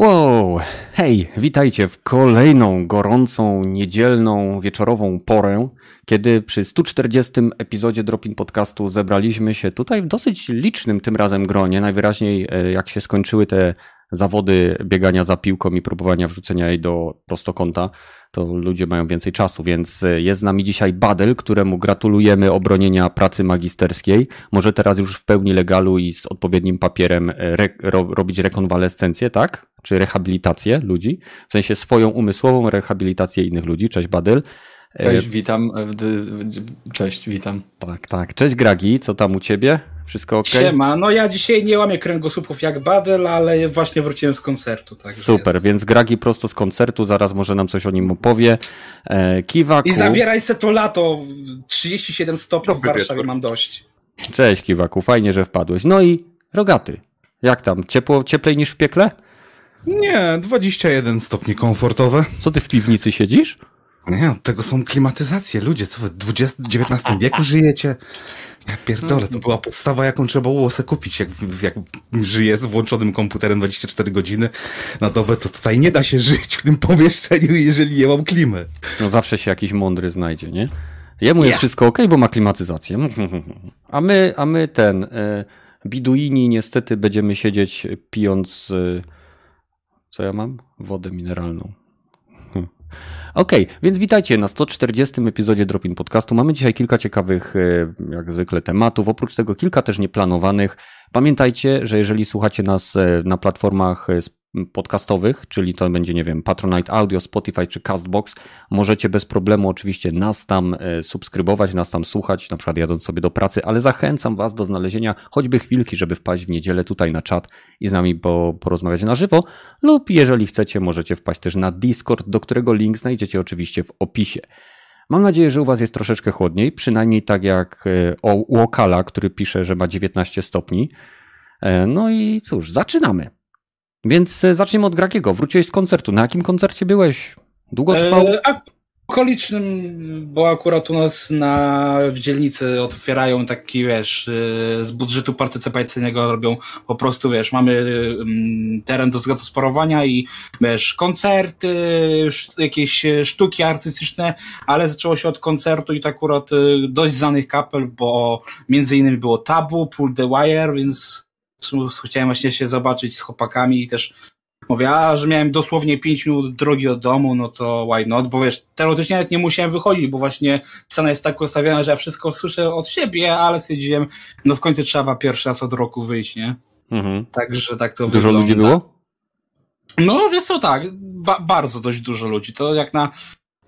Wow, hej, witajcie w kolejną gorącą, niedzielną, wieczorową porę, kiedy przy 140 epizodzie Dropin Podcastu zebraliśmy się tutaj w dosyć licznym tym razem gronie. Najwyraźniej e, jak się skończyły te zawody biegania za piłką i próbowania wrzucenia jej do prostokąta, to ludzie mają więcej czasu, więc e, jest z nami dzisiaj Badel, któremu gratulujemy obronienia pracy magisterskiej. Może teraz już w pełni legalu i z odpowiednim papierem e, re, ro, robić rekonwalescencję, tak? Czy rehabilitację ludzi, w sensie swoją umysłową rehabilitację innych ludzi. Cześć Badel. Cześć, witam. Cześć, witam. Tak, tak. Cześć Gragi, co tam u ciebie? Wszystko ok? Siema, no ja dzisiaj nie łamię kręgosłupów jak Badel, ale właśnie wróciłem z koncertu. Tak Super, jest. więc Gragi prosto z koncertu, zaraz może nam coś o nim opowie. E, Kiwaku. I zabieraj se to lato, 37 stopni w Warszawie mam dość. Cześć Kiwaku, fajnie, że wpadłeś. No i Rogaty, jak tam? Ciepło, cieplej niż w piekle? Nie, 21 stopni komfortowe. Co ty w piwnicy siedzisz? Nie, od tego są klimatyzacje. Ludzie, co w XIX wieku żyjecie? Ja pierdolę, to była podstawa, jaką trzeba było sobie kupić, jak, jak żyje z włączonym komputerem 24 godziny na dobę, to tutaj nie da się żyć w tym pomieszczeniu, jeżeli nie mam klimy. No zawsze się jakiś mądry znajdzie, nie? Jemu jest wszystko ok, bo ma klimatyzację. A my, a my ten, e, biduini niestety będziemy siedzieć pijąc, e, co ja mam? Wodę mineralną. Okay, więc witajcie na 140 epizodzie Dropin Podcastu. Mamy dzisiaj kilka ciekawych, jak zwykle, tematów, oprócz tego kilka też nieplanowanych. Pamiętajcie, że jeżeli słuchacie nas na platformach podcastowych, czyli to będzie, nie wiem, Patronite Audio, Spotify czy Castbox, możecie bez problemu oczywiście nas tam e, subskrybować, nas tam słuchać, na przykład jadąc sobie do pracy, ale zachęcam Was do znalezienia choćby chwilki, żeby wpaść w niedzielę tutaj na czat i z nami porozmawiać na żywo, lub jeżeli chcecie, możecie wpaść też na Discord, do którego link znajdziecie oczywiście w opisie. Mam nadzieję, że u Was jest troszeczkę chłodniej, przynajmniej tak jak e, u Okala, który pisze, że ma 19 stopni. E, no i cóż, zaczynamy. Więc e, zacznijmy od Grakiego. Wróciłeś z koncertu. Na jakim koncercie byłeś? Długo trwał? E, okolicznym, bo akurat u nas na, w dzielnicy otwierają taki, wiesz, e, z budżetu partycypacyjnego robią po prostu, wiesz, mamy teren do zagospodarowania i, wiesz, koncerty, jakieś sztuki artystyczne, ale zaczęło się od koncertu i to akurat dość znanych kapel, bo między innymi było Tabu, Pull the Wire, więc chciałem właśnie się zobaczyć z chłopakami i też mówię, a że miałem dosłownie 5 minut drogi od domu, no to why not, bo wiesz, teoretycznie nawet nie musiałem wychodzić, bo właśnie scena jest tak ustawiona, że ja wszystko słyszę od siebie, ale stwierdziłem, no w końcu trzeba pierwszy raz od roku wyjść, nie? Mhm. Także tak to Dużo wygląda. ludzi było? No wiesz co, tak, ba bardzo dość dużo ludzi, to jak na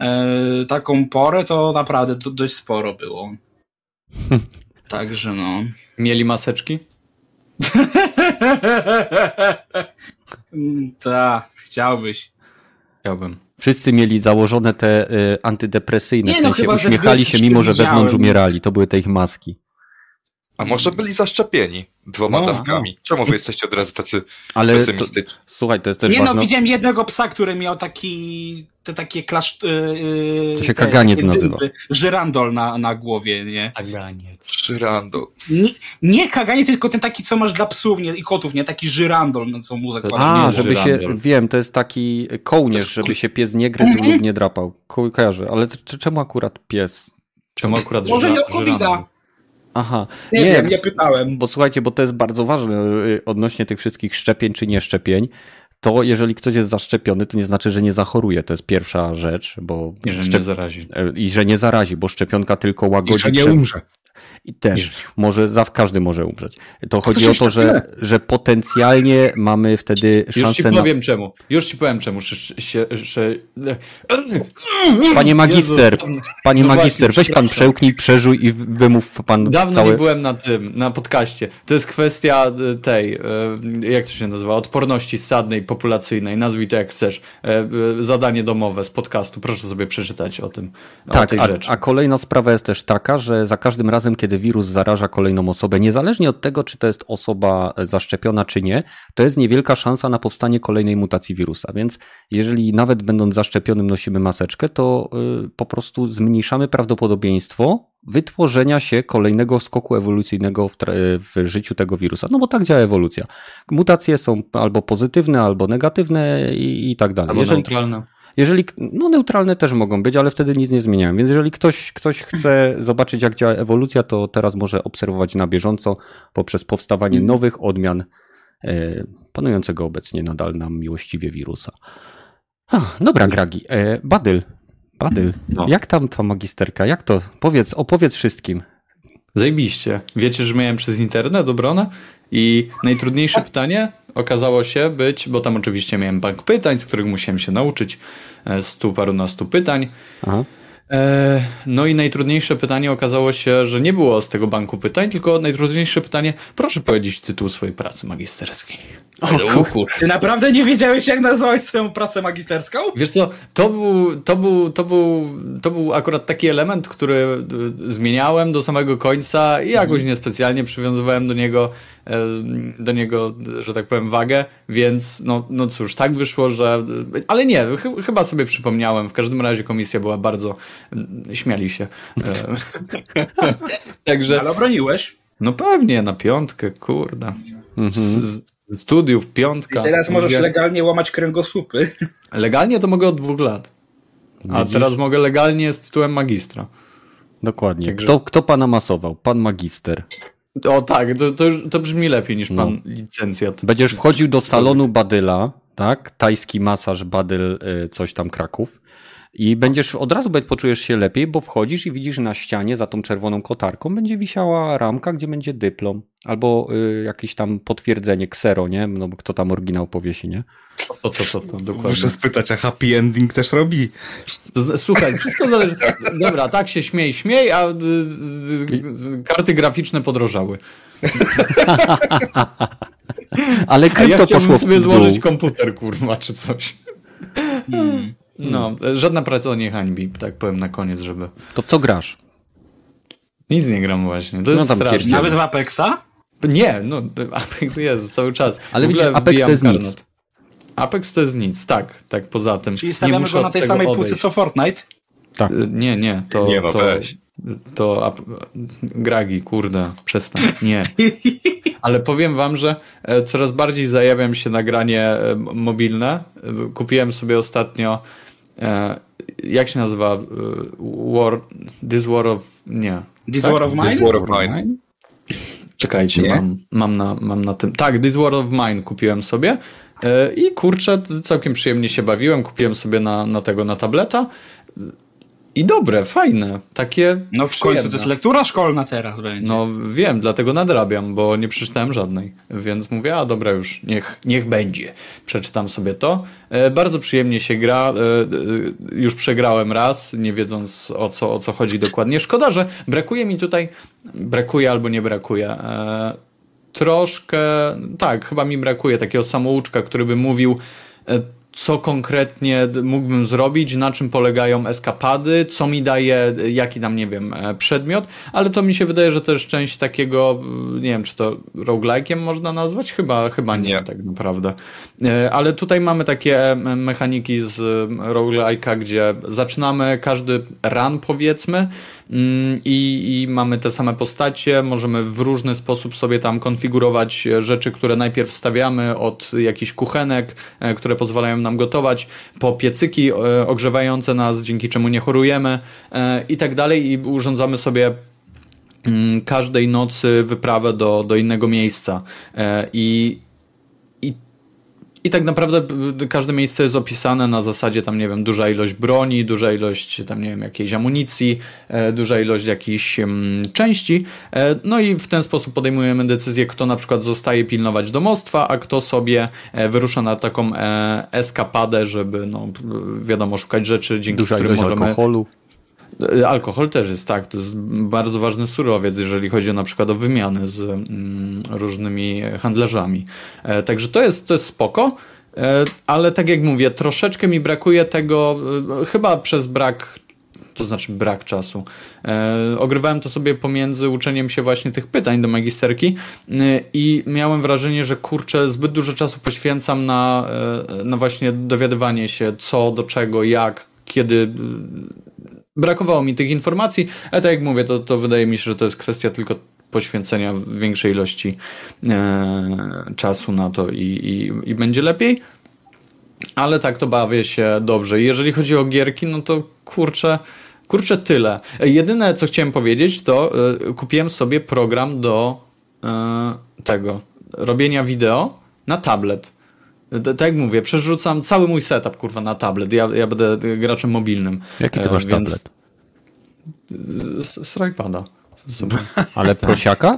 e, taką porę, to naprawdę do, dość sporo było. Także no. Mieli maseczki? Tak, chciałbyś. Chciałbym. Wszyscy mieli założone te y, antydepresyjne, nie, w no sensie no, uśmiechali się, mimo że wewnątrz umierali. To były te ich maski. A może byli zaszczepieni dwoma no, dawkami? No. Czemu wy jesteście od razu tacy Ale pesymistyczni? To, słuchaj, to jest też Nie ważne. no, widziałem jednego psa, który miał taki te takie klasz... Yy, to się kaganiec nazywa. Żyrandol na, na głowie, nie? Kaganiec. Żyrandol. Nie, nie kaganiec, tylko ten taki, co masz dla psów nie, i kotów, nie? Taki żyrandol, no co mu zakłada. A, żeby żyrandol. się, wiem, to jest taki kołnierz, żeby się pies nie gryzł lub nie drapał. Ko kojarzę, ale czemu akurat pies? Czemu akurat Może nie o Aha. Nie, nie wiem, nie pytałem. Bo słuchajcie, bo to jest bardzo ważne y, odnośnie tych wszystkich szczepień czy nieszczepień to jeżeli ktoś jest zaszczepiony, to nie znaczy, że nie zachoruje. To jest pierwsza rzecz, bo. I że szczep... nie zarazi. E, I że nie zarazi, bo szczepionka tylko łagodzi. I że nie umrze. I też może, za, każdy może umrzeć. To chodzi to o to, że, że potencjalnie mamy wtedy szansę. Już ci powiem na... czemu. Już ci powiem czemu. Się, się... Panie magister, panie no magister, weź pan przełknij, przeżuj i wymów pan Dawno nie byłem na tym, na podcaście. To jest kwestia e, tej, e, jak to się nazywa, odporności stadnej, populacyjnej, nazwij to jak chcesz. E, zadanie domowe z podcastu. Proszę sobie przeczytać o tym, tak, o tej a, rzeczy. a kolejna sprawa jest też taka, że za każdym razem potem, kiedy wirus zaraża kolejną osobę, niezależnie od tego, czy to jest osoba zaszczepiona, czy nie, to jest niewielka szansa na powstanie kolejnej mutacji wirusa. Więc jeżeli nawet będąc zaszczepionym nosimy maseczkę, to y, po prostu zmniejszamy prawdopodobieństwo wytworzenia się kolejnego skoku ewolucyjnego w, w, życiu tego wirusa. No bo tak działa ewolucja. Mutacje są albo pozytywne, albo negatywne i, i tak dalej. Albo jeżeli, neutralne. Jeżeli, no neutralne też mogą być, ale wtedy nic nie zmieniają. Więc jeżeli ktoś, ktoś chce zobaczyć, jak działa ewolucja, to teraz może obserwować na bieżąco poprzez powstawanie mhm. nowych odmian e, panującego obecnie nadal nam miłościwie wirusa. Ach, dobra, Gragi. E, Badyl, Badyl, no. jak tam ta magisterka? Jak to? Powiedz, opowiedz wszystkim. Zajebiście. Wiecie, że miałem przez internet obronę i najtrudniejsze pytanie okazało się być, bo tam oczywiście miałem bank pytań, z których musiałem się nauczyć e, stu parunastu pytań. Aha. E, no i najtrudniejsze pytanie okazało się, że nie było z tego banku pytań, tylko najtrudniejsze pytanie, proszę powiedzieć tytuł swojej pracy magisterskiej. O, kur... Ty naprawdę nie wiedziałeś, jak nazwać swoją pracę magisterską? Wiesz co, to był, to był, to był, to był akurat taki element, który e, zmieniałem do samego końca i jakoś mhm. niespecjalnie przywiązywałem do niego, do niego, że tak powiem, wagę, więc no, no cóż, tak wyszło, że... Ale nie, ch chyba sobie przypomniałem, w każdym razie komisja była bardzo... śmiali się. Także... Ale obroniłeś? No pewnie, na piątkę, kurde. Mhm studiów, piątka. I teraz możesz legalnie łamać kręgosłupy. Legalnie to mogę od dwóch lat. A Widzisz? teraz mogę legalnie z tytułem magistra. Dokładnie. Także... Kto, kto pana masował? Pan magister. O tak, to, to, to brzmi lepiej niż pan no. licencjat. Będziesz wchodził do salonu Badyla, tak? Tajski masaż Badyl, y, coś tam Kraków. I będziesz od razu poczujesz się lepiej, bo wchodzisz i widzisz na ścianie za tą czerwoną kotarką będzie wisiała ramka, gdzie będzie dyplom albo y, jakieś tam potwierdzenie, ksero, nie? No bo kto tam oryginał powiesi, nie? O co to, to dokładnie? Muszę spytać, a happy ending też robi? Słuchaj, wszystko zależy. Dobra, tak się śmiej, śmiej, a y, y, karty graficzne podrożały. Ale krypto a ja poszło sobie złożyć komputer, kurwa, czy coś. Hmm. No, żadna praca o nie hańbi, tak powiem na koniec, żeby... To w co grasz? Nic nie gram właśnie, to jest no tam Nawet w Apexa? Nie, no Apex jest cały czas. Ale widzisz, Apex to jest karnot. nic. Apex to jest nic, tak, tak poza tym. Czyli stawiamy go na tej samej półce co Fortnite? Tak. Y, nie, nie, to... Nie no, to, weź. To Gragi, kurde, przestań. Nie. Ale powiem wam, że e, coraz bardziej zajawiam się na granie e, mobilne. Kupiłem sobie ostatnio e, jak się nazywa War This War of nie. This tak? War of Mine? This War of Mine. Czekajcie, mam, mam, na, mam na tym. Tak, This War of Mine kupiłem sobie. I kurczę, całkiem przyjemnie się bawiłem. Kupiłem sobie na, na tego na tableta. I dobre, fajne, takie. No w przyjemne. końcu to jest lektura szkolna teraz będzie. No wiem, dlatego nadrabiam, bo nie przeczytałem żadnej. Więc mówię, a dobra, już niech, niech będzie. Przeczytam sobie to. E, bardzo przyjemnie się gra. E, e, już przegrałem raz, nie wiedząc o co, o co chodzi dokładnie. Szkoda, że brakuje mi tutaj. Brakuje albo nie brakuje. E, troszkę. Tak, chyba mi brakuje takiego samouczka, który by mówił e, co konkretnie mógłbym zrobić, na czym polegają eskapady, co mi daje, jaki tam, nie wiem, e, przedmiot, ale to mi się wydaje, że to jest część takiego, nie wiem, czy to roguelike'iem można nazwać? Chyba, chyba nie, nie. tak naprawdę. E, ale tutaj mamy takie e, mechaniki z roguelike'a, gdzie zaczynamy każdy run, powiedzmy, Mm, i, i mamy te same postacie, możemy w różny sposób sobie tam konfigurować rzeczy, które najpierw stawiamy od jakichś kuchenek, e, które pozwalają nam gotować, po piecyki e, ogrzewające nas, dzięki czemu nie chorujemy e, i tak dalej i urządzamy sobie mm, każdej nocy wyprawę do, do innego miejsca. I i tak naprawdę każde miejsce jest opisane na zasadzie tam, nie wiem, duża ilość broni, duża ilość tam, nie wiem, jakiejś amunicji, e, duża ilość jakichś części. E, no i w ten sposób podejmujemy decyzję, kto na przykład zostaje pilnować domostwa, a kto sobie e, wyrusza na taką eskapadę, żeby, no, wiadomo, szukać rzeczy, dzięki duża którym możemy... alkoholu. Alkohol też jest, tak. To jest bardzo ważny surowiec, jeżeli chodzi na przykład o wymiany z mm, różnymi handlarzami. E, także to jest, to jest spoko. E, ale tak jak mówię, troszeczkę mi brakuje tego, e, chyba przez brak to znaczy brak czasu. E, ogrywałem to sobie pomiędzy uczeniem się właśnie tych pytań do magisterki e, i miałem wrażenie, że kurczę, zbyt dużo czasu poświęcam na, e, na właśnie dowiadywanie się co, do czego, jak, kiedy brakowało mi tych informacji, ale tak jak mówię, to, to wydaje mi się, że to jest kwestia tylko poświęcenia większej ilości e, czasu na to i, i, i będzie lepiej. Ale tak, to bawię się dobrze. Jeżeli chodzi o gierki, no to kurczę, kurczę tyle. Jedyne, co chciałem powiedzieć, to y, kupiłem sobie program do y, tego, robienia wideo na tablet. Tak jak mówię, przerzucam cały mój setup, kurwa, na tablet. Ja, ja będę graczem mobilnym. Jaki ty masz więc... tablet? IPada. Ale prosiaka?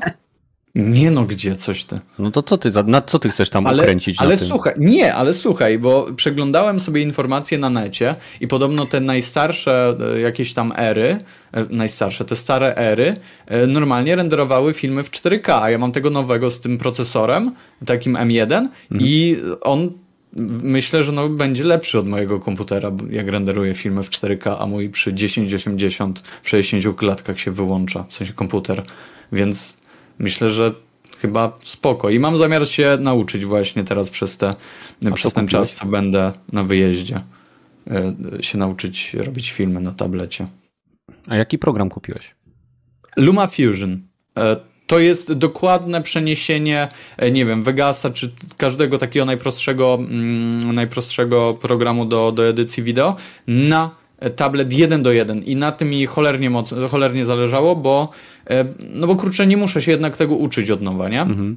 Nie no, gdzie coś ty. No to co ty, na co ty chcesz tam ale, ukręcić? Ale słuchaj, nie, ale słuchaj, bo przeglądałem sobie informacje na necie i podobno te najstarsze e, jakieś tam ery, e, najstarsze, te stare ery, e, normalnie renderowały filmy w 4K, a ja mam tego nowego z tym procesorem, takim M1 mhm. i on myślę, że no, będzie lepszy od mojego komputera, jak renderuję filmy w 4K, a mój przy 1080 w 60 klatkach się wyłącza, w sensie komputer, więc myślę, że chyba spoko. I mam zamiar się nauczyć właśnie teraz przez, te, przez ten czas, co będę na wyjeździe, e, się nauczyć robić filmy na tablecie. A jaki program kupiłeś? Luma Fusion. E, to jest dokładne przeniesienie, e, nie wiem, Vegasa, czy każdego takiego najprostszego, mm, najprostszego programu do, do edycji wideo na tablet jeden do jeden i na tym mi cholernie, moc, cholernie zależało, bo e, no bo kurczę, nie muszę się jednak tego uczyć od nowa, nie? Mhm.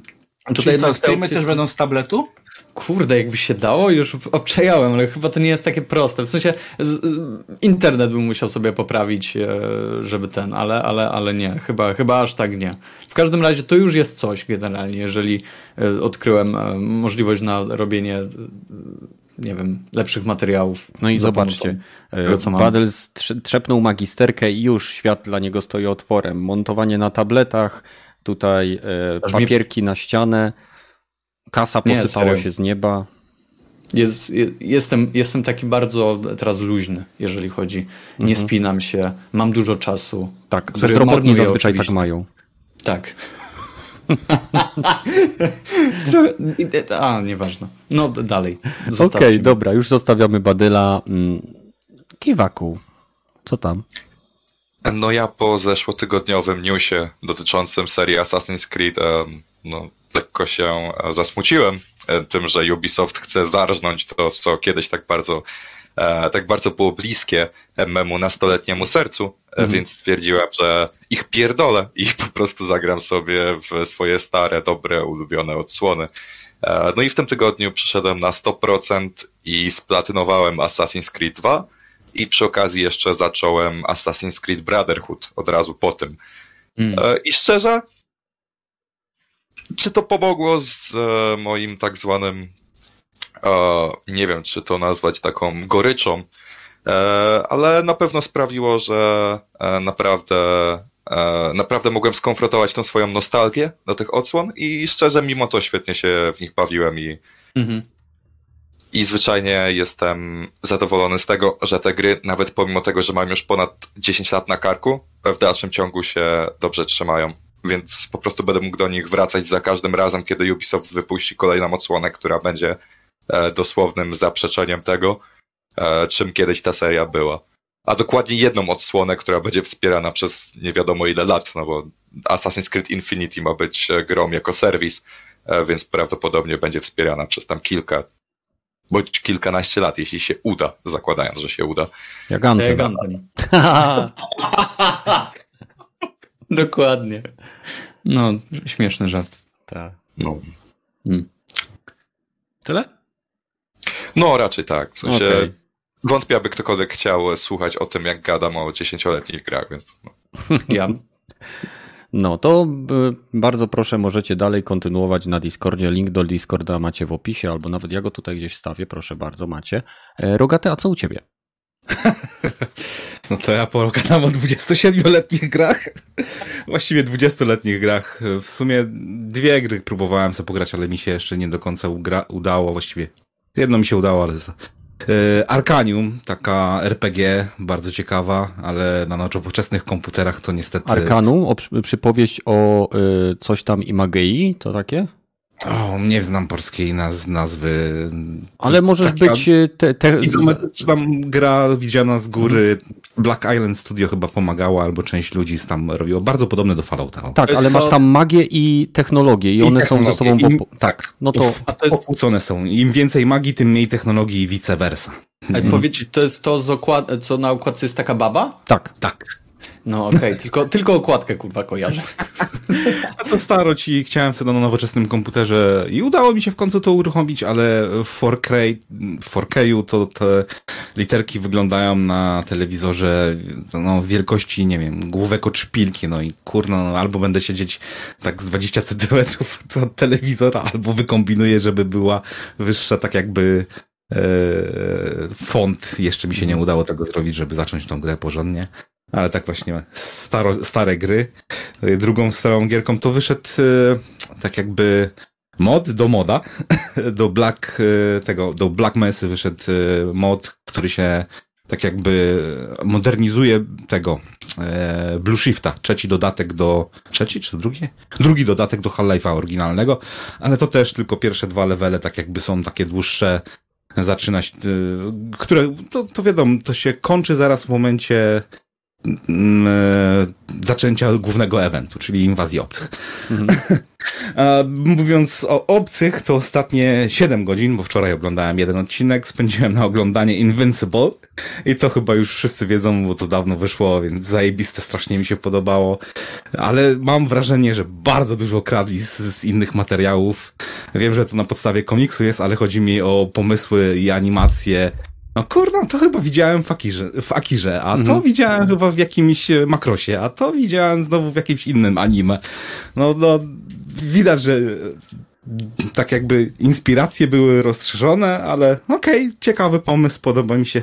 Tutaj co, streamy też będą z tabletu? Kurde, jakby się dało, już obczajałem, ale chyba to nie jest takie proste. W sensie internet bym musiał sobie poprawić, e, żeby ten, ale, ale, ale nie, chyba, chyba aż tak nie. W każdym razie to już jest coś generalnie, jeżeli e, odkryłem możliwość na robienie nie wiem, lepszych materiałów. No i zobaczcie, Badel trzepnął magisterkę i już świat dla niego stoi otworem. Montowanie na tabletach, tutaj e, papierki mi... na ścianę, kasa posypała się z nieba. Jest, jestem, jestem taki bardzo teraz luźny, jeżeli chodzi. Nie mhm. spinam się, mam dużo czasu. Tak, bezrobotni zazwyczaj tak oczywiście. tak mają. Tak. A, nieważne. No dalej. Okej, okay, dobra, już zostawiamy Badyla. Mm, Kiwaku, co tam? No ja po zeszłotygodniowym newsie dotyczącym serii Assassin's Creed no, lekko się zasmuciłem e, tym, że Ubisoft chce zarżnąć to, co kiedyś tak bardzo E, tak bardzo było bliskie memu nastoletniemu sercu, e, mhm. więc stwierdziłem, że ich pierdolę i po prostu zagram sobie w swoje stare, dobre, ulubione odsłony. E, no i w tym tygodniu przeszedłem na 100% i splatynowałem Assassin's Creed 2 i przy okazji jeszcze zacząłem Assassin's Creed Brotherhood od razu po tym. Mm. I szczerze, czy to pomogło z moim tak zwanym nie wiem, czy to nazwać taką goryczą, e, ale na pewno sprawiło, że e, naprawdę, e, naprawdę mogłem skonfrontować tą swoją nostalgię do tych odsłon i szczerze, mimo to świetnie się w nich bawiłem i, mhm. i zwyczajnie jestem zadowolony z tego, że te gry, nawet pomimo tego, że mam już ponad 10 lat na karku, w dalszym ciągu się dobrze trzymają. Więc po prostu będę mógł do nich wracać za każdym razem, kiedy Ubisoft wypuści kolejną odsłonę, która będzie dosłownym zaprzeczeniem tego, e, czym kiedyś ta seria była. A dokładnie jedną odsłonę, która będzie wspierana przez nie wiadomo ile lat, no bo Assassin's Creed Infinity ma być e, grą jako serwis, więc prawdopodobnie będzie wspierana przez tam kilka bądź kilkanaście lat, jeśli się uda, zakładając, że się uda. Jak Anthem. Dokładnie. No, śmieszny żart. Tak. No. Hmm. Tyle? No, raczej tak. W sensie okay. wątpię, aby ktokolwiek chciał słuchać o tym, jak gadam o dziesięcioletnich grach, więc. No. Ja. No to y, bardzo proszę, możecie dalej kontynuować na Discordzie. Link do Discorda macie w opisie, albo nawet ja go tutaj gdzieś stawię, proszę bardzo, macie. E, Rogaty, a co u ciebie? No to ja pogadam o 27-letnich grach. Właściwie 20-letnich grach. W sumie dwie gry próbowałem sobie pograć, ale mi się jeszcze nie do końca udało. Właściwie Jedno mi się udało, ale E, Arkanium, taka RPG, bardzo ciekawa, ale na nowoczesnych komputerach to niestety... Arkanum, przypowieść o y, coś tam Imagei, to takie? O, nie znam polskiej naz nazwy. Ale możesz Taka być... Y, te, te... tam gra widziana z góry. Black Island Studio chyba pomagało, albo część ludzi tam robiło. Bardzo podobne do Fallouta. Tak, ale masz tam magię i technologię i, I one są ze sobą... Im, tak, no to... Ukłócone są. Im więcej magii, tym mniej technologii i vice versa. Powiedz, to jest to, co na układce jest taka baba? Tak. Tak. No okej, okay. tylko, tylko okładkę kurwa kojarzę. A to staro ci chciałem sobie na nowoczesnym komputerze i udało mi się w końcu to uruchomić, ale w 4K, 4K to te literki wyglądają na telewizorze no, wielkości, nie wiem, główek od szpilki, no i kurno, no, albo będę siedzieć tak z 20 cm od telewizora, albo wykombinuję, żeby była wyższa, tak jakby e, font. Jeszcze mi się nie udało tego zrobić, żeby zacząć tą grę porządnie ale tak właśnie staro, stare gry. Drugą starą gierką to wyszedł e, tak jakby mod do moda, do Black e, tego, do Black Mesy wyszedł e, mod, który się tak jakby modernizuje tego Blue Shifta, trzeci dodatek do, trzeci czy drugi? Drugi dodatek do Half-Life'a oryginalnego, ale to też tylko pierwsze dwa levele tak jakby są takie dłuższe, zaczynać, które, to, to wiadomo, to się kończy zaraz w momencie e, zaczęcia głównego eventu, czyli inwazji obcych. Mhm. mówiąc o obcych, to ostatnie 7 godzin, bo wczoraj oglądałem jeden odcinek, spędziłem na oglądanie Invincible i to chyba już wszyscy wiedzą, bo to dawno wyszło, więc zajebiste strasznie mi się podobało, ale mam wrażenie, że bardzo dużo kradli z, z innych materiałów. Wiem, że to na podstawie komiksu jest, ale chodzi mi o pomysły i animacje no kurno, to chyba widziałem w Akirze, w Akirze a to mhm. widziałem chyba w jakimś e, makrosie, a to widziałem znowu w jakimś innym anime. No, no widać, że e, tak jakby inspiracje były rozszerzone, ale okej, okay, ciekawy pomysł, podoba mi się.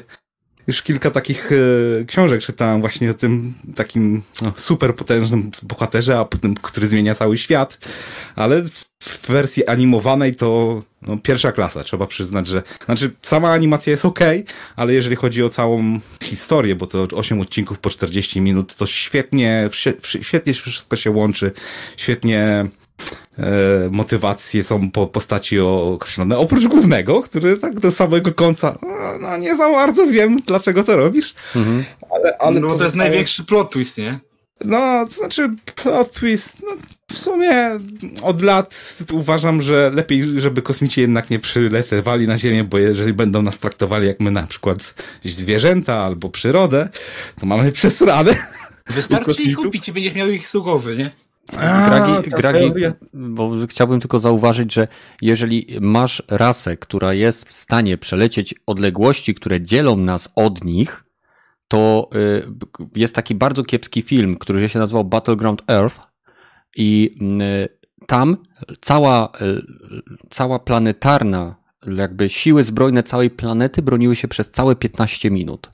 Już kilka takich e, książek czytałem właśnie o tym takim no, super potężnym bohaterze, a potem, który zmienia cały świat, ale w wersji animowanej to no, pierwsza klasa, trzeba przyznać, że znaczy sama animacja jest ok, ale jeżeli chodzi o całą historię, bo to 8 odcinków po 40 minut, to świetnie, świetnie wszystko się łączy, świetnie e, motywacje są po postaci określone, oprócz głównego, który tak do samego końca, no, nie za bardzo wiem, dlaczego to robisz, mhm. ale, ale no, to jest największy plot twist, nie? No, to znaczy plot twist, no, w sumie od lat uważam, że lepiej, żeby kosmici jednak nie przyletewali na Ziemię, bo jeżeli będą nas traktowali jak my na przykład zwierzęta albo przyrodę, to mamy przesradę. Wystarczy ich kupić i będziesz miał ich sługowy, nie? Gragi, Gragi, bo chciałbym tylko zauważyć, że jeżeli masz rasę, która jest w stanie przelecieć odległości, które dzielą nas od nich, to y, jest taki bardzo kiepski film, który się nazywał Battleground Earth i y, tam cała, y, cała planetarna, jakby siły zbrojne całej planety broniły się przez całe 15 minut.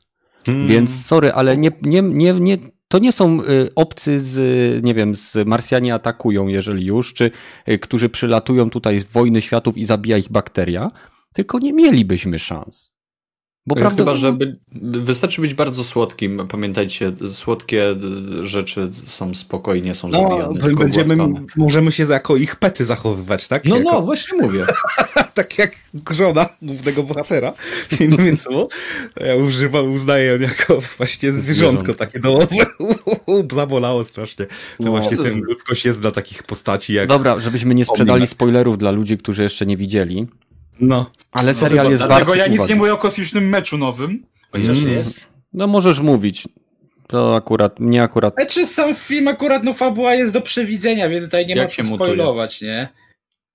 Hmm. Więc sorry, ale nie, nie, nie, nie, to nie są obcy z, nie wiem, z Marsjanie atakują, jeżeli już, czy którzy przylatują tutaj z wojny światów i zabija ich bakteria, tylko nie mielibyśmy szans. Bo prawda... Chyba, że by, wystarczy być bardzo słodkim. Pamiętajcie, słodkie rzeczy są spokojnie, są no, zabijane. Będziemy, możemy się jako ich pety zachowywać, tak? No, jako... no, właśnie mówię. tak jak żona głównego bohatera. No więc no, ja używam, uznaję ją jako właśnie zwierzątko takie domowe. Zabolało strasznie. Że no. właśnie ten ludzkość jest dla takich postaci jak... Dobra, żebyśmy nie sprzedali spoilerów dla ludzi, którzy jeszcze nie widzieli. No. Ale serial no, jest bardzo Dlatego ja nic nie mówię o kosmicznym meczu nowym, chociaż mm. jest. No możesz mówić. To akurat, nie akurat. czy znaczy, sam film akurat, no fabuła jest do przewidzenia, więc tutaj nie jak ma co spoilować, nie?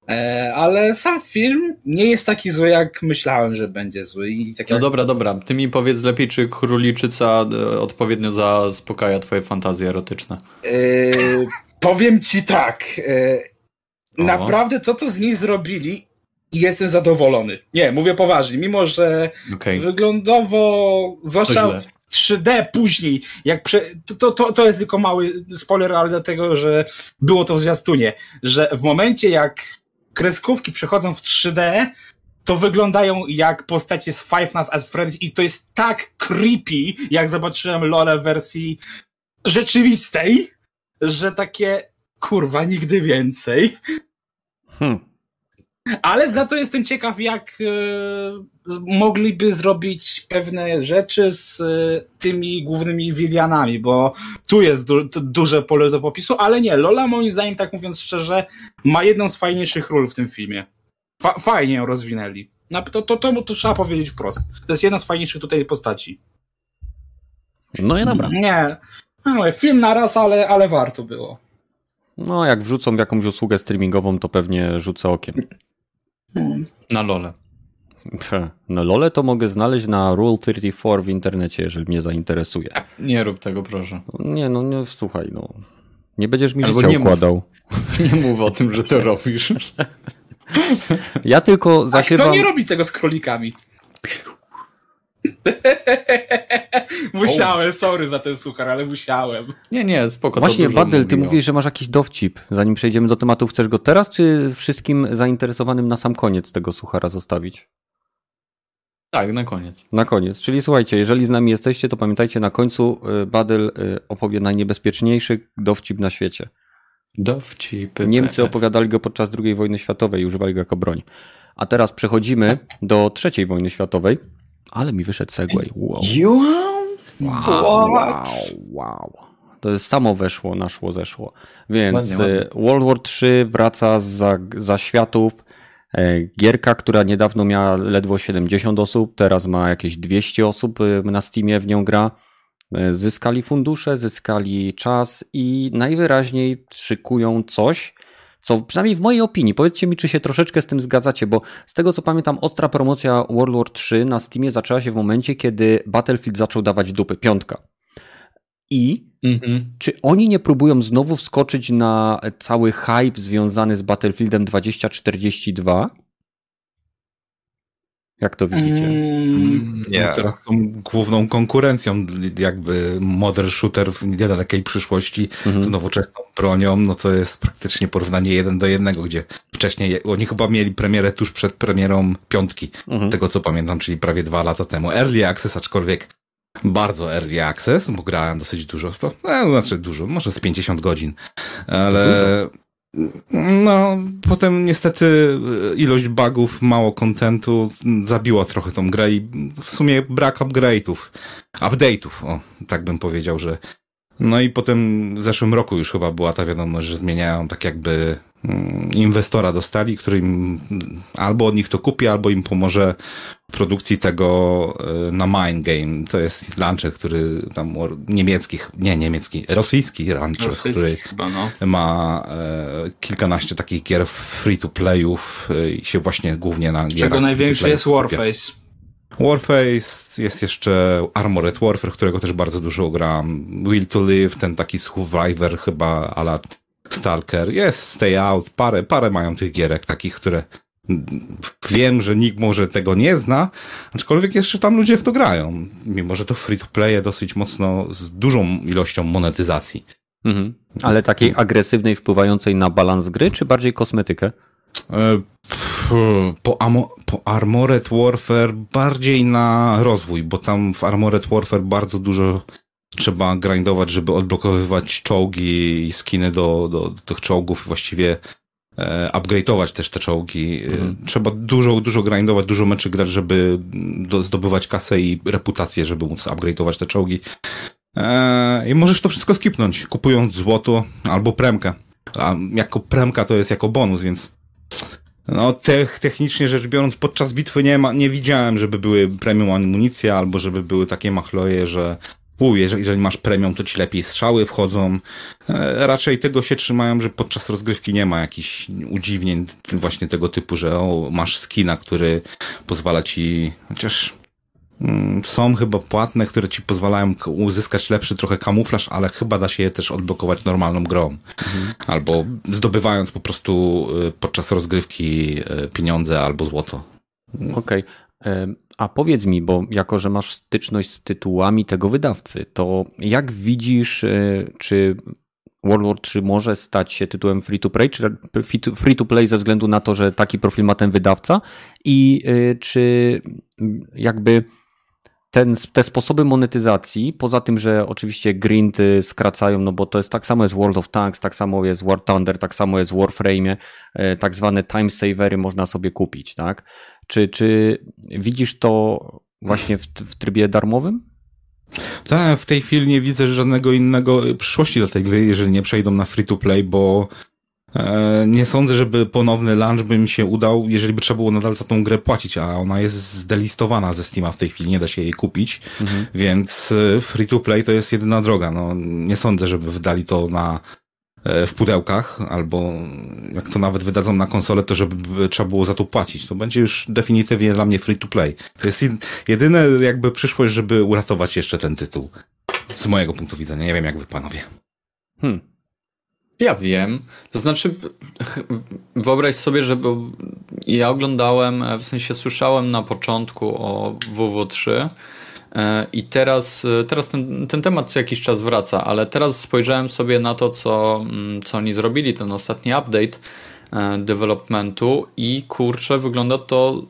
E, ale sam film nie jest taki zły, jak myślałem, że będzie zły. I tak no jak... dobra, dobra. Ty mi powiedz lepiej, czy króliczyca e, odpowiednio zaspokaja twoje fantazje erotyczne. E, powiem ci tak. E, naprawdę to, co z niej zrobili, i jestem zadowolony. Nie, mówię poważnie, mimo że okay. wyglądowo, zwłaszcza w 3D później, jak prze, to, to, to jest tylko mały spoiler, ale dlatego, że było to w zwiastunie, że w momencie jak kreskówki przechodzą w 3D, to wyglądają jak postacie z Five Nights at Freddy's i to jest tak creepy, jak zobaczyłem LoL w wersji rzeczywistej, że takie kurwa nigdy więcej. Hmm. Ale za to jestem ciekaw, jak e, mogliby zrobić pewne rzeczy z e, tymi głównymi Wilianami, bo tu jest du duże pole do popisu, ale nie, Lola moim zdaniem, tak mówiąc szczerze, ma jedną z fajniejszych ról w tym filmie. Fa fajnie ją rozwinęli. No, to, to, to, to trzeba powiedzieć wprost. To jest jedna z fajniejszych tutaj postaci. No i dobra. Nie. No, film na raz, ale, ale warto było. No, jak wrzucą w jakąś usługę streamingową, to pewnie rzucę okiem. Na lole. Na lole to mogę znaleźć na Rule 34 w internecie, jeżeli mnie zainteresuje. Nie rób tego, proszę. Nie, no nie, słuchaj, no. Nie będziesz mi Albo życia nie układał. Mów, nie mów o tym, że to robisz. Ja tylko zasiewam... A kto nie robi tego z królikami? musiałem, sorry za ten suchar, ale musiałem. Nie, nie, spoko. Właśnie, Badel, ty mówisz, że masz jakiś dowcip. Zanim przejdziemy do tematu, chcesz go teraz, czy wszystkim zainteresowanym na sam koniec tego suchara zostawić? Tak, na koniec. Na koniec. Czyli słuchajcie, jeżeli z nami jesteście, to pamiętajcie, na końcu y, Badel y, opowie najniebezpieczniejszy dowcip na świecie. Dowcip. Niemcy opowiadali go podczas II wojny światowej i używali go jako broń. A teraz przechodzimy do III wojny światowej. Ale mi wyszedł segway. Wow. Wow, wow, wow. To jest samo weszło, naszło, zeszło. Więc ładnie, ładnie. World War III wraca za, za światów. E, gierka, która niedawno miała ledwo 70 osób, teraz ma jakieś 200 osób e, na Steamie w nią gra. E, zyskali fundusze, zyskali czas i najwyraźniej szykują coś, co przynajmniej w mojej opinii, powiedzcie mi, czy się troszeczkę z tym zgadzacie, bo z tego co pamiętam, ostra promocja World War 3 na Steamie zaczęła się w momencie, kiedy Battlefield zaczął dawać dupy, piątka. I mhm. czy oni nie próbują znowu wskoczyć na cały hype związany z Battlefieldem 2042? Jak to widzicie? Mm, nie. No teraz tą główną konkurencją jakby modern shooter w niedalekiej przyszłości mhm. z nowoczesną bronią, no to jest praktycznie porównanie jeden do jednego, gdzie wcześniej oni chyba mieli premierę tuż przed premierą piątki, mhm. tego co pamiętam, czyli prawie dwa lata temu. Early Access, aczkolwiek bardzo early access, bo grałem dosyć dużo w to, no, znaczy dużo, może z 50 godzin, ale no, potem niestety ilość bugów, mało kontentu zabiło trochę tą grę i w sumie brak upgrade'ów, update'ów, o, tak bym powiedział, że no i potem w zeszłym roku już chyba była ta wiadomość, że zmieniają tak jakby inwestora dostali, który im albo od nich to kupi, albo im pomoże w produkcji tego e, na Mind Game. To jest launcher, który tam niemiecki, nie niemiecki, rosyjski launcher, rosyjski który chyba, no. ma e, kilkanaście takich gier free to playów e, i się właśnie głównie na gierach. Czego największy jest Warface. Warface, jest jeszcze Armored Warfare, którego też bardzo dużo gram. Will to Live, ten taki survivor chyba ala Stalker. Jest Stay Out, parę, parę mają tych gierek takich, które wiem, że nikt może tego nie zna, aczkolwiek jeszcze tam ludzie w to grają. Mimo, że to free to play dosyć mocno z dużą ilością monetyzacji. Mhm. Ale takiej agresywnej, wpływającej na balans gry, czy bardziej kosmetykę? E, po, amo, po Armored Warfare bardziej na rozwój, bo tam w Armored Warfare bardzo dużo trzeba grindować, żeby odblokowywać czołgi i skiny do, do, do tych czołgów, właściwie e, upgrade'ować też te czołgi. E, mhm. Trzeba dużo, dużo grindować, dużo meczy grać, żeby do, zdobywać kasę i reputację, żeby móc upgrade'ować te czołgi. E, I możesz to wszystko skipnąć, kupując złoto albo premkę. A jako premka to jest jako bonus, więc no, te, technicznie rzecz biorąc, podczas bitwy nie, ma, nie widziałem, żeby były premium amunicja, albo żeby były takie machloje, że u, jeżeli, jeżeli masz premium, to ci lepiej strzały wchodzą. E, raczej tego się trzymają, że podczas rozgrywki nie ma jakichś udziwnień właśnie tego typu, że o, masz skina, który pozwala ci, chociaż Mm, są chyba płatne, które ci pozwalają uzyskać lepszy trochę kamuflaż, ale chyba da się je też odblokować normalną grą. Mhm. Albo zdobywając po prostu y, podczas rozgrywki y, pieniądze albo złoto. Okej. Okay. A powiedz mi, bo jako, że masz styczność z tytułami tego wydawcy, to jak widzisz, y, czy World War 3 może stać się tytułem free to play, czy free to play ze względu na to, że taki profil ma ten wydawca? I y, czy jakby ten, te sposoby monetyzacji, poza tym, że oczywiście grindy skracają, no bo to jest tak samo jest World of Tanks, tak samo jest War Thunder, tak samo jest Warframe, e, tak zwane time savery można sobie kupić, tak? Czy, czy widzisz to właśnie w, w trybie darmowym? Tak, w tej chwili nie widzę żadnego innego przyszłości do tej gry, jeżeli nie przejdą na free to play, bo nie sądzę, żeby ponowny launch by mi się udał, jeżeli by trzeba było nadal za tą grę płacić, a ona jest zdelistowana ze Steama w tej chwili, nie da się jej kupić, mhm. więc e, free to play to jest jedyna droga. No, nie sądzę, żeby wydali to na e, w pudełkach, albo jak to nawet wydadzą na konsolę, to żeby trzeba było za to płacić. To będzie już definitywnie dla mnie free to play. To jest jedyne jakby przyszłość, żeby uratować jeszcze ten tytuł. Z mojego punktu widzenia. Nie wiem jak wy panowie. Hmm. Ja wiem. To znaczy, wyobraź sobie, że ja oglądałem, w sensie słyszałem na początku o WW3 e, i teraz, teraz ten, ten temat co jakiś czas wraca, ale teraz spojrzałem sobie na to, co, mm, co oni zrobili, ten ostatni update e, developmentu i kurczę, wygląda to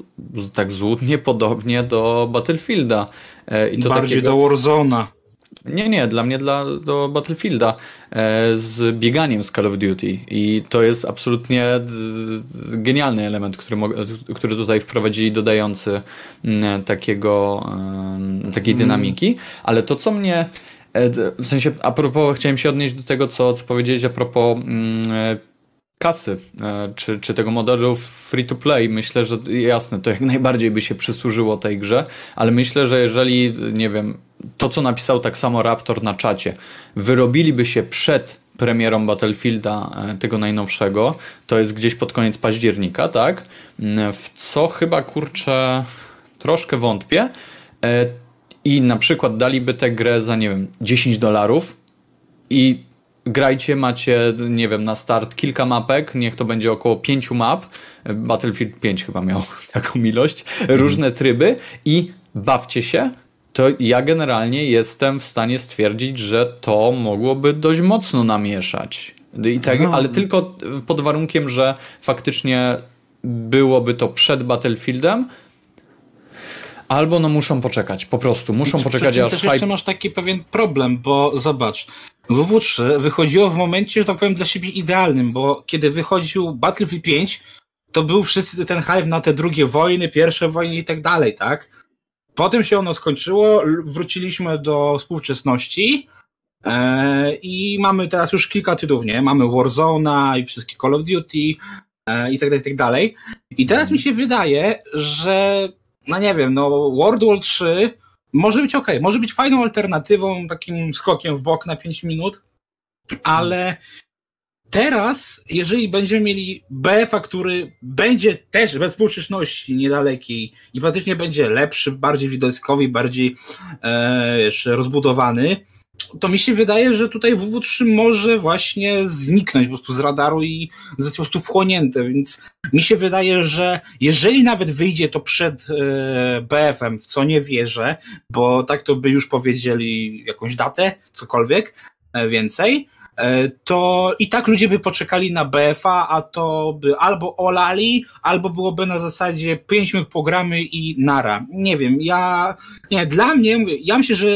tak złudnie podobnie do Battlefielda. E, I to Bardziej takiego... do Warzona. Nie, nie, dla mnie dla, do Battlefielda e, z bieganiem z Call of Duty i to jest absolutnie genialny element, który, który tutaj wprowadzili, dodający takiego, takiej mm. dynamiki, ale to co mnie e, w sensie, a propos, chciałem się odnieść do tego, co, co powiedziałeś a propos mm, kasy, e, czy, czy tego modelu free to play, myślę, że jasne, to jak najbardziej by się przysłużyło tej grze, ale myślę, że jeżeli, nie wiem, to co napisał tak samo Raptor na czacie, wyrobiliby się przed premierą Battlefielda e, tego najnowszego, to jest gdzieś pod koniec października, tak? Mm, w co chyba kurczę troszkę wątpię. E, I na przykład daliby tę grę za, nie wiem, 10 dolarów i grajcie, macie, nie wiem, na start kilka mapek, niech to będzie około pięciu map. Battlefield 5 chyba miał taką ilość, mhm. różne tryby i bawcie się. To ja generalnie jestem w stanie stwierdzić, że to mogłoby dość mocno namieszać. I tak, no. Ale tylko pod warunkiem, że faktycznie byłoby to przed Battlefieldem, Albo no muszą poczekać, po prostu muszą poczekać aż też hype... jeszcze masz taki pewien problem, bo zobacz, WW3 wychodziło w momencie, że tak powiem, dla siebie idealnym, bo kiedy wychodził Battlefield 5, to był wszyscy ten hype na te drugie wojny, pierwsze wojny i tak dalej, tak? Potem się ono skończyło, wróciliśmy do współczesności e, i mamy teraz już kilka tytułów, nie? Mamy Warzona i wszystkie Call of Duty e, i tak dalej, i tak dalej. I teraz mi się wydaje, że no nie wiem, no World War 3 może być ok, może być fajną alternatywą, takim skokiem w bok na 5 minut, ale teraz, jeżeli będziemy mieli BF-a, który będzie też bez współczesności niedalekiej i praktycznie będzie lepszy, bardziej widowiskowy, bardziej e, rozbudowany, to mi się wydaje, że tutaj WW3 może właśnie zniknąć po prostu z radaru i zostać po prostu wchłonięte, więc mi się wydaje, że jeżeli nawet wyjdzie to przed e, BF-em, w co nie wierzę, bo tak to by już powiedzieli jakąś datę, cokolwiek e, więcej, e, to i tak ludzie by poczekali na BF-a, a to by albo olali, albo byłoby na zasadzie 5 minut programy i nara. Nie wiem, ja, nie, dla mnie, ja myślę, że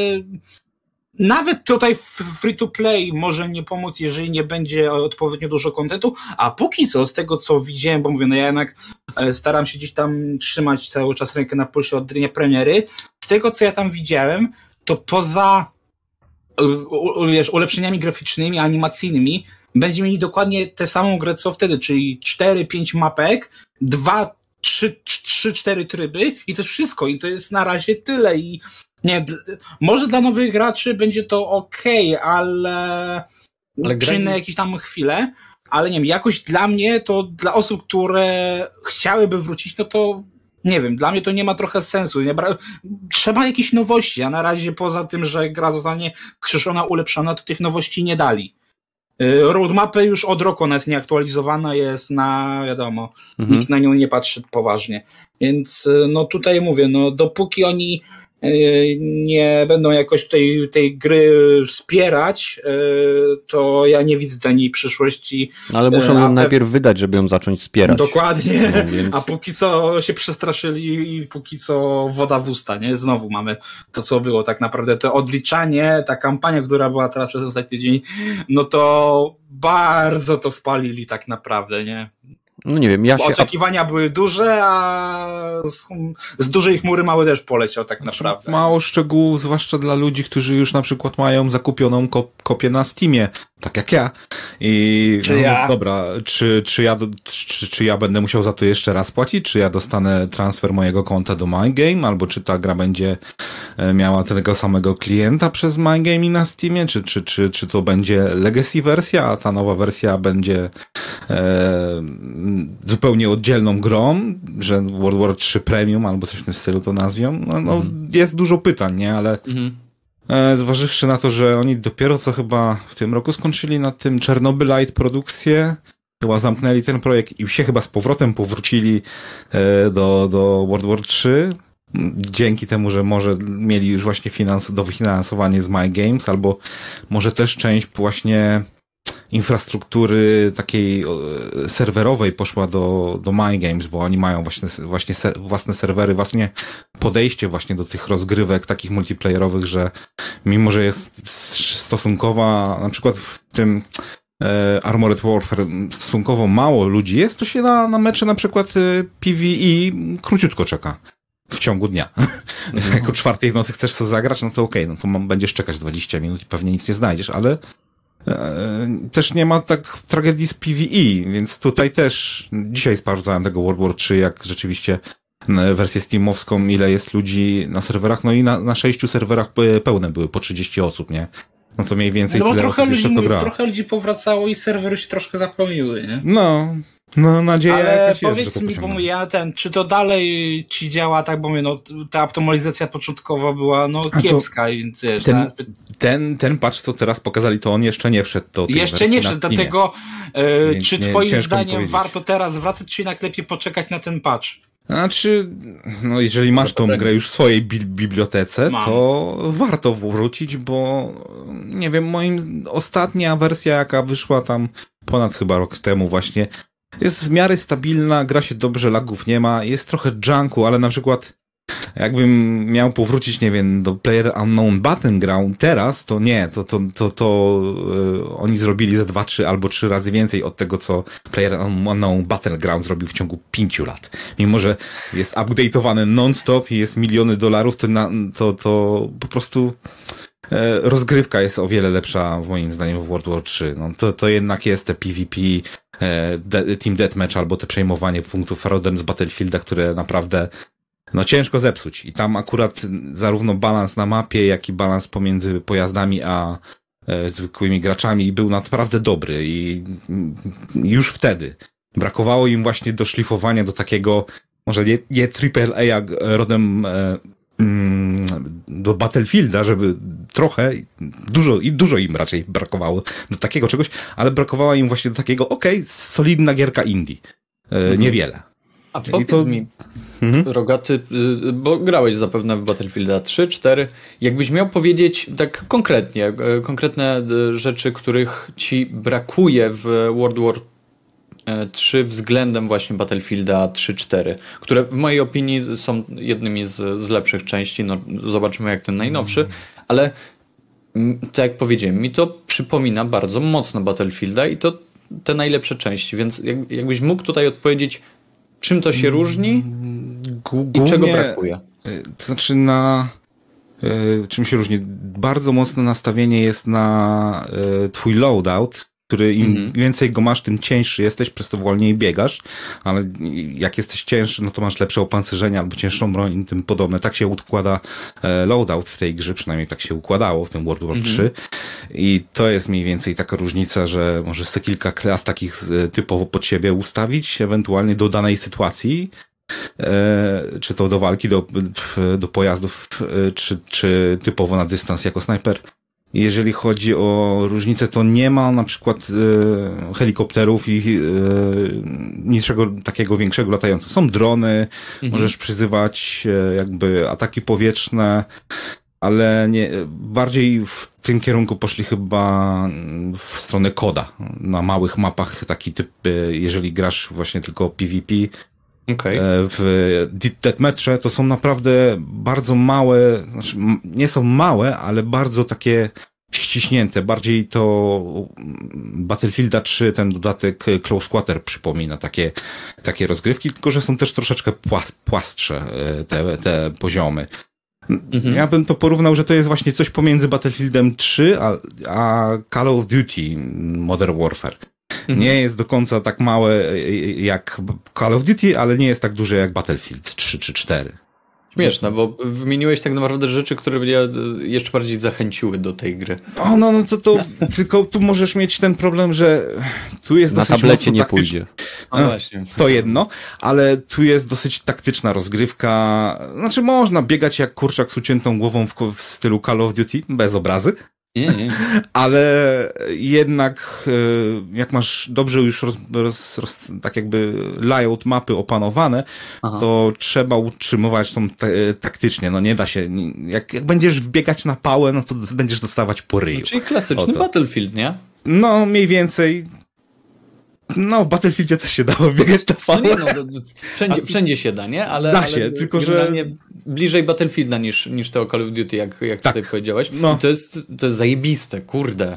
nawet tutaj free to play może nie pomóc, jeżeli nie będzie odpowiednio dużo kontentu, a póki co, z tego co widziałem, bo mówię, no ja jednak e, staram się gdzieś tam trzymać cały czas rękę na pulsie od dnia premiery, z tego co ja tam widziałem, to poza e, wiesz, ulepszeniami graficznymi, animacyjnymi, będzie mieli dokładnie tę samą grę co wtedy, czyli 4-5 mapek, 2 3-4 tryby i to wszystko. I to jest na razie tyle. I nie, może dla nowych graczy będzie to ok, ale, ale na jakieś tam chwilę, ale nie wiem, jakoś dla mnie to dla osób, które chciałyby wrócić, no to nie wiem, dla mnie to nie ma trochę sensu. Bra... Trzeba jakiejś nowości, a na razie poza tym, że gra zostanie krzyżona, ulepszona, to tych nowości nie dali. Y, roadmapy już od roku ona jest nieaktualizowana, jest na, wiadomo, mhm. nikt na nią nie patrzy poważnie. Więc y, no tutaj mówię, no dopóki oni nie będą jakoś tej, tej gry wspierać, to ja nie widzę dla niej przyszłości. No ale muszą ją najpierw wydać, żeby ją zacząć wspierać. Dokładnie, no, więc... a póki co się przestraszyli i póki co woda w usta, nie? Znowu mamy to, co było tak naprawdę, to odliczanie, ta kampania, która była teraz przez ostatni tydzień, no to bardzo to wpalili tak naprawdę, nie? No nie wiem, ja się... Oczekiwania były duże, a z, z dużej chmury mały też poleciał tak znaczy, naprawdę. Mało szczegółów, zwłaszcza dla ludzi, którzy już na przykład mają zakupioną kop kopię na Steamie, tak jak ja. I czy no, ja? dobra, czy, czy, ja, czy, czy ja będę musiał za to jeszcze raz płacić? Czy ja dostanę transfer mojego konta do MyGame? Albo czy ta gra będzie e, miała tego samego klienta przez MyGame na Steamie? Czy, czy, czy, czy to będzie legacy wersja, a ta nowa wersja będzie e, zupełnie oddzielną grą, że World War 3 Premium albo coś w tym stylu to nazwią? No, no mhm. jest dużo pytań, nie? Ale mhm. E, zważywszy na to, że oni dopiero co chyba w tym roku skończyli na tym Chernobylite produkcję, chyba zamknęli ten projekt i się chyba z powrotem powrócili e, do, do World War 3 dzięki temu, że może mieli już właśnie finans, dofinansowanie z My Games, albo może też część właśnie infrastruktury takiej serwerowej poszła do, do My Games, bo oni mają właśnie, właśnie własne serwery, właśnie podejście właśnie do tych rozgrywek takich multiplayerowych, że mimo, że jest stosunkowa, na przykład w tym e, Armored Warfare stosunkowo mało ludzi jest, to się na, na mecze na przykład e, PvE króciutko czeka w ciągu dnia. Mhm. Jak o czwartej w nocy chcesz co zagrać, no to okej, okay, no to będziesz czekać 20 minut i pewnie nic nie znajdziesz, ale E, też nie ma tak tragedii z PvE, więc tutaj też dzisiaj sprawdzałem tego World War 3, jak rzeczywiście wersję Steamowską, ile jest ludzi na serwerach, no i na, na sześciu serwerach pełne były, po 30 osób, nie? No to mniej więcej no, tyle trochę ludzi. Trochę ludzi powracało i serwery się troszkę zapełniły, nie? No, no, nadzieja Ale jakaś powiedz jest, mi, bo ja ten, czy to dalej ci działa? Tak, bo mówię, no, ta optymalizacja początkowa była no kiepska, więc wiesz, ten, zbyt... ten, ten patch, co teraz pokazali, to on jeszcze nie wszedł do Jeszcze nie wszedł, dlatego e, czy nie, twoim zdaniem warto teraz wracać, czy jednak lepiej poczekać na ten patch? Znaczy, no jeżeli masz tą grę już w swojej bi bibliotece, Mam. to warto wrócić, bo nie wiem, moim ostatnia wersja, jaka wyszła tam ponad chyba rok temu właśnie, jest w miarę stabilna, gra się dobrze, lagów nie ma, jest trochę junku, ale na przykład jakbym miał powrócić, nie wiem, do Player Unknown Battleground teraz, to nie, to, to, to, to yy, oni zrobili ze dwa, trzy albo trzy razy więcej od tego, co Player Unknown Battleground zrobił w ciągu pięciu lat. Mimo, że jest update'owany non-stop i jest miliony dolarów, to, na, to, to po prostu rozgrywka jest o wiele lepsza, w moim zdaniem, w World War 3. No, to, to jednak jest te PvP, E, Team Deathmatch albo te przejmowanie punktów rodem z Battlefielda, które naprawdę no ciężko zepsuć. I tam akurat zarówno balans na mapie, jak i balans pomiędzy pojazdami a e, zwykłymi graczami był naprawdę dobry i już wtedy brakowało im właśnie do szlifowania do takiego, może nie, nie AAA jak rodem e, Mm, do Battlefielda, żeby trochę, dużo i dużo im raczej brakowało do takiego czegoś, ale brakowało im właśnie do takiego, okej, okay, solidna gierka indie. E, mhm. Niewiele. A powiedz to... mi, mhm. Rogaty, y, bo grałeś zapewne w Battlefielda 3, 4. Jakbyś miał powiedzieć tak konkretnie, e, konkretne y, rzeczy, których ci brakuje w World War 3 e, względem właśnie Battlefielda 3-4, które w mojej opinii są jednymi z, z lepszych części. No, zobaczymy jak ten najnowszy, ale tak jak powiedziałem, mi to przypomina bardzo mocno Battlefielda i to te najlepsze części, więc jak, jakbyś mógł tutaj odpowiedzieć, czym to się różni Głównie, i czego brakuje? E, to znaczy na e, czym się różni? Bardzo mocne nastawienie jest na twój loadout, który im -hmm. więcej go masz, tym cieńszy jesteś, przez to wolniej biegasz, ale jak jesteś cięższy, no to masz lepsze opancerzenie albo cięższą broń i tym podobne. Tak się układa e, loadout w tej grze, przynajmniej tak się układało w tym World War -hmm. 3 i to jest mniej więcej taka różnica, że możesz sobie kilka klas takich e, typowo pod siebie ustawić, ewentualnie do danej sytuacji, e, czy to do walki, do, do pojazdów, czy, czy typowo na dystans jako snajper Jeżeli chodzi o różnice, to nie ma na przykład e, helikopterów i e, niczego takiego większego latającego. Są drony, mhm. możesz przyzywać e, jakby ataki powietrzne, ale nie, bardziej w tym kierunku poszli chyba w stronę koda. Na małych mapach taki typ, jeżeli grasz właśnie tylko PvP, Okay. W Deathmatche to są naprawdę bardzo małe, znaczy nie są małe, ale bardzo takie ściśnięte. Bardziej to Battlefielda 3, ten dodatek Close Quarter przypomina takie, takie rozgrywki, tylko że są też troszeczkę płastsze e, te, te poziomy. Mhm. Ja bym to porównał, że to jest właśnie coś pomiędzy Battlefieldem 3 a, a Call of Duty Modern Warfare. Nie jest do końca tak małe jak Call of Duty, ale nie jest tak duże jak Battlefield 3 czy 4. Śmieszne, bo wymieniłeś tak naprawdę rzeczy, które mnie jeszcze bardziej zachęciły do tej gry. O, no, no to, to tylko tu możesz mieć ten problem, że tu jest Na tablecie nie pójdzie. No, właśnie. To jedno, ale tu jest dosyć taktyczna rozgrywka. Znaczy można biegać jak kurczak z uciętą głową w, w stylu Call of Duty, bez obrazy. Ale jednak e, jak masz dobrze już roz, roz, roz, tak jakby layout mapy opanowane, Aha. to trzeba utrzymywać tą te, taktycznie. No nie da się. Jak, jak będziesz wbiegać na pałę, no to będziesz dostawać po ryju. No, czyli klasyczny Battlefield, nie? No mniej więcej no, w Battlefieldzie też się dało biegać na fałę. No nie, no, wszędzie, wszędzie się da, nie? Ale, da się, ale tylko że... Bliżej Battlefielda niż, niż tego Call of Duty, jak, jak tak. tutaj powiedziałeś. No. I to jest, to jest zajebiste, kurde.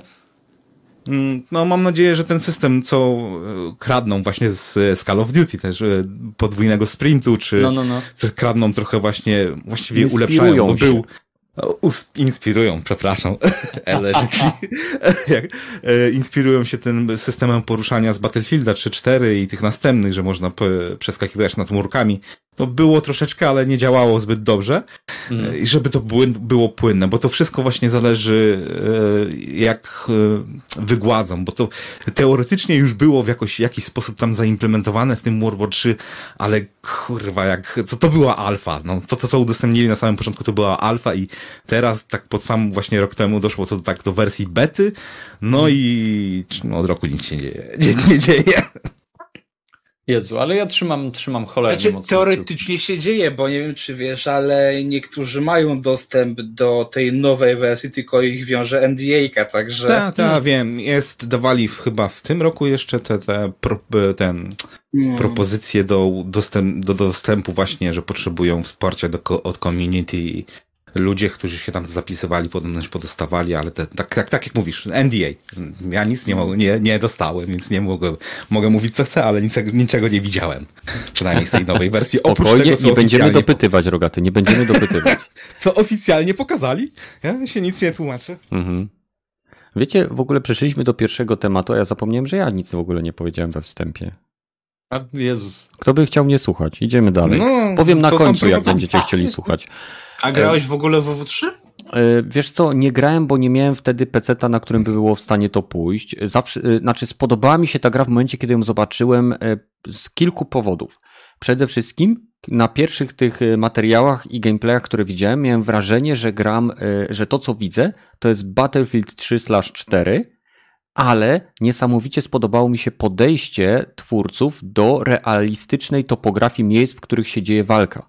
Mm, no, mam nadzieję, że ten system, co e, kradną właśnie z, z Call of Duty też, e, podwójnego sprintu, czy no, no, no. kradną trochę właśnie, właściwie ulepszają, bo był, inspirują, przepraszam, e, inspirują się tym systemem poruszania z Battlefielda 3.4 i tych następnych, że można przeskakiwać nad murkami to było troszeczkę, ale nie działało zbyt dobrze. Mm. I żeby to było płynne, bo to wszystko właśnie zależy e, jak e, wygładzą, bo to teoretycznie już było w jakoś, jakiś sposób tam zaimplementowane w tym World War 3, ale kurwa, jak, to, to była alfa, no, to, to co udostępnili na samym początku to była alfa i teraz tak pod sam właśnie rok temu doszło to tak do wersji bety, no mm. i no, od roku nic się nie. Nie, nie dzieje. Jezu, ale ja trzymam, trzymam cholernie znaczy, mocno. Teoretycznie się dzieje, bo nie wiem czy wiesz, ale niektórzy mają dostęp do tej nowej wersji, tylko ich wiąże NDA, także... Tak, tak, wiem. Jest, dawali chyba w tym roku jeszcze te, te pro, ten, hmm. propozycje do, dostęp, do dostępu właśnie, że potrzebują wsparcia do, od community ludzie, którzy się tam zapisywali, podobność podostawali, ale te, tak, tak, tak jak mówisz, NDA. Ja nic nie, mogę, nie, nie dostałem, więc nie mogę, mogę mówić co chcę, ale niczego, niczego nie widziałem. Przynajmniej z tej nowej wersji. Spokojnie, tego, nie będziemy dopytywać, Rogaty, nie będziemy dopytywać. co oficjalnie pokazali? Ja się nic nie tłumaczę. Mhm. Wiecie, w ogóle przeszliśmy do pierwszego tematu, a ja zapomniałem, że ja nic w ogóle nie powiedziałem we wstępie. A Jezus. Kto by chciał mnie słuchać? Idziemy dalej. No, Powiem na końcu, jak będziecie chcieli słuchać. A grałeś w ogóle w WW3? E, wiesz co, nie grałem, bo nie miałem wtedy peceta, na którym by było w stanie to pójść. Zawsze, e, znaczy spodobała mi się ta gra w momencie, kiedy ją zobaczyłem e, z kilku powodów. Przede wszystkim na pierwszych tych materiałach i gameplayach, które widziałem, miałem wrażenie, że gram, że to co widzę, to jest Battlefield 3/4, ale niesamowicie spodobało mi się podejście twórców do realistycznej topografii miejsc, w których się dzieje walka.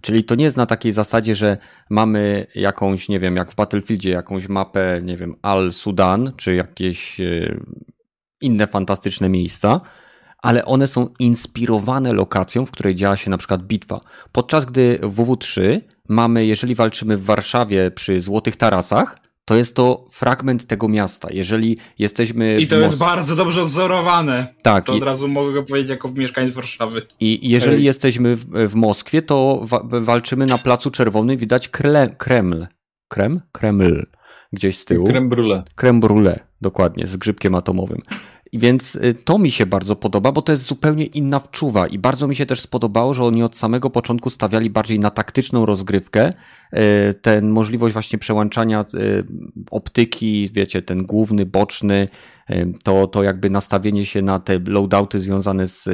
Czyli to nie jest na takiej zasadzie, że mamy jakąś, nie wiem, jak w Battlefieldzie, jakąś mapę, nie wiem, Al-Sudan, czy jakieś e, inne fantastyczne miejsca, ale one są inspirowane lokacją, w której działa się na przykład bitwa. Podczas gdy w WW3 mamy, jeżeli walczymy w Warszawie przy Złotych Tarasach, to jest to fragment tego miasta. Jeżeli jesteśmy. I to jest bardzo dobrze odzorowane. Tak. To od razu mogę go powiedzieć jako mieszkaniec Warszawy. I jeżeli Ej. jesteśmy w, w, Moskwie, to wa walczymy na Placu Czerwonym, widać Kreml. Krem? Kreml. Gdzieś z tyłu. Krem brule. Krem brule, dokładnie, z grzybkiem atomowym. Więc y, to mi się bardzo podoba, bo to jest zupełnie inna wczuwa i bardzo mi się też spodobało, że oni od samego początku stawiali bardziej na taktyczną rozgrywkę. Y, ten możliwość właśnie przełączania y, optyki, wiecie, ten główny, boczny, to, to jakby nastawienie się na te loadouty związane z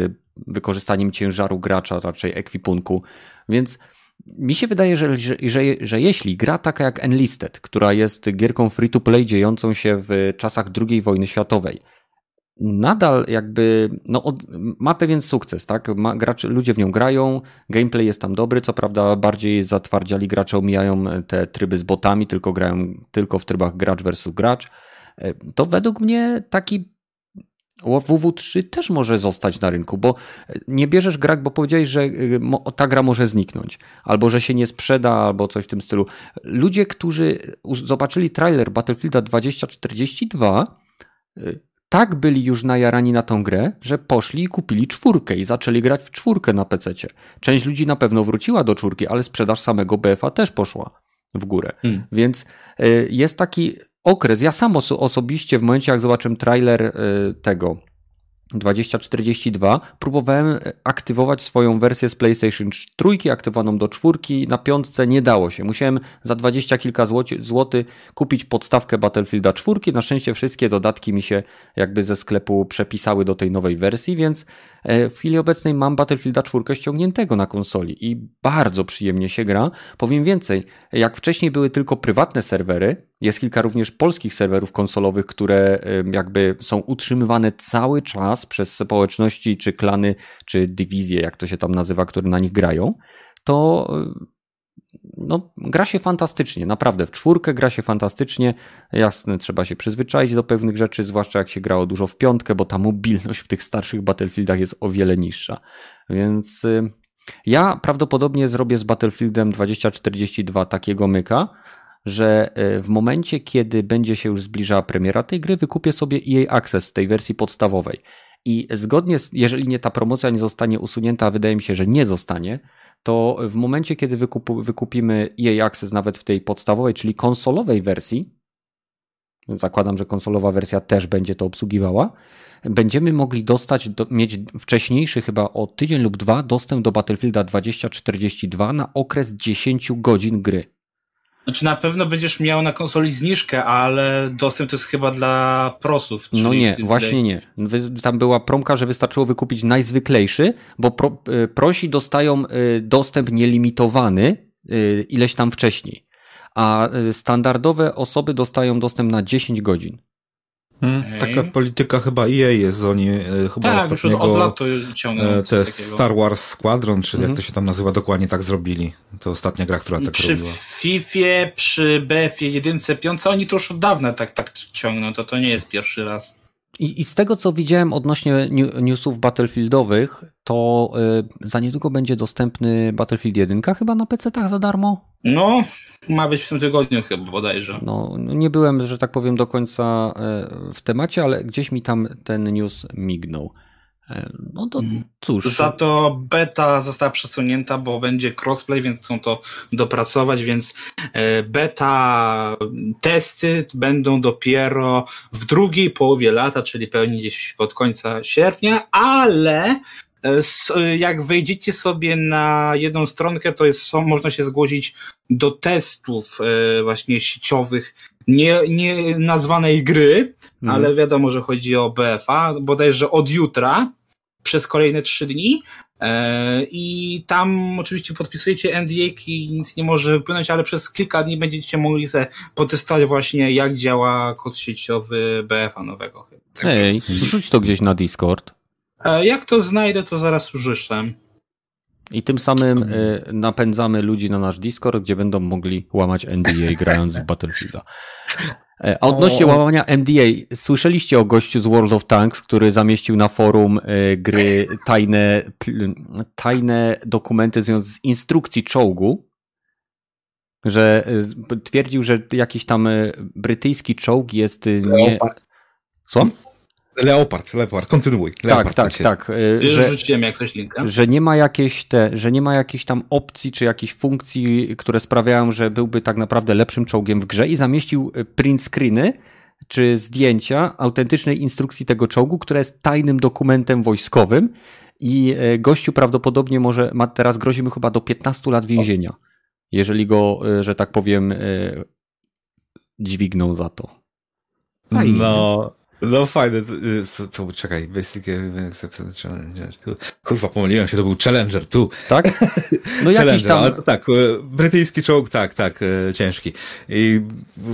wykorzystaniem ciężaru gracza, raczej ekwipunku. Więc mi się wydaje, że, że, że, że jeśli gra taka jak Enlisted, która jest gierką free-to-play dziejącą się w czasach II wojny światowej, nadal jakby no, od, ma pewien sukces, tak? Ma, gracze, ludzie w nią grają, gameplay jest tam dobry, co prawda bardziej zatwardziali gracze omijają te tryby z botami, tylko grają tylko w trybach gracz versus gracz. E, to według mnie taki WW3 też może zostać na rynku, bo nie bierzesz gra, bo powiedziałeś, że y, ta gra może zniknąć, albo że się nie sprzeda, albo coś w tym stylu. Ludzie, którzy zobaczyli trailer Battlefielda 2042, y, tak byli już najarani na tą grę, że poszli i kupili czwórkę i zaczęli grać w czwórkę na PC. Część ludzi na pewno wróciła do czwórki, ale sprzedaż samego BFA też poszła w górę. Hmm. Więc y, jest taki okres. Ja sam oso osobiście w momencie, jak zobaczyłem trailer y, tego 2042 próbowałem e, aktywować swoją wersję z PlayStation 3, aktywowaną do czwórki, na piątce nie dało się. Musiałem za 20 kilka złotych kupić podstawkę Battlefielda 4. Na szczęście wszystkie dodatki mi się jakby ze sklepu przepisały do tej nowej wersji, więc e, w chwili obecnej mam Battlefielda 4 ściągniętego na konsoli i bardzo przyjemnie się gra. Powiem więcej, jak wcześniej były tylko prywatne serwery, jest kilka również polskich serwerów konsolowych, które jakby są utrzymywane cały czas przez społeczności, czy klany, czy dywizje, jak to się tam nazywa, które na nich grają. To no, gra się fantastycznie, naprawdę. W czwórkę gra się fantastycznie. Jasne, trzeba się przyzwyczaić do pewnych rzeczy, zwłaszcza jak się grało dużo w piątkę, bo ta mobilność w tych starszych Battlefieldach jest o wiele niższa. Więc ja prawdopodobnie zrobię z Battlefieldem 2042 takiego myka, że e, w momencie, kiedy będzie się już zbliżała premiera tej gry, wykupię sobie EA Access w tej wersji podstawowej. I zgodnie z, jeżeli nie ta promocja nie zostanie usunięta, a wydaje mi się, że nie zostanie, to w momencie, kiedy wykup, wykupimy EA Access nawet w tej podstawowej, czyli konsolowej wersji, zakładam, że konsolowa wersja też będzie to obsługiwała, będziemy mogli dostać, do, mieć wcześniejszy chyba o tydzień lub dwa dostęp do Battlefielda 2042 na okres 10 godzin gry. Znaczy na pewno będziesz miał na konsoli zniżkę, ale dostęp to jest chyba dla prosów. No nie, właśnie nie. Tam była promka, że wystarczyło wykupić najzwyklejszy, bo pro, y, prosi dostają y, dostęp nielimitowany y, ileś tam wcześniej, a standardowe osoby dostają dostęp na 10 godzin. Hmm, taka polityka chyba EA jest, oni e, chyba tak, ostatniego, od lat to ciągną. E, jest Star Wars Squadron, czy jak mhm. to się tam nazywa, dokładnie tak zrobili. To ostatnia gra, która tak przy robiła. Przy FIFA, przy BF-ie, jedynce, piące, oni to już od dawna tak, tak ciągną, to to nie jest pierwszy raz. I, I, z tego, co widziałem odnośnie newsów battlefieldowych, to y, za niedługo będzie dostępny Battlefield 1 chyba na PC-tach za darmo? No, ma być w tym tygodniu chyba bodajże. No, nie byłem, że tak powiem, do końca y, w temacie, ale gdzieś mi tam ten news mignął. No to mhm. cóż. Za to beta została przesunięta, bo będzie crossplay, więc chcą to dopracować, więc e, beta testy będą dopiero w drugiej połowie lata, czyli pewnie gdzieś pod końca sierpnia, ale jak wejdziecie sobie na jedną stronkę, to jest, można się zgłosić do testów właśnie sieciowych nie, nie nazwanej gry, mm. ale wiadomo, że chodzi o BFA, bodajże od jutra przez kolejne trzy dni. E, I tam oczywiście podpisujecie NDA i nic nie może wypłynąć, ale przez kilka dni będziecie mogli sobie potestować właśnie jak działa kod sieciowy BFA nowego. Tak Ej, rzuć to gdzieś na Discord. E, jak to znajdę, to zaraz użyszę. I tym samym y, napędzamy ludzi na nasz Discord, gdzie będą mogli łamać NDA grając w Battlefielda. E, a odnośnie o... łamania MDA, słyszeliście o gościu z World of Tanks, który zamieścił na forum y, gry tajne, tajne dokumenty związane z instrukcji czołgu? Że y, twierdził, że jakiś tam brytyjski czołg jest nie. Co? Leopard, Leopard, kontynuuj. Tak, Leopard, tak, tak, tak. Już że, rzuciłem jak coś linka. Że nie ma jakiejś te, że nie ma jakiejś tam opcji czy jakichś funkcji, które sprawiają, że byłby tak naprawdę lepszym czołgiem w grze i zamieścił e, print screeny czy zdjęcia autentycznej instrukcji tego czołgu, która jest tajnym dokumentem wojskowym i e, gościu prawdopodobnie może, ma, teraz grozi mu chyba do 15 lat więzienia, jeżeli go, że tak powiem, dźwigną za to. Fajnie. No, No fajne, to, to, czekaj, Basic Challenger. Kurwa, pomyliłem się, to był Challenger tu. Tak? No jakiś tam... Ale, tak, brytyjski czołg, tak, tak, ciężki. I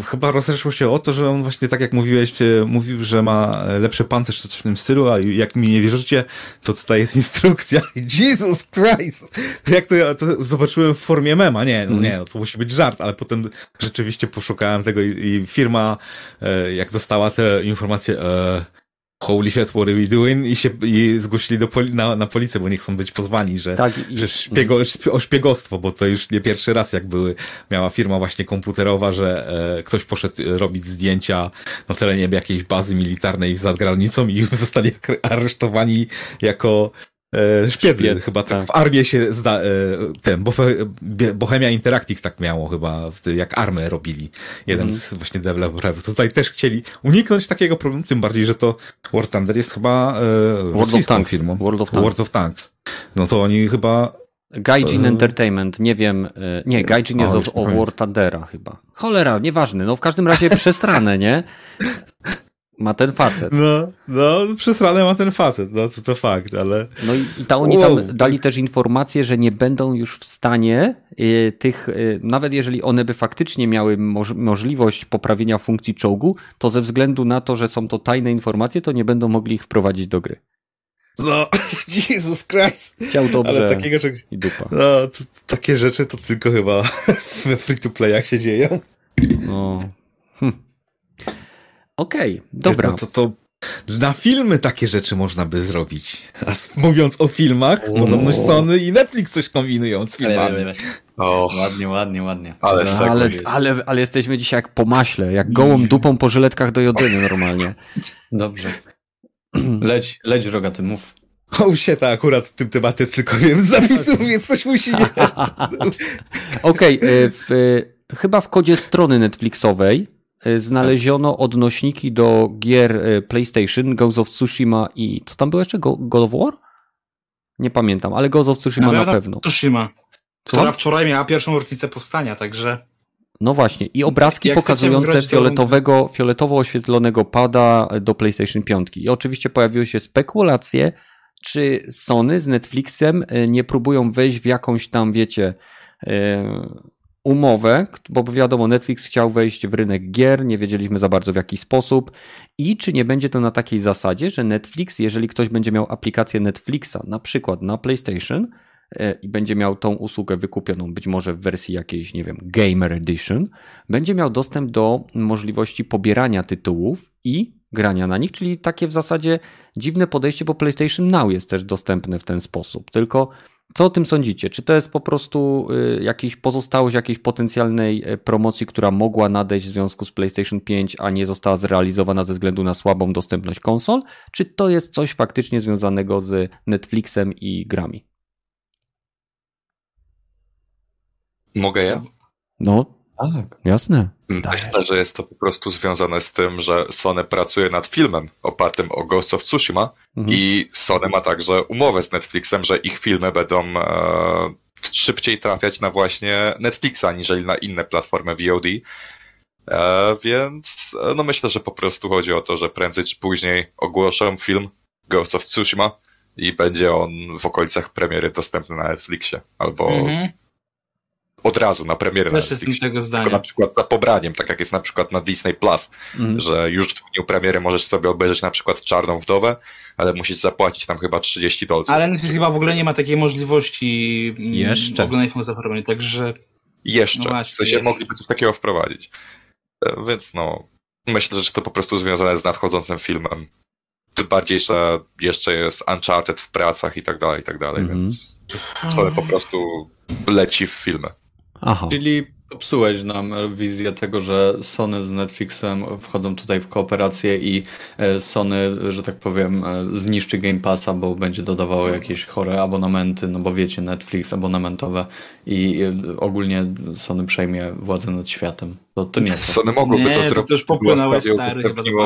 chyba rozeszło się o to, że on właśnie, tak jak mówiłeś, mówił, że ma lepszy pancerz czy coś w tym stylu, a jak mi nie wierzycie, to tutaj jest instrukcja. Jesus Christ! Jak to ja to zobaczyłem w formie mema, nie, no nie, no to musi być żart, ale potem rzeczywiście poszukałem tego i, i firma, jak dostała te informacje e, holy shit, what are we doing? I się i zgłosili do poli na, na policję, bo nie chcą być pozwani, że, tak, i... że szpiego, o szpiegostwo, bo to już nie pierwszy raz, jak były, miała firma właśnie komputerowa, że e, ktoś poszedł robić zdjęcia na terenie jakiejś bazy militarnej za granicą i zostali aresztowani jako E, szpiedzy, chyba tak. w armię się zda, e, ten, Bohemia Interactive tak miało chyba, jak armę robili. Jeden mm. z właśnie deweloperów. Tutaj też chcieli uniknąć takiego problemu, tym bardziej, że to War Thunder jest chyba e, World of Tanks. firmą. World of Tanks. World of Tanks. No to oni chyba Gaijin Entertainment, nie wiem, nie, Gaijin jest o, o War Thundera chyba. Cholera, nieważne, no w każdym razie przesrane, nie? Ma ten facet. No, no, przesrane ma ten facet, no to, to fakt, ale... No i, i ta, oni tam wow. dali też informację, że nie będą już w stanie y, tych, y, nawet jeżeli one by faktycznie miały moż, możliwość poprawienia funkcji czołgu, to ze względu na to, że są to tajne informacje, to nie będą mogli ich wprowadzić do gry. No, Jesus Christ. Chciał dobrze Ale takiego, że... i dupa. No, to, takie rzeczy to tylko chyba we free-to-playach się dzieją. No, hm. Okej, okay, dobra. No to, to na filmy takie rzeczy można by zrobić. A mówiąc o filmach, podobno Sony i Netflix coś kombinują z filmami. O, ładnie, ładnie, ładnie. Ale, no, ale, ale, ale, jesteśmy dzisiaj jak po maśle, jak gołą dupą po żyletkach do jodyny normalnie. Dobrze. Leć, leć rogaty, mów. O, się to akurat w tym temacie tylko wiem z zapisów, więc coś musi nie... Okej, okay, chyba w kodzie strony Netflixowej znaleziono odnośniki do gier e, PlayStation, Ghost of Tsushima i co tam było jeszcze? God of War? Nie pamiętam, ale Ghost of Tsushima na, na pewno. Tsushima, która wczoraj miała pierwszą rocznicę powstania, także... No właśnie, i obrazki Jak pokazujące fioletowego, fioletowo oświetlonego pada do PlayStation 5. I oczywiście pojawiły się spekulacje, czy Sony z Netflixem e, nie próbują wejść w jakąś tam, wiecie, umowę, bo wiadomo, Netflix chciał wejść w rynek gier, nie wiedzieliśmy za bardzo w jaki sposób i czy nie będzie to na takiej zasadzie, że Netflix, jeżeli ktoś będzie miał aplikację Netflixa, na przykład na PlayStation e, i będzie miał tą usługę wykupioną być może w wersji jakiejś, nie wiem, Gamer Edition, będzie miał dostęp do możliwości pobierania tytułów i grania na nich, czyli takie w zasadzie dziwne podejście, bo PlayStation Now jest też dostępne w ten sposób. Tylko co o tym sądzicie? Czy to jest po prostu y, jakiś pozostałość jakiejś potencjalnej e, promocji, która mogła nadejść w związku z PlayStation 5, a nie została zrealizowana ze względu na słabą dostępność konsol? Czy to jest coś faktycznie związanego z Netflixem i grami? Mogę ja? No, tak, jasne. Myślę, że jest to po prostu związane z tym, że Sony pracuje nad filmem opartym o Ghost of Tsushima mhm. i Sony ma także umowę z Netflixem, że ich filmy będą e, szybciej trafiać na właśnie Netflixa, aniżeli na inne platformy VOD. E, więc e, no myślę, że po prostu chodzi o to, że prędzej czy później ogłoszą film Ghost of Tsushima i będzie on w okolicach premiery dostępny na Netflixie albo mhm od razu na premierę Też na Netflixie. tego zdania. na przykład za pobraniem, tak jak jest na przykład na Disney Plus, mm. że już w dniu premiery możesz sobie obejrzeć na przykład Czarną Wdowę, ale musisz zapłacić tam chyba 30 dolców. Ale Netflix chyba w ogóle nie ma takiej możliwości mm, jeszcze oglądania filmu za pobraniem, także... Jeszcze, no właśnie, w sensie jeszcze. mogliby coś takiego wprowadzić. E, więc no, myślę, że to po prostu związane z nadchodzącym filmem. Tym bardziej, że jeszcze jest Uncharted w pracach i tak dalej, i tak dalej, mm -hmm. więc to po prostu leci w filmy. Aha. Czyli popsułeś nam wizję tego, że Sony z Netflixem wchodzą tutaj w kooperację i e, Sony, że tak powiem, e, zniszczy Game Passa, bo będzie dodawało jakieś chore abonamenty, no bo wiecie, Netflix abonamentowe i e, ogólnie Sony przejmie władzę nad światem. To, to nie Sony mogłoby nie, to zrobić. To już popłynęło stary,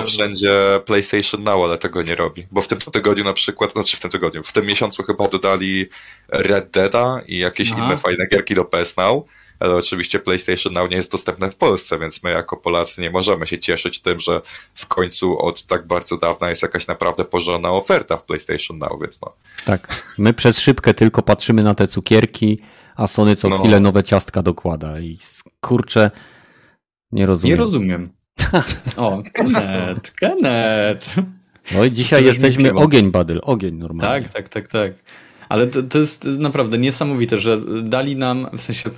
wszędzie PlayStation Now, ale tego nie robi. Bo w tym tygodniu na przykład, znaczy w tym tygodniu, w tym miesiącu chyba dodali Red Deada i jakieś Aha. inne fajne gierki do PS Now ale oczywiście PlayStation Now nie jest dostępne w Polsce, więc my jako Polacy nie możemy się cieszyć tym, że w końcu od tak bardzo dawna jest jakaś naprawdę porządna oferta w PlayStation Now, więc no. Tak, my przez szybkę tylko patrzymy na te cukierki, a Sony co No. chwilę nowe ciastka dokłada i kurczę, nie rozumiem. Nie rozumiem. O, Kenneth, Kenneth. No i dzisiaj jesteśmy ogień badyl, ogień normalnie. Tak, tak, tak, tak. Ale to, to, jest, to jest naprawdę niesamowite, że dali nam, w sensie,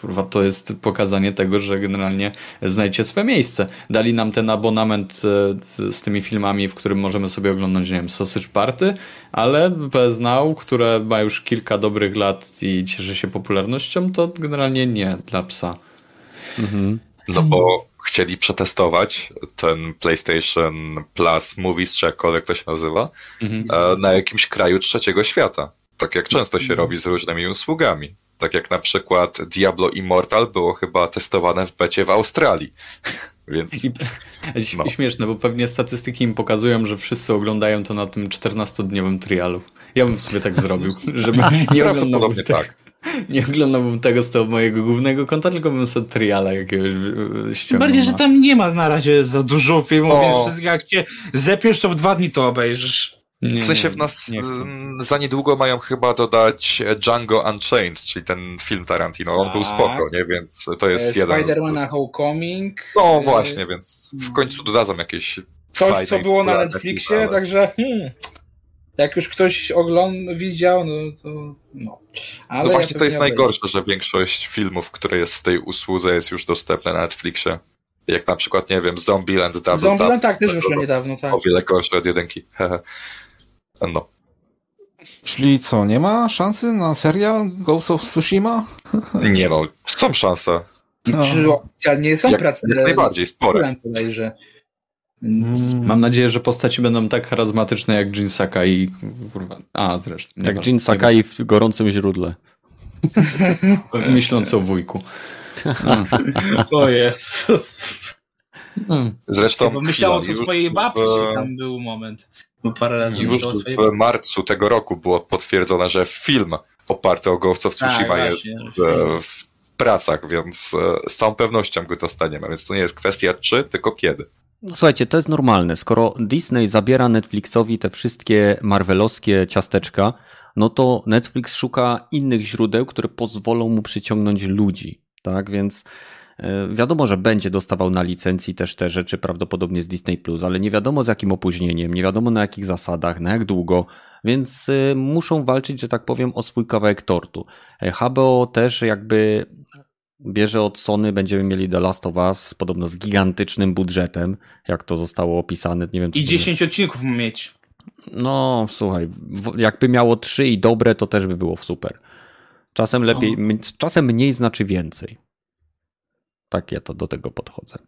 kurwa, to jest pokazanie tego, że generalnie znajdzie swoje miejsce. Dali nam ten abonament e, z, z tymi filmami, w którym możemy sobie oglądać, nie wiem, Sausage Party, ale PS Now, które ma już kilka dobrych lat i cieszy się popularnością, to generalnie nie dla psa. Mhm. No bo chcieli przetestować ten PlayStation Plus Movies, czy jakkolwiek to się nazywa, Mhm. e, na jakimś kraju trzeciego świata. Tak jak często się robi z różnymi usługami. Tak jak na przykład Diablo Immortal było chyba testowane w becie w Australii. Więc I, No. Śmieszne, bo pewnie statystyki im pokazują, że wszyscy oglądają to na tym 14-dniowym trialu. Ja bym sobie tak zrobił, żeby nie te, tak. nie oglądałbym tego z tego mojego głównego konta, tylko bym sobie triala jakiegoś e, ściągnął. bardziej, że na- tam nie ma na razie za dużo filmów, O. więc wszystko jak cię zepiesz, to w dwa dni to obejrzysz. Nie, W sensie w nas nie mm, za niedługo mają chyba dodać Django Unchained, czyli ten film Tarantino. On był Tak. spoko, nie? Więc to jest E, jeden z... Spider-Mana Homecoming. No właśnie, więc w końcu dodadzą jakieś Coś, co było na Netflixie, filmy, ale- także hmm, jak już ktoś ogląd widział, no to no. Ale No ja właśnie to pewnie jest najgorsze, że większość filmów, które jest w tej usłudze jest już dostępne na Netflixie. Jak na przykład, nie wiem, Zombieland Double Zombieland tak też wyszło niedawno, tak. O wiele gorsze od jedynki. No. Czyli co, nie ma szansy na serial Ghost of Tsushima? Nie no, są szanse. No. Czy oficjalnie są Jak, prace? jak najbardziej, spore. Podejrzę. Mm. Mam nadzieję, że postaci będą tak charyzmatyczne jak Jin Sakai. Kurwa. A, zresztą. Jak. Jin Sakai w gorącym źródle. Myśląc o wujku. O Jezus. Mm. Zresztą Bo myślał o swojej babci, tam był moment. Parę razy Już w marcu tego roku było potwierdzone, że film oparty o Ghost of Tsushima Tak, jest właśnie, w, w pracach, więc e, z całą pewnością go dostaniemy. Więc to nie jest kwestia czy, tylko kiedy. No, Słuchajcie, to jest normalne. Skoro Disney zabiera Netflixowi te wszystkie marvelowskie ciasteczka, no to Netflix szuka innych źródeł, które pozwolą mu przyciągnąć ludzi. Tak więc wiadomo, że będzie dostawał na licencji też te rzeczy prawdopodobnie z Disney Plus, ale nie wiadomo z jakim opóźnieniem, nie wiadomo na jakich zasadach, na jak długo, więc e, muszą walczyć, że tak powiem, o swój kawałek tortu. E, HBO też jakby bierze od Sony, będziemy mieli The Last of Us, podobno z gigantycznym budżetem, jak to zostało opisane, nie wiem I to- 10 odcinków ma mieć. No, słuchaj, jakby miało trzy i dobre, to też by było super. Czasem lepiej, No. czasem mniej znaczy więcej. Tak ja to do tego podchodzę.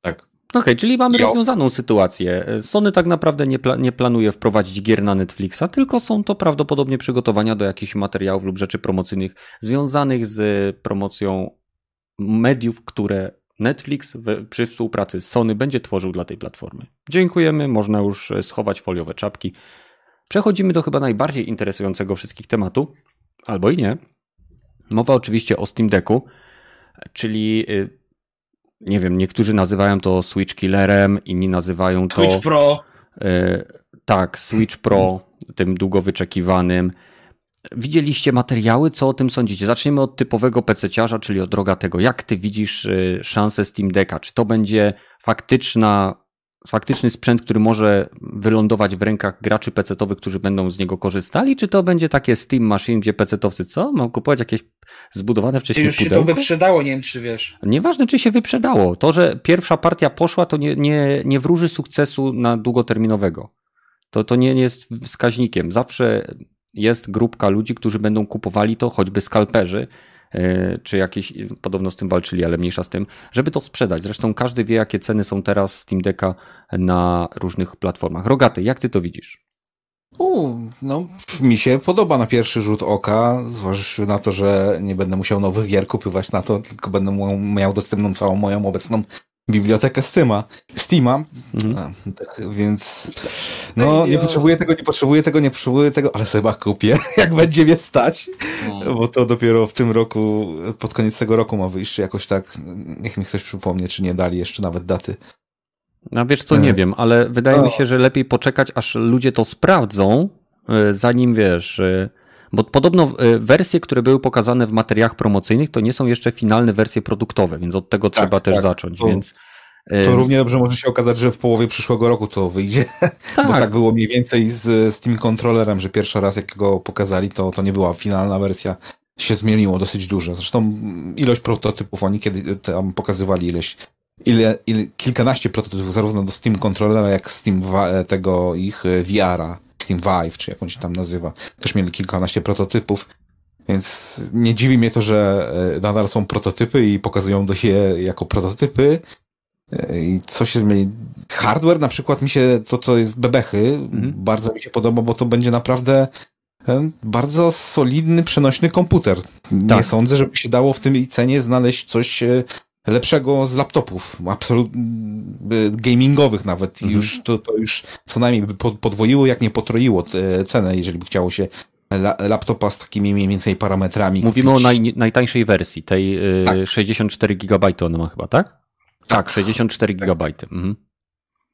Tak. Okej, czyli mamy Jasne. rozwiązaną sytuację. Sony tak naprawdę nie, pla- nie planuje wprowadzić gier na Netflixa, tylko są to prawdopodobnie przygotowania do jakichś materiałów lub rzeczy promocyjnych związanych z promocją mediów, które Netflix we, przy współpracy z Sony będzie tworzył dla tej platformy. Dziękujemy, można już e, schować foliowe czapki. Przechodzimy do chyba najbardziej interesującego wszystkich tematu, albo i nie. Mowa oczywiście o Steam Decku, czyli y, nie wiem, niektórzy nazywają to Switch Killerem, inni nazywają to Twitch Pro. y, tak, Switch Pro, tym długo wyczekiwanym. Widzieliście materiały? Co o tym sądzicie? Zaczniemy od typowego PC-ciarza, czyli od rogatego. Jak ty widzisz y, szansę Steam Decka? Czy to będzie faktyczna, faktyczny sprzęt, który może wylądować w rękach graczy PC-towych, którzy będą z niego korzystali? Czy to będzie takie Steam Machine, gdzie PC-towcy co? Mam kupować jakieś zbudowane Czy wcześniej już się to pudełko? wyprzedało, nie wiem czy wiesz. Nieważne, czy się wyprzedało. To, że pierwsza partia poszła, to nie, nie, nie wróży sukcesu na długoterminowego. To, to nie jest wskaźnikiem. Zawsze jest grupka ludzi, którzy będą kupowali to, choćby skalperzy, czy jakieś, podobno z tym walczyli, ale mniejsza z tym, żeby to sprzedać. Zresztą każdy wie, jakie ceny są teraz Steam Decka na różnych platformach. Rogaty, jak ty to widzisz? U, no, mi się podoba na pierwszy rzut oka, zważywszy na to, że nie będę musiał nowych gier kupywać na to, tylko będę miał dostępną całą moją obecną bibliotekę Steama. Steama. Mhm. A, tak, więc no nie potrzebuję tego, nie potrzebuję tego, nie potrzebuję tego, ale sobie kupię, jak będzie mnie stać, no. bo to dopiero w tym roku, pod koniec tego roku ma wyjść, jakoś tak, niech mi ktoś przypomnie, czy nie dali jeszcze nawet daty. No wiesz co, nie e, wiem, ale wydaje no. mi się, że lepiej poczekać, aż ludzie to sprawdzą, e, zanim wiesz, e, bo podobno wersje, które były pokazane w materiałach promocyjnych, to nie są jeszcze finalne wersje produktowe, więc od tego tak, trzeba też tak. zacząć, to, więc... To równie dobrze może się okazać, że w połowie przyszłego roku to wyjdzie, tak. bo tak było mniej więcej z, z tym kontrolerem, że pierwszy raz jak go pokazali, to, to nie była finalna wersja, się zmieniło dosyć dużo. Zresztą ilość prototypów, oni kiedy tam pokazywali ileś ile, ile, kilkanaście prototypów zarówno do Steam Controllera, jak Steam tego ich e, VR-a, Steam Vive, czy jak on się tam nazywa. Też mieli kilkanaście prototypów, więc nie dziwi mnie to, że e, nadal są prototypy i pokazują do je jako prototypy. E, I co się zmieni? Hardware na przykład mi się, to co jest bebechy, mhm. bardzo mi się podoba, bo to będzie naprawdę bardzo solidny, przenośny komputer. Nie tak. sądzę, żeby się dało w tym cenie znaleźć coś lepszego z laptopów, absolutnie gamingowych nawet. Mhm. Już to, to już co najmniej by podwoiło, jak nie potroiło cenę, jeżeli by chciało się laptopa z takimi mniej więcej parametrami. Mówimy kupić. o naj, najtańszej wersji, tej tak. 64 GB ona ma chyba, tak? Tak, 64 tak. GB. Mhm.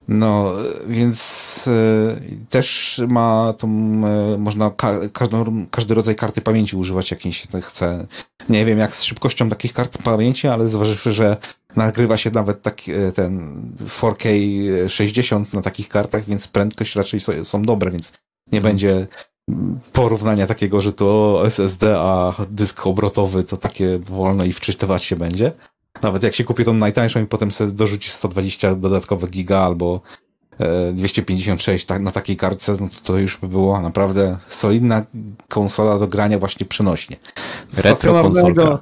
No, więc e, też ma tą, e, można ka każdą, każdy rodzaj karty pamięci używać, jak się chce. Nie wiem jak z szybkością takich kart pamięci, ale zważywszy, że nagrywa się nawet taki, e, ten 4K 60 na takich kartach, więc prędkość raczej są dobre, więc nie hmm. będzie porównania takiego, że to SSD, a dysk obrotowy to takie wolne i wczytywać się będzie. Nawet jak się kupi tą najtańszą i potem sobie dorzuci 120 dodatkowe giga albo 256 e, na takiej kartce, no to, to już by było naprawdę solidna konsola do grania właśnie przenośnie. Retro konsolka.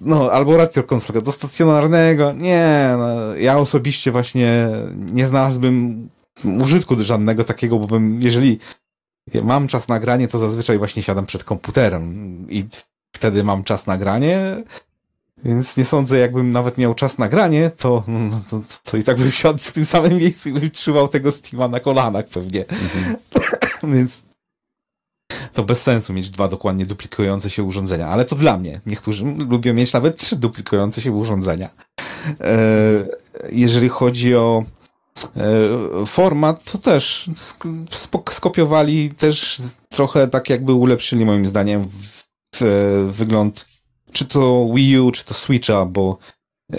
No, albo retro konsolka. Do stacjonarnego, nie, no, ja osobiście właśnie nie znalazłbym użytku żadnego takiego, bo bym, jeżeli mam czas na granie, to zazwyczaj właśnie siadam przed komputerem i wtedy mam czas na granie, więc nie sądzę, jakbym nawet miał czas na granie, to, no, to, to, i tak bym siadł w tym samym miejscu i bym trzymał tego Steama na kolanach pewnie. Mhm. Więc to bez sensu mieć dwa dokładnie duplikujące się urządzenia. Ale to dla mnie. Niektórzy lubią mieć nawet trzy duplikujące się urządzenia. E, jeżeli chodzi o e, format, to też skopiowali też trochę tak jakby ulepszyli moim zdaniem wygląd czy to Wii U, czy to Switcha, bo e,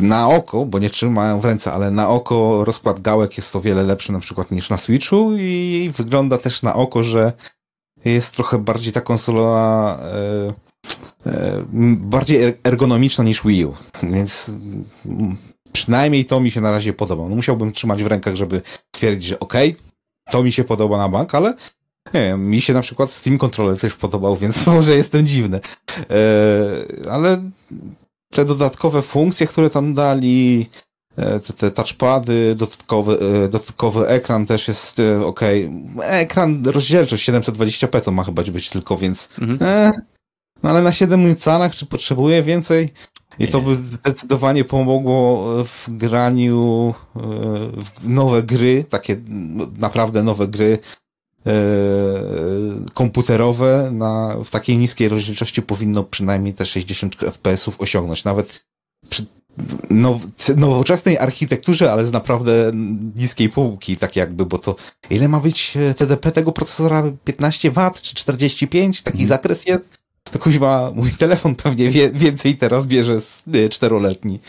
na oko, bo nie trzymają w ręce, ale na oko rozkład gałek jest o wiele lepszy na przykład niż na Switchu i wygląda też na oko, że jest trochę bardziej ta konsola e, e, bardziej er-, ergonomiczna niż Wii U, więc przynajmniej to mi się na razie podoba. No musiałbym trzymać w rękach, żeby stwierdzić, że okej, okay, to mi się podoba na bank, ale nie wiem, mi się na przykład Steam Controller też podobał, więc może jestem dziwny. E, ale te dodatkowe funkcje, które tam dali, e, te, te touchpady, dodatkowy, e, dodatkowy ekran też jest ok. Ekran rozdzielczość 720p to ma chyba być tylko, więc mhm. e, no ale na 7 calach czy potrzebuję więcej? I to by zdecydowanie pomogło w graniu w nowe gry, takie naprawdę nowe gry, komputerowe na, w takiej niskiej rozdzielczości powinno przynajmniej te 60 FPS-ów osiągnąć. Nawet przy now, nowoczesnej architekturze, ale z naprawdę niskiej półki, tak jakby, bo to ile ma być e, TDP tego procesora? 15 W czy 45? Taki mm. zakres jest? To kuźwa, mój telefon pewnie wie, więcej teraz bierze z czteroletni.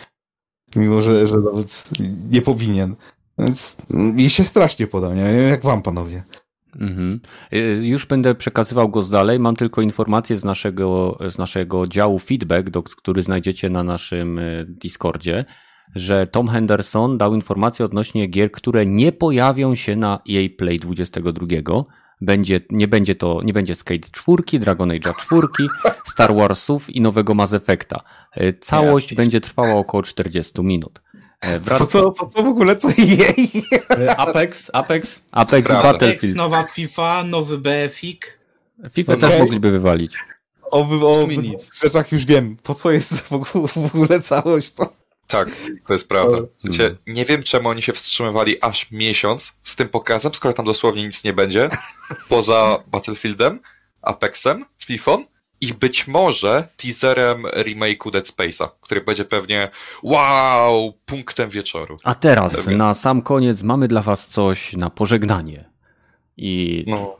Mimo, że, że nawet nie powinien. Więc mi się strasznie poda, nie? Jak wam, panowie? Mhm. Y, już będę przekazywał go z dalej. Mam tylko informację z naszego, z naszego działu feedback, do, który znajdziecie na naszym y, Discordzie, że Tom Henderson dał informację odnośnie gier, które nie pojawią się na EA Play 22. Będzie, nie będzie to, nie będzie Skate 4, Dragon Age 4, Star Warsów i nowego Mass Effecta. Y, całość będzie trwała około 40 minut. E, po co, po co w ogóle to jej? E, Apex, Apex. Apex Prawda. Battlefield. Apex, nowa FIFA, nowy BFIK. FIFA okay. też mogliby wywalić. O, o, o rzeczach już wiem. Po co jest w ogóle całość to? Tak, to jest prawda. W sensie, nie wiem, czemu oni się wstrzymywali aż miesiąc z tym pokazem, skoro tam dosłownie nic nie będzie, poza Battlefieldem, Apexem, FIFA i być może teaserem remake'u Dead Space'a, który będzie pewnie wow, punktem wieczoru. A teraz, pewnie. na sam koniec, mamy dla was coś na pożegnanie. I no.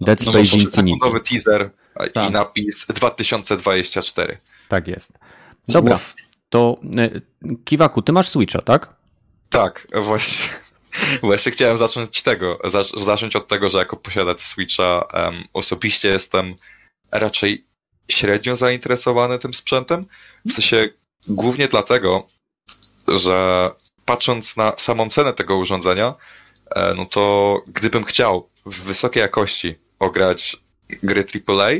Dead no, Space no, Infinity. Nowy teaser tak. i napis 2024. Tak jest. Dobra, to e, Kiwaku, ty masz Switcha, tak? Tak, właśnie. Właśnie chciałem zacząć tego, zacząć od tego, że jako posiadacz Switcha um, osobiście jestem raczej średnio zainteresowany tym sprzętem. W sensie głównie dlatego, że patrząc na samą cenę tego urządzenia, e, no to gdybym chciał w wysokiej jakości ograć gry AAA,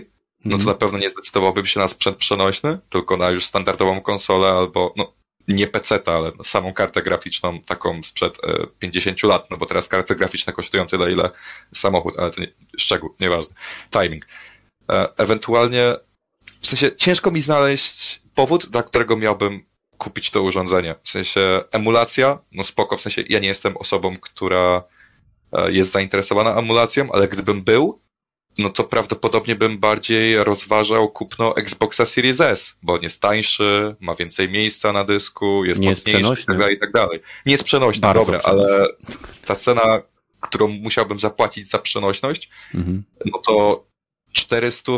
no to mhm. na pewno nie zdecydowałbym się na sprzęt przenośny, tylko na już standardową konsolę albo no, nie PC, ale samą kartę graficzną taką sprzed 50 e, lat, no bo teraz karty graficzne kosztują tyle, ile samochód, ale to nie, szczegół, nieważne. Timing. E, ewentualnie, w sensie ciężko mi znaleźć powód, dla którego miałbym kupić to urządzenie. W sensie emulacja, no spoko, w sensie ja nie jestem osobą, która e, jest zainteresowana emulacją, ale gdybym był, no to prawdopodobnie bym bardziej rozważał kupno Xboxa Series S, bo on jest tańszy, ma więcej miejsca na dysku, jest nie mocniejszy jest i tak dalej, i tak. Nie jest przenośny, Bardzo dobra, przenośny. ale ta cena, którą musiałbym zapłacić za przenośność, mhm. no to 400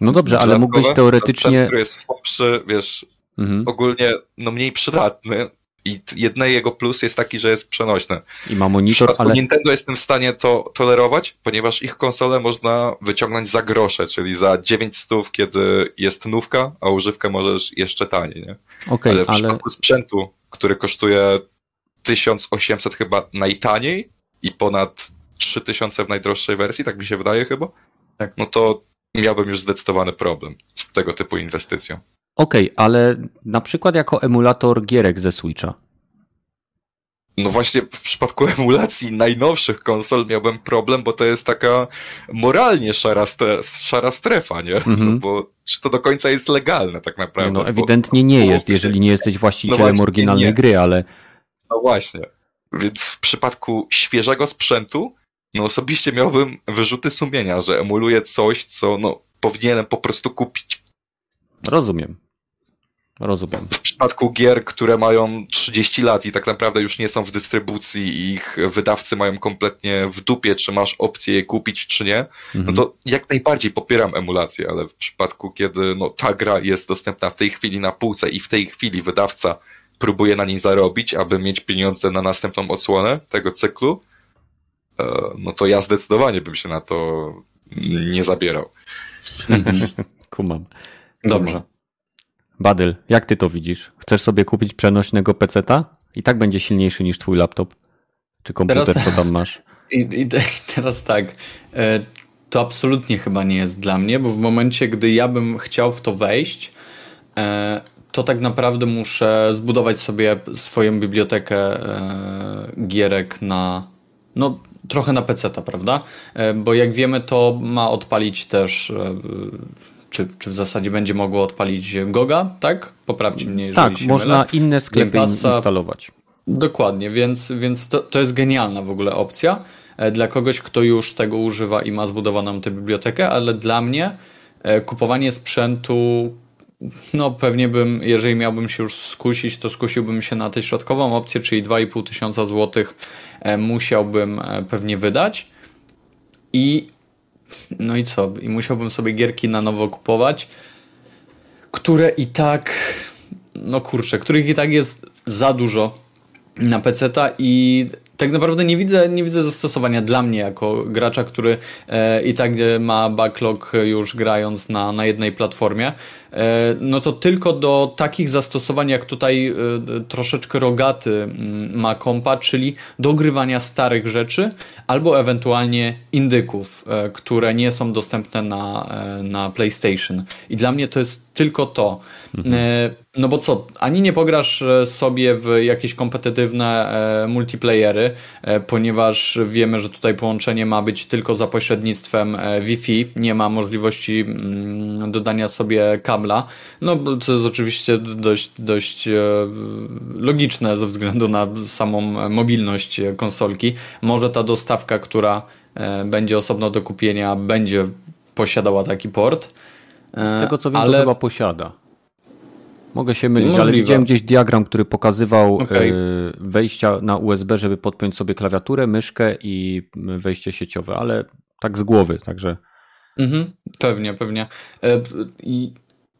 No dobrze, ale mógłbyś teoretycznie... Ten, który jest słabszy, wiesz, mhm. ogólnie no mniej przydatny, i jedny jego plus jest taki, że jest przenośny. I ma monitor, ale... Nintendo jestem w stanie to tolerować, ponieważ ich konsole można wyciągnąć za grosze, czyli za 900, kiedy jest nówka, a używkę możesz jeszcze taniej, nie? Okay, ale w ale... przypadku sprzętu, który kosztuje 1800 chyba najtaniej i ponad 3000 w najdroższej wersji, tak mi się wydaje chyba, tak. no to miałbym już zdecydowany problem z tego typu inwestycją. Okej, okay, ale na przykład jako emulator gierek ze Switcha. No właśnie w przypadku emulacji najnowszych konsol miałbym problem, bo to jest taka moralnie szara, szara strefa, nie? Mm -hmm. Bo czy to do końca jest legalne tak naprawdę? No ewidentnie bo, nie jest, jeżeli nie jesteś właścicielem no oryginalnej nie. gry, ale... No właśnie. Więc w przypadku świeżego sprzętu, no osobiście miałbym wyrzuty sumienia, że emuluję coś, co no powinienem po prostu kupić. Rozumiem. Rozumiem. W przypadku gier, które mają 30 lat i tak naprawdę już nie są w dystrybucji i ich wydawcy mają kompletnie w dupie, czy masz opcję je kupić, czy nie, mhm. no to jak najbardziej popieram emulację, ale w przypadku, kiedy no, ta gra jest dostępna w tej chwili na półce i w tej chwili wydawca próbuje na niej zarobić, aby mieć pieniądze na następną odsłonę tego cyklu, e, no to ja zdecydowanie bym się na to nie zabierał. Kumam. Dobrze. Badyl, jak ty to widzisz? Chcesz sobie kupić przenośnego peceta? I tak będzie silniejszy niż twój laptop? Czy komputer, teraz, co tam masz? I, I, teraz tak. E, to absolutnie chyba nie jest dla mnie, bo w momencie, gdy ja bym chciał w to wejść, e, to tak naprawdę muszę zbudować sobie swoją bibliotekę e, gierek na. No, trochę na PC, prawda? Bo jak wiemy, to ma odpalić też czy, czy w zasadzie będzie mogło odpalić Goga, tak? Poprawcie mnie, jeżeli Tak, można mylę. inne sklepy instalować. Dokładnie, więc, więc to, to jest genialna w ogóle opcja e, dla kogoś, kto już tego używa i ma zbudowaną tę bibliotekę, ale dla mnie e, kupowanie sprzętu, no pewnie bym, jeżeli miałbym się już skusić, to skusiłbym się na tę środkową opcję, czyli 2,5 tysiąca złotych e, musiałbym pewnie wydać. I no i co? I musiałbym sobie gierki na nowo kupować, które i tak, no kurczę, których i tak jest za dużo na PC-ta i tak naprawdę nie widzę, nie widzę zastosowania dla mnie jako gracza, który e, i tak ma backlog już grając na, na jednej platformie. E, no to tylko do takich zastosowań, jak tutaj e, troszeczkę rogaty mm, ma kompa, czyli do grywania starych rzeczy albo ewentualnie indyków, e, które nie są dostępne na, na PlayStation. I dla mnie to jest tylko to. Mhm. No bo co, ani nie pograsz sobie w jakieś kompetytywne multiplayery, 4, ponieważ wiemy, że tutaj połączenie ma być tylko za pośrednictwem Wi-Fi, nie ma możliwości mm, dodania sobie no co jest oczywiście dość, dość logiczne ze względu na samą mobilność konsolki. Może ta dostawka, która będzie osobno do kupienia, będzie posiadała taki port. Z tego co wiem, ale... chyba posiada. Mogę się mylić, Możliwe. ale widziałem gdzieś diagram, który pokazywał okay. wejścia na USB, żeby podpiąć sobie klawiaturę, myszkę i wejście sieciowe, ale tak z głowy, także. Mhm, pewnie, pewnie. E, I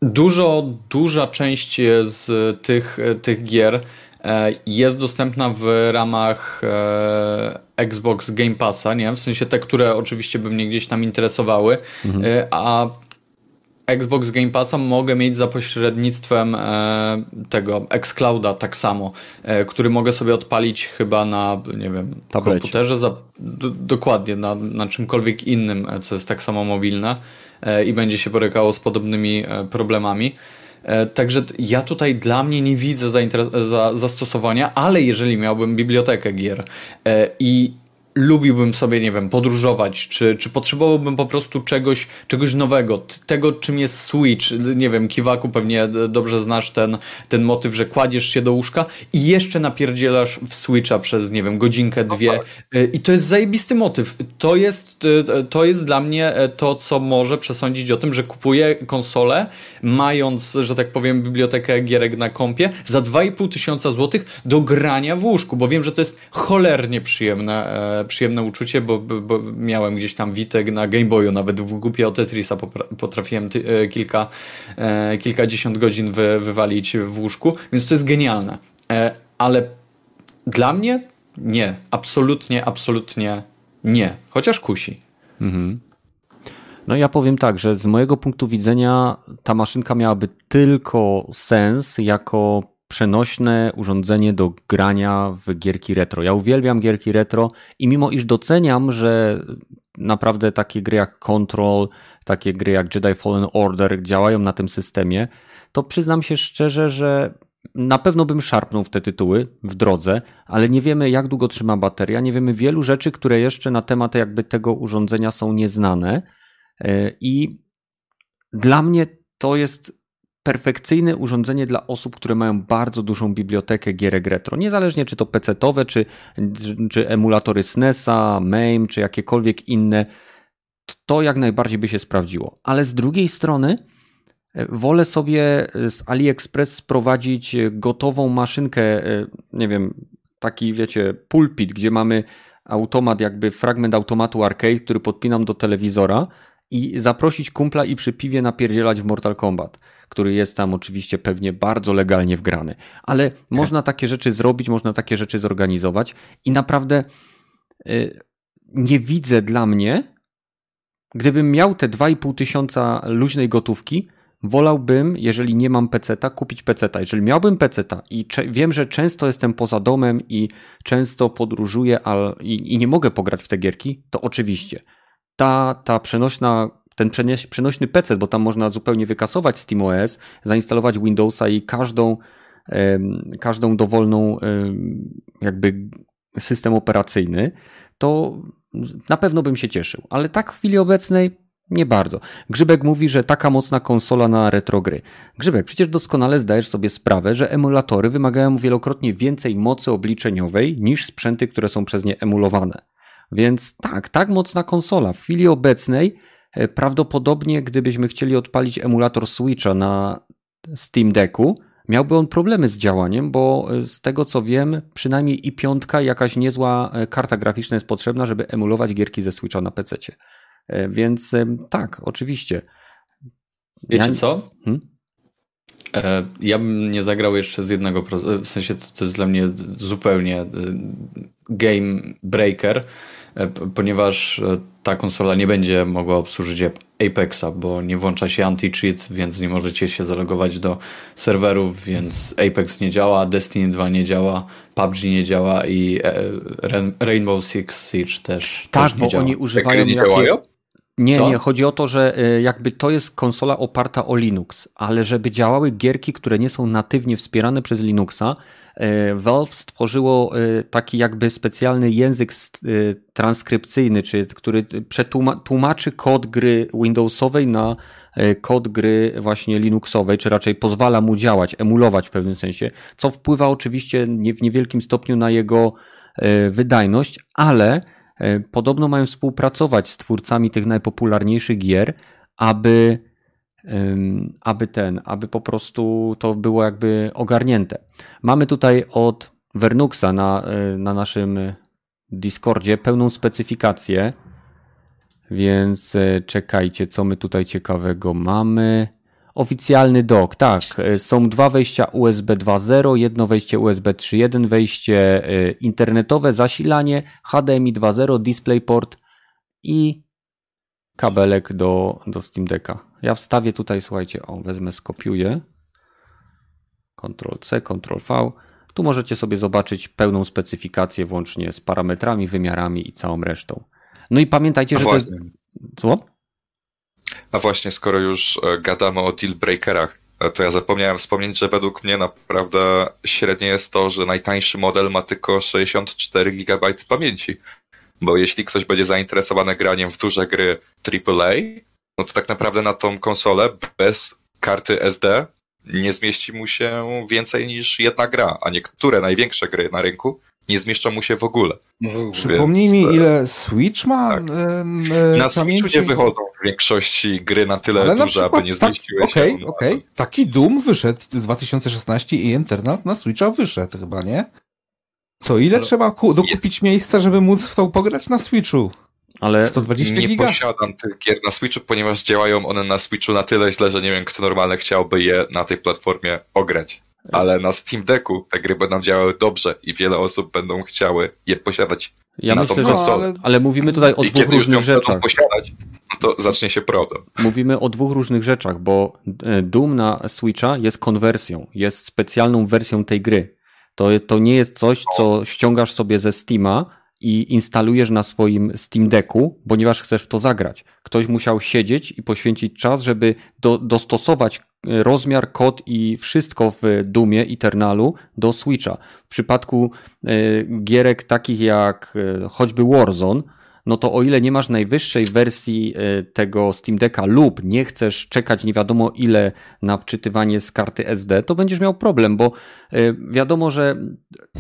dużo, duża część z tych, tych gier e, jest dostępna w ramach e, Xbox Game Passa, nie? W sensie te, które oczywiście by mnie gdzieś tam interesowały, mhm. a Xbox Game Passa mogę mieć za pośrednictwem e, tego xClouda tak samo, e, który mogę sobie odpalić chyba na, nie wiem, Tablecie. komputerze, za, do, dokładnie, na, na czymkolwiek innym, e, co jest tak samo mobilne e, i będzie się borykało z podobnymi e, problemami. E, także ja tutaj dla mnie nie widzę za zastosowania, ale jeżeli miałbym bibliotekę gier i lubiłbym sobie, nie wiem, podróżować, czy, czy potrzebowałbym po prostu czegoś, czegoś nowego, tego czym jest Switch, nie wiem, Kiwaku pewnie dobrze znasz ten, ten motyw, że kładziesz się do łóżka i jeszcze napierdzielasz w Switcha przez, nie wiem, godzinkę, no dwie tak. y, i to jest zajebisty motyw. To jest, y, to jest dla mnie e, to, co może przesądzić o tym, że kupuję konsolę, mając, że tak powiem, bibliotekę gierek na kompie za 2,5 tysiąca złotych do grania w łóżku, bo wiem, że to jest cholernie przyjemne e, przyjemne uczucie, bo, bo miałem gdzieś tam Witek na Game Boyu, nawet w głupie o Tetrisa potrafiłem ty, e, kilka, e, kilkadziesiąt godzin wy, wywalić w łóżku, więc to jest genialne. E, ale dla mnie nie, absolutnie, absolutnie nie, chociaż kusi. Mhm. No ja powiem tak, że z mojego punktu widzenia ta maszynka miałaby tylko sens jako przenośne urządzenie do grania w gierki retro. Ja uwielbiam gierki retro i mimo iż doceniam, że naprawdę takie gry jak Control, takie gry jak Jedi Fallen Order działają na tym systemie, to przyznam się szczerze, że na pewno bym szarpnął w te tytuły w drodze, ale nie wiemy jak długo trzyma bateria, nie wiemy wielu rzeczy, które jeszcze na temat jakby tego urządzenia są nieznane e, i dla mnie to jest perfekcyjne urządzenie dla osób, które mają bardzo dużą bibliotekę gierek retro. Niezależnie czy to PC-owe, czy, czy emulatory SNESa, MAME, czy jakiekolwiek inne, to jak najbardziej by się sprawdziło. Ale z drugiej strony e, wolę sobie z AliExpress sprowadzić gotową maszynkę, e, nie wiem, taki wiecie, pulpit, gdzie mamy automat, jakby fragment automatu arcade, który podpinam do telewizora i zaprosić kumpla i przy piwie napierdzielać w Mortal Kombat który jest tam oczywiście pewnie bardzo legalnie wgrany. Ale można takie rzeczy zrobić, można takie rzeczy zorganizować i naprawdę y, nie widzę dla mnie, gdybym miał te 2,5 tysiąca luźnej gotówki, wolałbym, jeżeli nie mam peceta, kupić peceta. Jeżeli miałbym peceta i wiem, że często jestem poza domem i często podróżuję i, i nie mogę pograć w te gierki, to oczywiście. Ta, ta przenośna ten przenośny PC, bo tam można zupełnie wykasować SteamOS, zainstalować Windowsa i każdą, każdą dowolną jakby system operacyjny, to na pewno bym się cieszył. Ale tak w chwili obecnej nie bardzo. Grzybek mówi, że taka mocna konsola na retrogry. Grzybek, przecież doskonale zdajesz sobie sprawę, że emulatory wymagają wielokrotnie więcej mocy obliczeniowej niż sprzęty, które są przez nie emulowane. Więc tak, tak mocna konsola w chwili obecnej prawdopodobnie, gdybyśmy chcieli odpalić emulator Switcha na Steam Decku, miałby on problemy z działaniem, bo e, z tego co wiem, przynajmniej i piątka, jakaś niezła e, karta graficzna jest potrzebna, żeby emulować gierki ze Switcha na PC. Więc tak, oczywiście. Wiecie ja... co? Hmm? Ja bym nie zagrał jeszcze z jednego, w sensie to jest dla mnie zupełnie game breaker, ponieważ ta konsola nie będzie mogła obsłużyć Apexa, bo nie włącza się anti-cheat, więc nie możecie się zalogować do serwerów, więc Apex nie działa, Destiny 2 nie działa, PUBG nie działa i e, Rainbow Six Siege też, tak, też nie bo działa. oni używają jakie... Nie, Co? nie, chodzi o to, że e, jakby to jest konsola oparta o Linux, ale żeby działały gierki, które nie są natywnie wspierane przez Linuxa, e, Valve stworzyło e, taki jakby specjalny język transkrypcyjny, czy który przetłuma- tłumaczy kod gry Windowsowej na kod gry właśnie Linuxowej, czy raczej pozwala mu działać, emulować w pewnym sensie, co wpływa oczywiście w niewielkim stopniu na jego wydajność, ale podobno mają współpracować z twórcami tych najpopularniejszych gier, aby, aby ten, aby po prostu to było jakby ogarnięte. Mamy tutaj od Vernuxa na, y, na naszym Discordzie pełną specyfikację, więc y, czekajcie, co my tutaj ciekawego mamy. Oficjalny dock, tak. y, Są dwa wejścia USB 2.0, jedno wejście USB 3.1, wejście y, internetowe, zasilanie, HDMI 2.0, DisplayPort i kabelek do, do Steam Decka. Ja wstawię tutaj, słuchajcie, o, wezmę, skopiuję. Ctrl-C, Ctrl-V. Tu możecie sobie zobaczyć pełną specyfikację, włącznie z parametrami, wymiarami i całą resztą. No i pamiętajcie, A że to jest... właśnie, Co? A właśnie, skoro już e, gadamy o deal breakerach, e, to ja zapomniałem wspomnieć, że według mnie naprawdę średnie jest to, że najtańszy model ma tylko 64 GB pamięci. Bo jeśli ktoś będzie zainteresowany graniem w duże gry AAA, no to tak naprawdę na tą konsolę bez karty SD nie zmieści mu się więcej niż jedna gra, a niektóre największe gry na rynku nie zmieszczą mu się w ogóle. Przypomnij Więc, mi, ile Switch ma tak. e, e, Na pamięci? Switchu nie wychodzą w większości gry na tyle Ale na duże, aby przykład nie tak- zmieściły Okej, się. okej. Taki Doom wyszedł z 2016 i Eternal na Switcha wyszedł chyba, nie? Co, ile Ale- trzeba ku- dokupić miejsca, żeby móc w to pograć na Switchu? Ale 120 Nie giga? posiadam tych gier na Switchu, ponieważ działają one na Switchu na tyle źle, że nie wiem, kto normalnie chciałby je na tej platformie ograć. Ale na Steam Decku te gry będą działały dobrze i wiele osób będą chciały je posiadać. ja na myślę, tą że... konsolę. ale- Ale mówimy tutaj o I dwóch kiedy już ją różnych będą rzeczach. posiadać, no to zacznie się problem. Mówimy o dwóch różnych rzeczach, bo e, Doom na Switcha jest konwersją, jest specjalną wersją tej gry. To, to nie jest coś, co ściągasz sobie ze Steama i instalujesz na swoim Steam Decku, ponieważ chcesz w to zagrać. Ktoś musiał siedzieć i poświęcić czas, żeby do, dostosować rozmiar, kod i wszystko w Doomie Eternalu do Switcha. W przypadku e, gierek takich jak e, choćby Warzone, no to o ile nie masz najwyższej wersji e, tego Steam Decka lub nie chcesz czekać nie wiadomo ile na wczytywanie z karty SD, to będziesz miał problem, bo e, wiadomo, że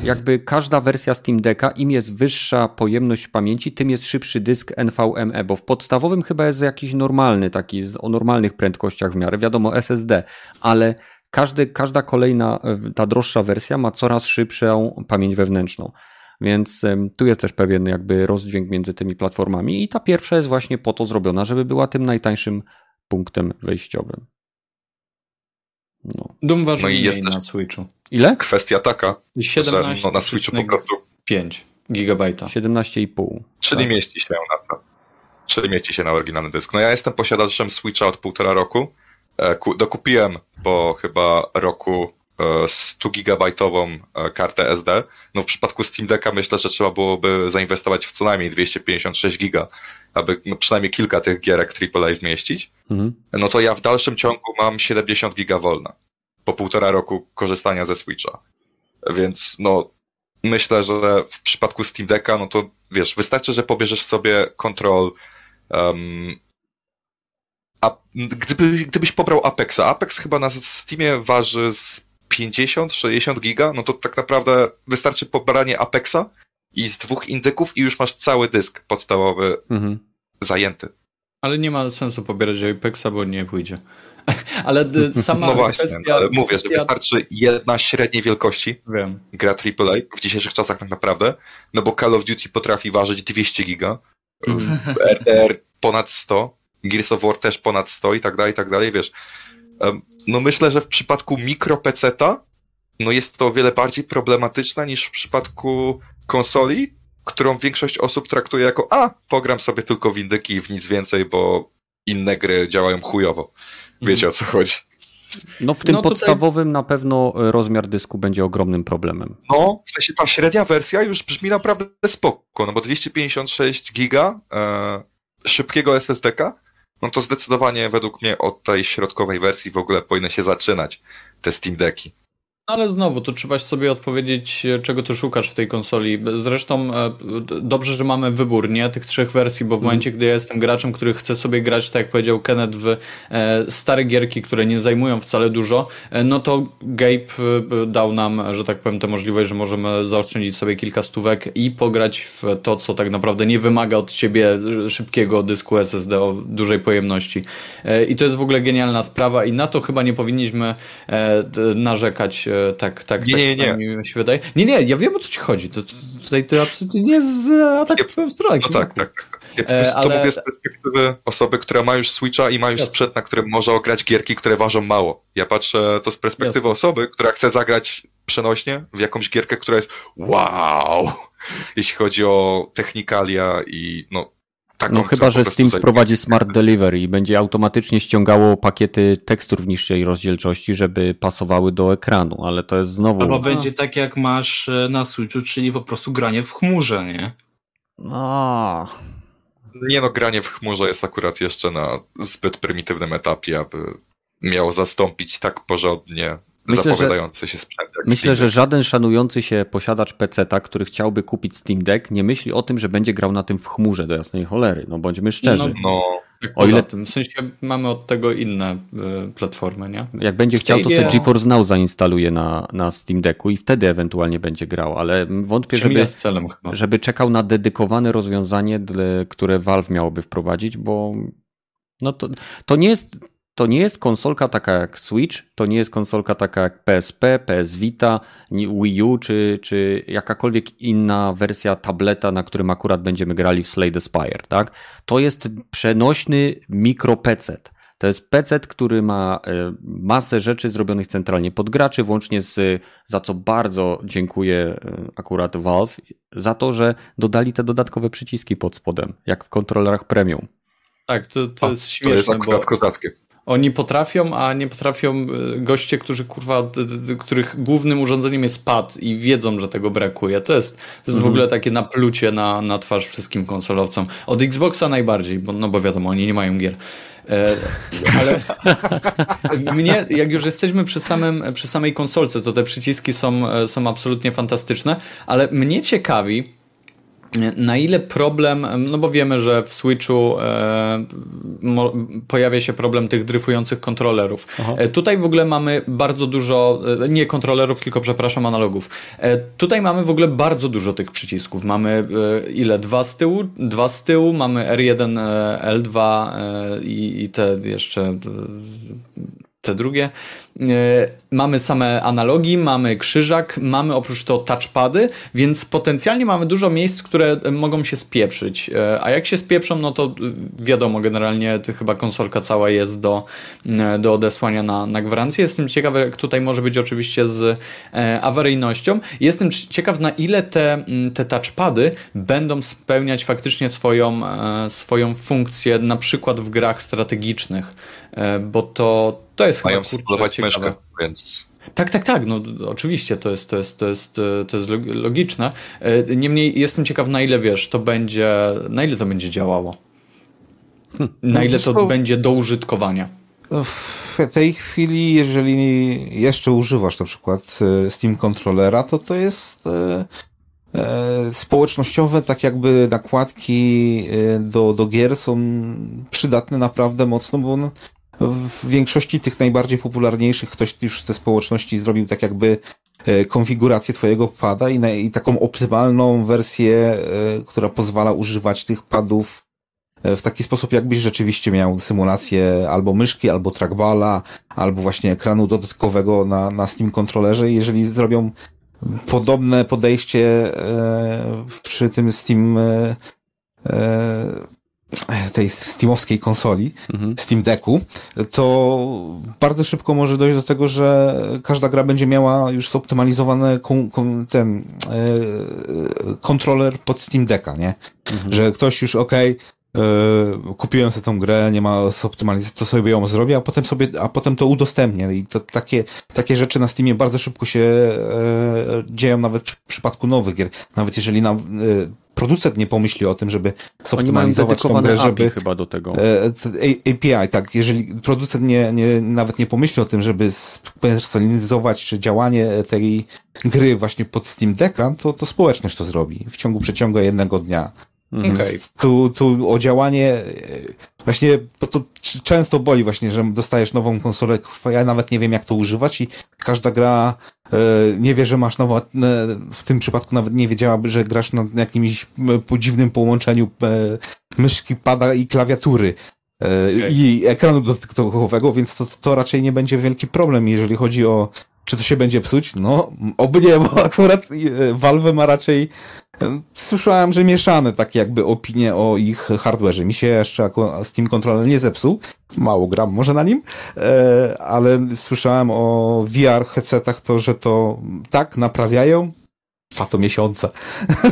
jakby każda wersja Steam Decka, im jest wyższa pojemność pamięci, tym jest szybszy dysk NVMe, bo w podstawowym chyba jest jakiś normalny, taki o normalnych prędkościach w miarę, wiadomo SSD, ale każdy, każda kolejna, ta droższa wersja ma coraz szybszą pamięć wewnętrzną. Więc tu jest też pewien jakby rozdźwięk między tymi platformami i ta pierwsza jest właśnie po to zrobiona, żeby była tym najtańszym punktem wejściowym. No. Doom waży No i jest też- na Switchu. Ile? Kwestia taka, że 17,5 no, na Switchu po prostu, gigabajta. 17,5. czyli Tak. mieści się na to. Czyli mieści się na oryginalny dysk. No ja jestem posiadaczem Switcha od półtora roku. E, ku- Dokupiłem po chyba roku e, 100 gigabajtową e, kartę SD. No w przypadku Steam Decka myślę, że trzeba byłoby zainwestować w co najmniej 256 giga, aby no, przynajmniej kilka tych gierek AAA zmieścić. Mhm. No to ja w dalszym ciągu mam 70 giga wolna. Po półtora roku korzystania ze Switcha. Więc no myślę, że w przypadku Steam Decka, no to wiesz, wystarczy, że pobierzesz sobie Control um, a, gdyby, gdybyś pobrał Apexa, Apex chyba na Steamie waży z 50-60 giga, no to tak naprawdę wystarczy pobranie Apexa i z dwóch indyków i już masz cały dysk podstawowy Mhm. zajęty. Ale nie ma sensu pobierać Apexa, bo nie pójdzie. Ale d- sama No właśnie, kwestia, ale mówię, że kwestia... wystarczy jedna średniej wielkości Wiem. gra AAA w dzisiejszych czasach tak naprawdę, no bo Call of Duty potrafi ważyć 200 giga, Mhm. RDR ponad 100, Gears of War też ponad 100 i tak dalej, i tak dalej, wiesz. No myślę, że w przypadku mikro PC-ta, no jest to o wiele bardziej problematyczne niż w przypadku konsoli, którą większość osób traktuje jako a, pogram sobie tylko w indyki i w nic więcej, bo inne gry działają chujowo. Wiecie o co chodzi. No w tym No tutaj- podstawowym na pewno e, rozmiar dysku będzie ogromnym problemem. No, w sensie ta średnia wersja już brzmi naprawdę spoko, no bo 256 giga, e, szybkiego SSD-ka, no to zdecydowanie według mnie od tej środkowej wersji w ogóle powinny się zaczynać te Steam Decki. Ale znowu, to trzeba sobie odpowiedzieć, czego ty szukasz w tej konsoli. Zresztą e, dobrze, że mamy wybór, nie? Tych trzech wersji, bo w mhm. momencie, gdy ja jestem graczem, który chce sobie grać, tak jak powiedział Kenneth, w e, stare gierki, które nie zajmują wcale dużo, e, no to Gabe dał nam, że tak powiem, tę możliwość, że możemy zaoszczędzić sobie kilka stówek i pograć w to, co tak naprawdę nie wymaga od ciebie szybkiego dysku SSD o dużej pojemności. I to jest w ogóle genialna sprawa i na to chyba nie powinniśmy narzekać tak, tak, nie, tak nie, nie. mi się wydaje. Nie, nie, ja wiem o co ci chodzi. To, tutaj to absolutnie nie jest atak w twoją stronę. No tak, tak, tak. Ja to, ale... to mówię z perspektywy osoby, która ma już Switcha i ma już Jasne. sprzęt, na którym może ograć gierki, które ważą mało. Ja patrzę to z perspektywy Jasne. osoby, która chce zagrać przenośnie w jakąś gierkę, która jest wow, jeśli chodzi o technikalia i no, no chyba, że Steam wprowadzi Smart Delivery i będzie automatycznie ściągało pakiety tekstur w niższej rozdzielczości, żeby pasowały do ekranu, ale to jest znowu... Albo będzie tak jak masz e, na Switchu, czyli po prostu granie w chmurze, nie? No... Nie no, granie w chmurze jest akurat jeszcze na zbyt prymitywnym etapie, aby miało zastąpić tak porządnie myślę, zapowiadający się sprzęt. Myślę, że żaden szanujący się posiadacz PC-ta, który chciałby kupić Steam Deck, nie myśli o tym, że będzie grał na tym w chmurze do jasnej cholery. No bądźmy szczerzy. No, no. O ile... tym. W sensie mamy od tego inne y, platformy, nie? Jak będzie chciał, to sobie GeForce Now zainstaluje na, na Steam Decku i wtedy ewentualnie będzie grał, ale wątpię, żeby, celem chyba. żeby czekał na dedykowane rozwiązanie, które Valve miałoby wprowadzić, bo no to, to nie jest to nie jest konsolka taka jak Switch, to nie jest konsolka taka jak PSP, PS Vita, Wii U, czy, czy jakakolwiek inna wersja tableta, na którym akurat będziemy grali w Slay the Spire, tak? To jest przenośny mikro PC. To jest PC, który ma e, masę rzeczy zrobionych centralnie pod graczy, włącznie z, za co bardzo dziękuję e, akurat Valve, za to, że dodali te dodatkowe przyciski pod spodem, jak w kontrolerach premium. Tak, to, to o, jest śmieszne. To jest akurat bo... kozackie. Oni potrafią, a nie potrafią e, goście, którzy kurwa, których głównym urządzeniem jest pad i wiedzą, że tego brakuje. To jest, to jest mhm. w ogóle takie naplucie na, na twarz wszystkim konsolowcom. Od Xboxa najbardziej, bo, no bo wiadomo, oni nie mają gier. E, ale mnie, jak już jesteśmy przy, samym, przy samej konsolce, to te przyciski są, e, są absolutnie fantastyczne, ale mnie ciekawi, na ile problem, no bo wiemy, że w Switchu e, mo, pojawia się problem tych dryfujących kontrolerów. E, tutaj w ogóle mamy bardzo dużo, e, nie kontrolerów, tylko przepraszam, analogów. E, tutaj mamy w ogóle bardzo dużo tych przycisków. Mamy e, ile? Dwa z tyłu? Dwa z tyłu, mamy R1, e, L2 i, i te jeszcze te drugie. E, mamy same analogi, mamy krzyżak, mamy oprócz to touchpady, więc potencjalnie mamy dużo miejsc, które mogą się spieprzyć. E, a jak się spieprzą, no to wiadomo, generalnie to chyba konsolka cała jest do, e, do odesłania na, na gwarancję. Jestem ciekaw, jak tutaj może być oczywiście z awaryjnością. Jestem ciekaw, na ile te, te touchpady będą spełniać faktycznie swoją, swoją funkcję, na przykład w grach strategicznych, bo to, to jest Mają chyba kurczę, myszkę, więc... Tak, tak, tak, no oczywiście to jest, to jest, to jest, to jest logiczne. E, niemniej jestem ciekaw, na ile wiesz, to będzie, na ile to będzie działało. Hm. Na ile to będzie do użytkowania. W tej chwili, jeżeli jeszcze używasz na przykład e, Steam Controllera, to to jest e, społecznościowe, tak jakby nakładki do, do gier są przydatne naprawdę mocno, bo w większości tych najbardziej popularniejszych ktoś już ze społeczności zrobił tak jakby e, konfigurację twojego pada i, na, i taką optymalną wersję, e, która pozwala używać tych padów e, w taki sposób, jakbyś rzeczywiście miał symulację albo myszki, albo trackballa, albo właśnie ekranu dodatkowego na, na Steam kontrolerze. Jeżeli zrobią podobne podejście przy tym Steam tej Steamowskiej konsoli, mhm. Steam Decku, to bardzo szybko może dojść do tego, że każda gra będzie miała już zoptymalizowany ten e, kontroler pod Steam Decka, nie? Mhm. Że ktoś już, okej, okay, e, kupiłem sobie tą grę, nie ma optymalizacji, to sobie ją zrobię, a potem sobie, a potem to udostępnię. I to, takie, takie rzeczy na Steamie bardzo szybko się e, dzieją nawet w przypadku nowych gier. Nawet jeżeli na, producent nie pomyśli o tym, żeby zoptymalizować tą grę, API żeby... chyba do tego. E, API, tak. Jeżeli producent nie, nie, nawet nie pomyśli o tym, żeby spersonalizować działanie tej gry właśnie pod Steam Decka, to, to społeczność to zrobi w ciągu przeciągu jednego dnia. Mhm. Więc Tu, tu o działanie e, właśnie, to c- często boli właśnie, że dostajesz nową konsolę, ja nawet nie wiem jak to używać i każda gra e, nie wie, że masz nową, e, w tym przypadku nawet nie wiedziałaby, że grasz na jakimś dziwnym połączeniu e, myszki, pada i klawiatury e, i ekranu dotykowego, więc to, to raczej nie będzie wielki problem, jeżeli chodzi o czy to się będzie psuć? No, oby nie, bo akurat e, Valve ma raczej e, Słyszałem, że mieszane takie jakby opinie o ich hardware'ze. Mi się jeszcze Steam Controller nie zepsuł. Mało gram może na nim, e, ale słyszałem o VR headsetach to, że to tak naprawiają. Trwa to miesiące.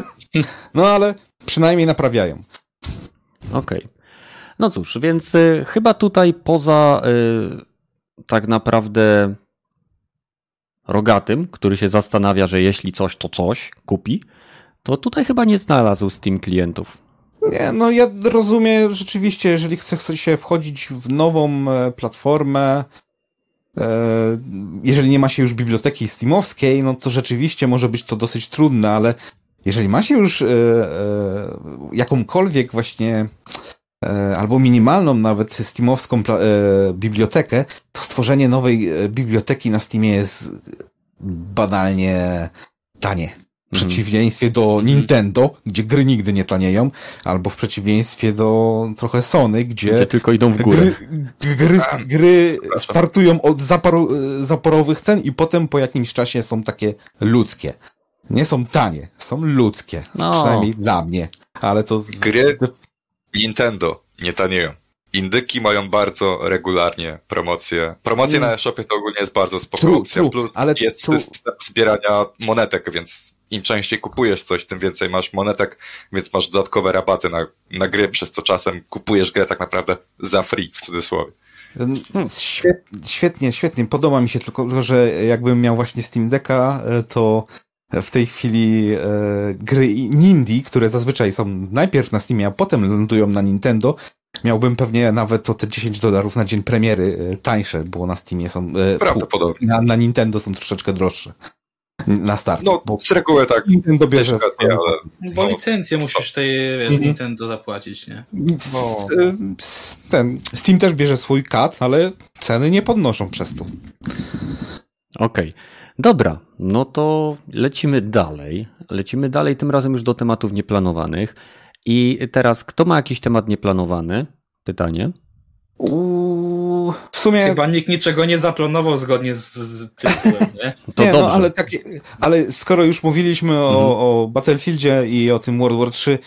no ale przynajmniej naprawiają. Okej. No cóż, więc chyba tutaj poza tak naprawdę rogatym, który się zastanawia, że jeśli coś, to coś kupi, to tutaj chyba nie znalazł Steam klientów. Nie, no ja rozumiem rzeczywiście, jeżeli chce chce się wchodzić w nową e, platformę, e, jeżeli nie ma się już biblioteki steamowskiej, no to rzeczywiście może być to dosyć trudne, ale jeżeli ma się już e, jakąkolwiek właśnie albo minimalną nawet steamowską e, bibliotekę, to stworzenie nowej e, biblioteki na Steamie jest banalnie tanie. W Mhm. przeciwieństwie do Nintendo, gdzie gry nigdy nie tanieją, albo w przeciwieństwie do trochę Sony, gdzie, Gdzie tylko idą w górę. gry, gry, gry startują od zaparu, zaporowych cen i potem po jakimś czasie są takie ludzkie. Nie są tanie, są ludzkie. No. Przynajmniej dla mnie. Ale to Gry Nintendo nie tanieją. Indyki mają bardzo regularnie promocje. Promocje Mm. na e-shopie to ogólnie jest bardzo spoko True, opcja. true, Plus ale jest tu- system zbierania monetek, więc im częściej kupujesz coś, tym więcej masz monetek, więc masz dodatkowe rabaty na, na gry, przez co czasem kupujesz grę tak naprawdę za free, w cudzysłowie. Świetnie, świetnie, świetnie. Podoba mi się tylko, że jakbym miał właśnie Steam Decka, e, to w tej chwili e, gry Nindie, które zazwyczaj są najpierw na Steamie, a potem lądują na Nintendo, miałbym pewnie nawet o te 10 dolarów na dzień premiery e, tańsze, bo na Steamie są... E, Prawdopodobnie. na, na Nintendo są troszeczkę droższe. Na start. No, bo z reguły tak. Nintendo bierze... Ale Bo No. licencję musisz tej, wiesz, Mhm. Nintendo zapłacić, nie? No. Ten, Steam też bierze swój kat, ale ceny nie podnoszą przez to. Okej. Dobra, no to lecimy dalej. Lecimy dalej, tym razem już do tematów nieplanowanych. I teraz, kto ma jakiś temat nieplanowany? Pytanie. Uuu, w sumie Chyba nikt niczego nie zaplanował zgodnie z, z tytułem, nie? To nie, dobrze. No, ale, tak, ale skoro już mówiliśmy o, Mhm. o Battlefieldzie i o tym World War 3,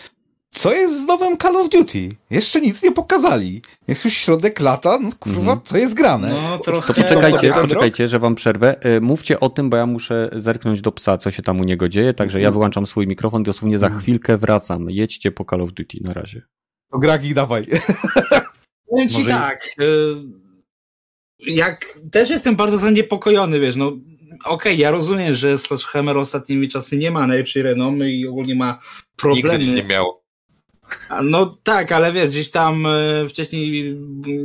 co jest z nowym Call of Duty? Jeszcze nic nie pokazali. Jest już środek lata, no kurwa, Mhm. co jest grane? No To trochę... poczekajcie, Eee, poczekajcie, że wam przerwę. E, Mówcie o tym, bo ja muszę zerknąć do psa, co się tam u niego dzieje, także ja wyłączam swój mikrofon, dosłownie za chwilkę wracam. Jedźcie po Call of Duty na razie. To Gragi, dawaj. Powiem ci Może- tak, y, jak też jestem bardzo zaniepokojony, wiesz, no okej, ja rozumiem, że Sledgehammer ostatnimi czasy nie ma najlepszej renomy i ogólnie ma problemy. nigdy nie miał. No tak, ale wiesz, gdzieś tam e, wcześniej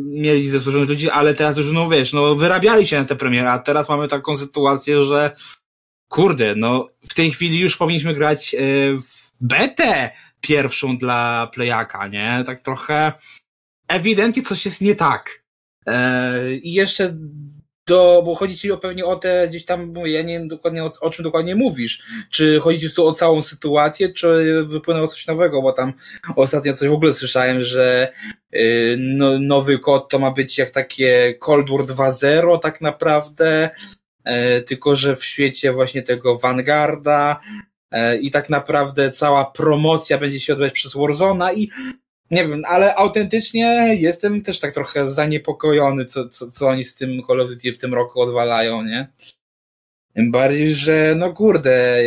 mieli dużo ludzi, ale teraz już, no wiesz, no wyrabiali się na tę premierę, a teraz mamy taką sytuację, że kurde, no w tej chwili już powinniśmy grać e, w betę pierwszą dla Playaka, nie? Tak trochę ewidentnie coś jest nie tak. E, I jeszcze do, bo chodzi ci o pewnie o te gdzieś tam, mówię, ja nie wiem dokładnie o, o czym dokładnie mówisz. Czy chodzi ci tu o całą sytuację, czy wypłynęło coś nowego, bo tam ostatnio coś w ogóle słyszałem, że y, no, nowy kod to ma być jak takie Cold War 2.0 tak naprawdę, e, tylko że w świecie właśnie tego Vanguarda e, i tak naprawdę cała promocja będzie się odbywać przez Warzona i nie wiem, ale autentycznie jestem też tak trochę zaniepokojony, co, co, co oni z tym Call of Duty w tym roku odwalają, nie? Tym bardziej, że no kurde,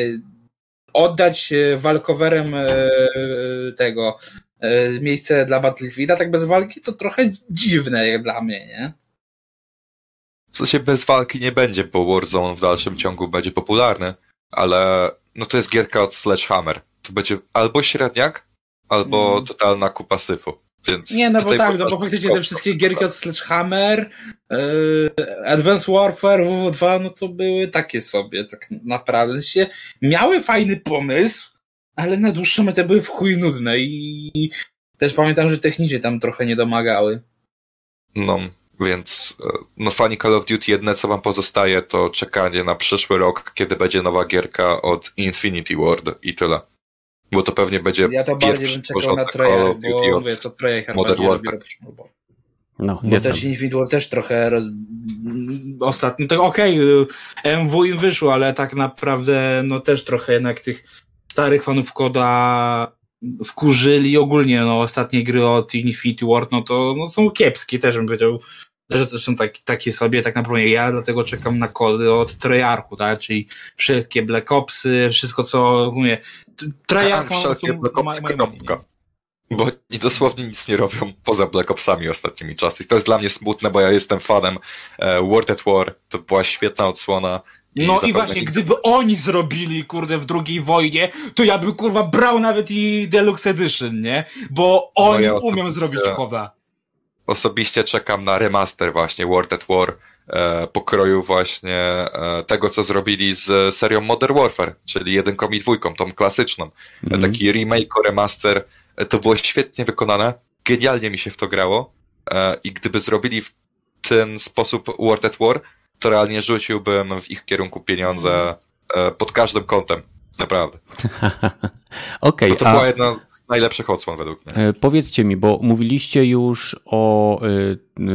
oddać e, walkowerem e, tego e, miejsce dla Battlefielda tak bez walki to trochę dziwne jak dla mnie, nie? W sensie bez walki nie będzie, bo Warzone w dalszym ciągu będzie popularny, ale no to jest gierka od Sledgehammer, to będzie albo średniak, albo Mhm. totalna kupa syfu. Więc Nie, no bo tak, no bo faktycznie te wszystkie gierki od Sledgehammer, yy, Advanced Warfare, WW2, no to były takie sobie, tak naprawdę. Się, miały fajny pomysł, ale na dłuższą metę były w chuj nudne i też pamiętam, że technicznie tam trochę nie domagały. No, więc e, no fani Call of Duty jedyne co wam pozostaje to czekanie na przyszły rok, kiedy będzie nowa gierka od Infinity Ward i tyle. Bo to pewnie będzie Ja to bardziej bym czekał na of Duty bo mówię, to Treyarch Modern Warfare. robi robić, bo- No, Bo jestem. też Infinity War też trochę ostatnio, to okej, y, MW im wyszło, ale tak naprawdę no też trochę jednak tych starych fanów koda wkurzyli ogólnie, no ostatnie gry od Infinity Ward, no to no, są kiepskie, też bym powiedział, że to są tak, takie sobie, tak naprawdę ja dlatego czekam na kody od Treyarchu, tak, czyli wszystkie Black Opsy, wszystko co, mówię, t- Treyarch A, ma- wszelkie Black. Bo oni dosłownie nic nie robią poza Black Opsami ostatnimi czasy. I to jest dla mnie smutne, bo ja jestem fanem e, World at War. To była świetna odsłona. No i właśnie, nie- gdyby oni zrobili, kurde, w drugiej wojnie, to ja bym, kurwa, brał nawet i Deluxe Edition, nie? Bo oni ja umią zrobić koda. Osobiście czekam na remaster właśnie World at War pokroju właśnie e, tego, co zrobili z serią Modern Warfare, czyli jedynką i dwójką, tą klasyczną. Mhm. Taki remake, remaster. E, To było świetnie wykonane. Genialnie mi się w to grało. E, I gdyby zrobili w ten sposób World at War, to realnie rzuciłbym w ich kierunku pieniądze e, pod każdym kątem. Naprawdę. Okej, Bo to a była jedna z najlepszych odsłon według mnie. e, powiedzcie mi, bo mówiliście już o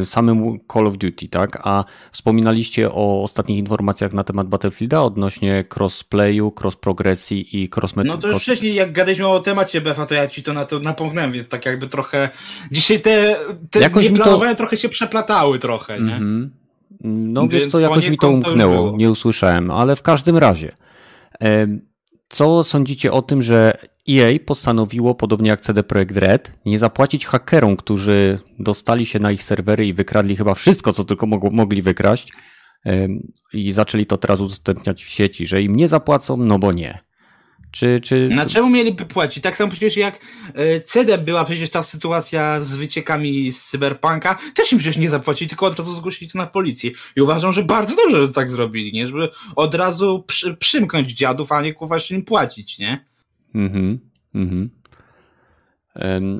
e, samym Call of Duty, tak? A wspominaliście o ostatnich informacjach na temat Battlefielda odnośnie crossplayu, cross-progresji i cross No to już wcześniej, jak gadaliśmy o temacie BFA, to ja ci to na to napomknąłem, więc tak jakby trochę... Dzisiaj te, te Jakoś to- trochę się przeplatały trochę, nie? Mhm. No Więc wiesz co, jakoś mi to to umknęło, było. nie usłyszałem, ale w każdym razie. em, Co sądzicie o tym, że EA postanowiło, podobnie jak CD Projekt Red, nie zapłacić hakerom, którzy dostali się na ich serwery i wykradli chyba wszystko, co tylko mogli wykraść i zaczęli to teraz udostępniać w sieci, że im nie zapłacą, no bo nie. Czy, czy... Na czemu mieliby płacić? Tak samo przecież jak e, CD była przecież ta sytuacja z wyciekami z Cyberpunka, też im przecież nie zapłacili, tylko od razu zgłosili to na policję. I uważam, że bardzo dobrze, że tak zrobili, nie? Żeby od razu przy, przymknąć dziadów, a nie jeszcze im płacić, nie? Mhm, mhm.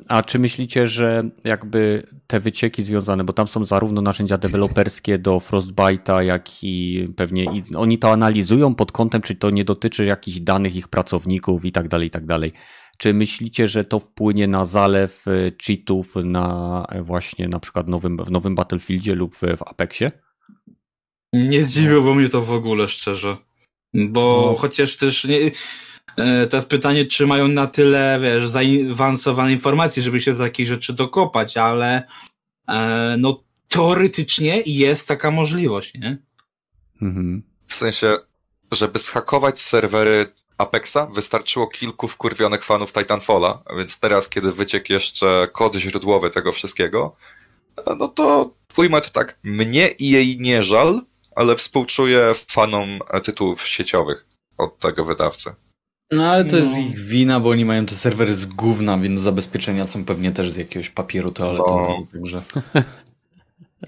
A czy myślicie, że jakby te wycieki związane, bo tam są zarówno narzędzia deweloperskie do Frostbite'a, jak i pewnie i oni to analizują pod kątem, czy to nie dotyczy jakichś danych ich pracowników i tak dalej, i tak dalej. Czy myślicie, że to wpłynie na zalew e, cheatów na e, właśnie na przykład nowym, w nowym Battlefieldzie lub w, Apexie? Nie zdziwiło mnie to w ogóle, szczerze. Bo No. chociaż też nie, e, to jest pytanie, czy mają na tyle, wiesz, zaawansowane informacje, żeby się do takich rzeczy dokopać, ale e, no teoretycznie jest taka możliwość, nie? Mhm. W sensie, żeby zhakować serwery Apexa, wystarczyło kilku wkurwionych fanów Titanfalla, więc teraz, kiedy wyciekł jeszcze kod źródłowy tego wszystkiego, no to ujmę to tak, mnie i jej nie żal, ale współczuję fanom tytułów sieciowych od tego wydawcy. No ale to jest No. ich wina, bo oni mają te serwery z gówna, więc zabezpieczenia są pewnie też z jakiegoś papieru toaletowego, także...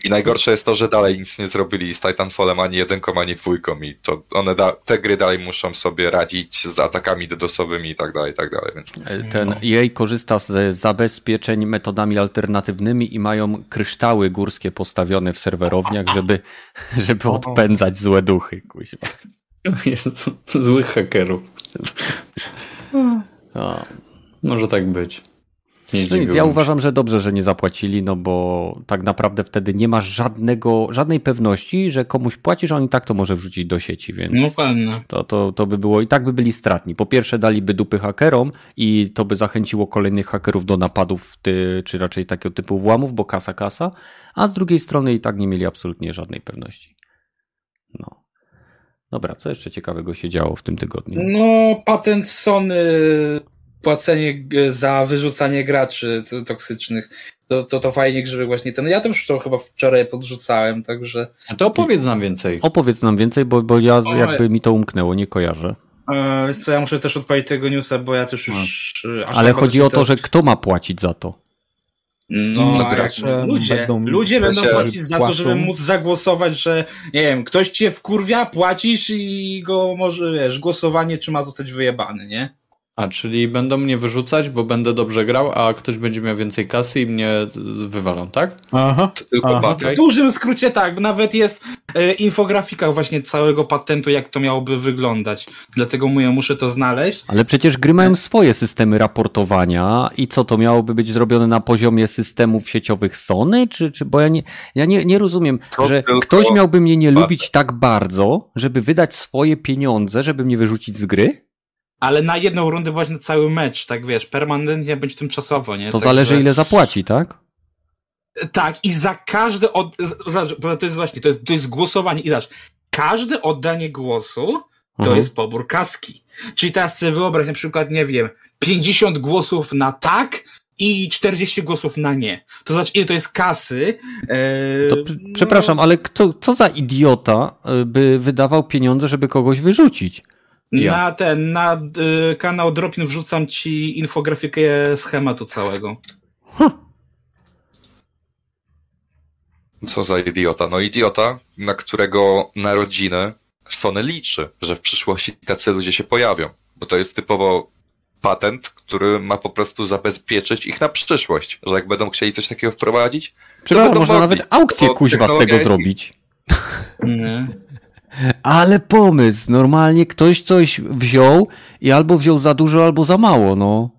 I najgorsze jest to, że dalej nic nie zrobili z Titanfallem ani jedynką, ani dwójką i to one da, te gry dalej muszą sobie radzić z atakami DDoSowymi i tak dalej, i tak dalej, więc E, Ten EA korzysta z zabezpieczeń metodami alternatywnymi i mają kryształy górskie postawione w serwerowniach, żeby, żeby odpędzać złe duchy. Kuźwa. Jezu, złych hakerów. No. Może tak być. No nic, ja uważam, że dobrze, że nie zapłacili, no bo tak naprawdę wtedy nie masz żadnego, żadnej pewności, że komuś płacisz, a on i tak to może wrzucić do sieci, więc No pewnie. to, to, to by było i tak by byli stratni. Po pierwsze daliby dupy hakerom i to by zachęciło kolejnych hakerów do napadów, ty, czy raczej takiego typu włamów, bo kasa, kasa, a z drugiej strony i tak nie mieli absolutnie żadnej pewności. No. Dobra, co jeszcze ciekawego się działo w tym tygodniu? No, patent Sony, płacenie za wyrzucanie graczy toksycznych, to, to, to fajnie grzyby właśnie ten. Ja też to chyba wczoraj podrzucałem, także A to opowiedz nam więcej. Opowiedz nam więcej, bo, bo ja O, jakby mi to umknęło, nie kojarzę. E, co, ja muszę też odpalić tego newsa, bo ja też już... e, aż Ale tak chodzi o to, że kto ma płacić za to? No, No, gracze ludzie, będą- ludzie będą płacić za to, żeby móc zagłosować, że nie wiem, ktoś cię wkurwia, płacisz i go może, wiesz, głosowanie, czy ma zostać wyjebany, nie? A, czyli będą mnie wyrzucać, bo będę dobrze grał, a ktoś będzie miał więcej kasy i mnie y, wywalą, tak? Aha. To tylko Aha. W dużym skrócie tak, nawet jest e, infografika właśnie całego patentu, jak to miałoby wyglądać. Dlatego mówię, muszę to znaleźć. Ale przecież gry mają swoje systemy raportowania i co to miałoby być zrobione na poziomie systemów sieciowych Sony? Czy, czy bo ja nie, ja nie, nie rozumiem, To że ktoś miałby mnie nie patent. lubić tak bardzo, żeby wydać swoje pieniądze, żeby mnie wyrzucić z gry? Ale na jedną rundę właśnie na cały mecz, tak wiesz, permanentnie będzie tymczasowo, nie? To Także- zależy ile zapłaci, tak? Tak, i za każde od... Zobacz, to jest właśnie, to jest, to jest głosowanie i zobacz, każde oddanie głosu to Mhm. jest pobór kaski. Czyli teraz sobie wyobraź na przykład, nie wiem, 50 głosów na tak i 40 głosów na nie. To znaczy, ile to jest kasy? Eee, To, pr- no, Przepraszam, ale kto, co za idiota y, by wydawał pieniądze, żeby kogoś wyrzucić? Ja. Na ten, na y, kanał Dropin wrzucam ci infografikę schematu całego. Co za idiota? No idiota, na którego narodziny Sony liczy, że w przyszłości tacy ludzie się pojawią. Bo to jest typowo patent, który ma po prostu zabezpieczyć ich na przyszłość. Że jak będą chcieli coś takiego wprowadzić, Przepraszam, będą można mogli, nawet aukcję kuźwa z tego zrobić. Nie. Ale pomysł, normalnie ktoś coś wziął i albo wziął za dużo, albo za mało, no.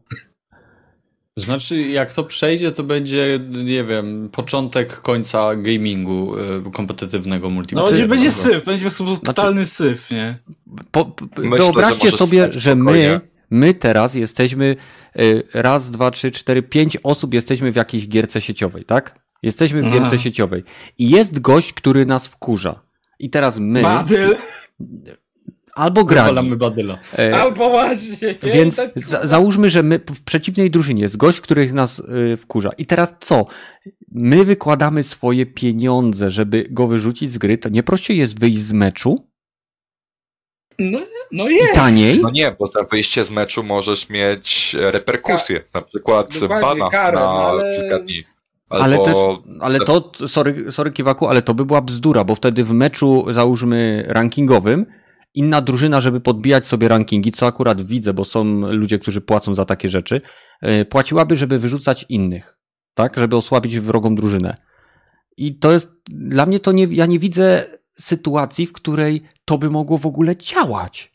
Znaczy, jak to przejdzie, to będzie, nie wiem, początek końca gamingu y, kompetytywnego No multiplayera. będzie, będzie syf, będzie prostu totalny syf, nie? Po, po, Myślę, wyobraźcie że sobie, że my, my teraz jesteśmy y, raz, dwa, trzy, cztery, pięć osób jesteśmy w jakiejś gierce sieciowej, tak? Jesteśmy w Aha. gierce sieciowej. I jest gość, który nas wkurza. I teraz my, Badyl, albo grali, Wywalamy badyla. e, albo właśnie. nie? Więc Tak, za, załóżmy, że my w przeciwnej drużynie jest gość, który nas y, wkurza. I teraz co? My wykładamy swoje pieniądze, żeby go wyrzucić z gry. To nie prościej jest wyjść z meczu No, no i jest. taniej. no nie, bo za wyjście z meczu możesz mieć reperkusje. Na przykład bana karę, na no ale- kilka dni. Ale Albo też, ale to, sorry, sorry Kiwaku, ale to by była bzdura, bo wtedy w meczu, załóżmy rankingowym, inna drużyna, żeby podbijać sobie rankingi, co akurat widzę, bo są ludzie, którzy płacą za takie rzeczy, y, płaciłaby, żeby wyrzucać innych, tak? Żeby osłabić wrogą drużynę. I to jest, dla mnie to nie, ja nie widzę sytuacji, w której to by mogło w ogóle działać.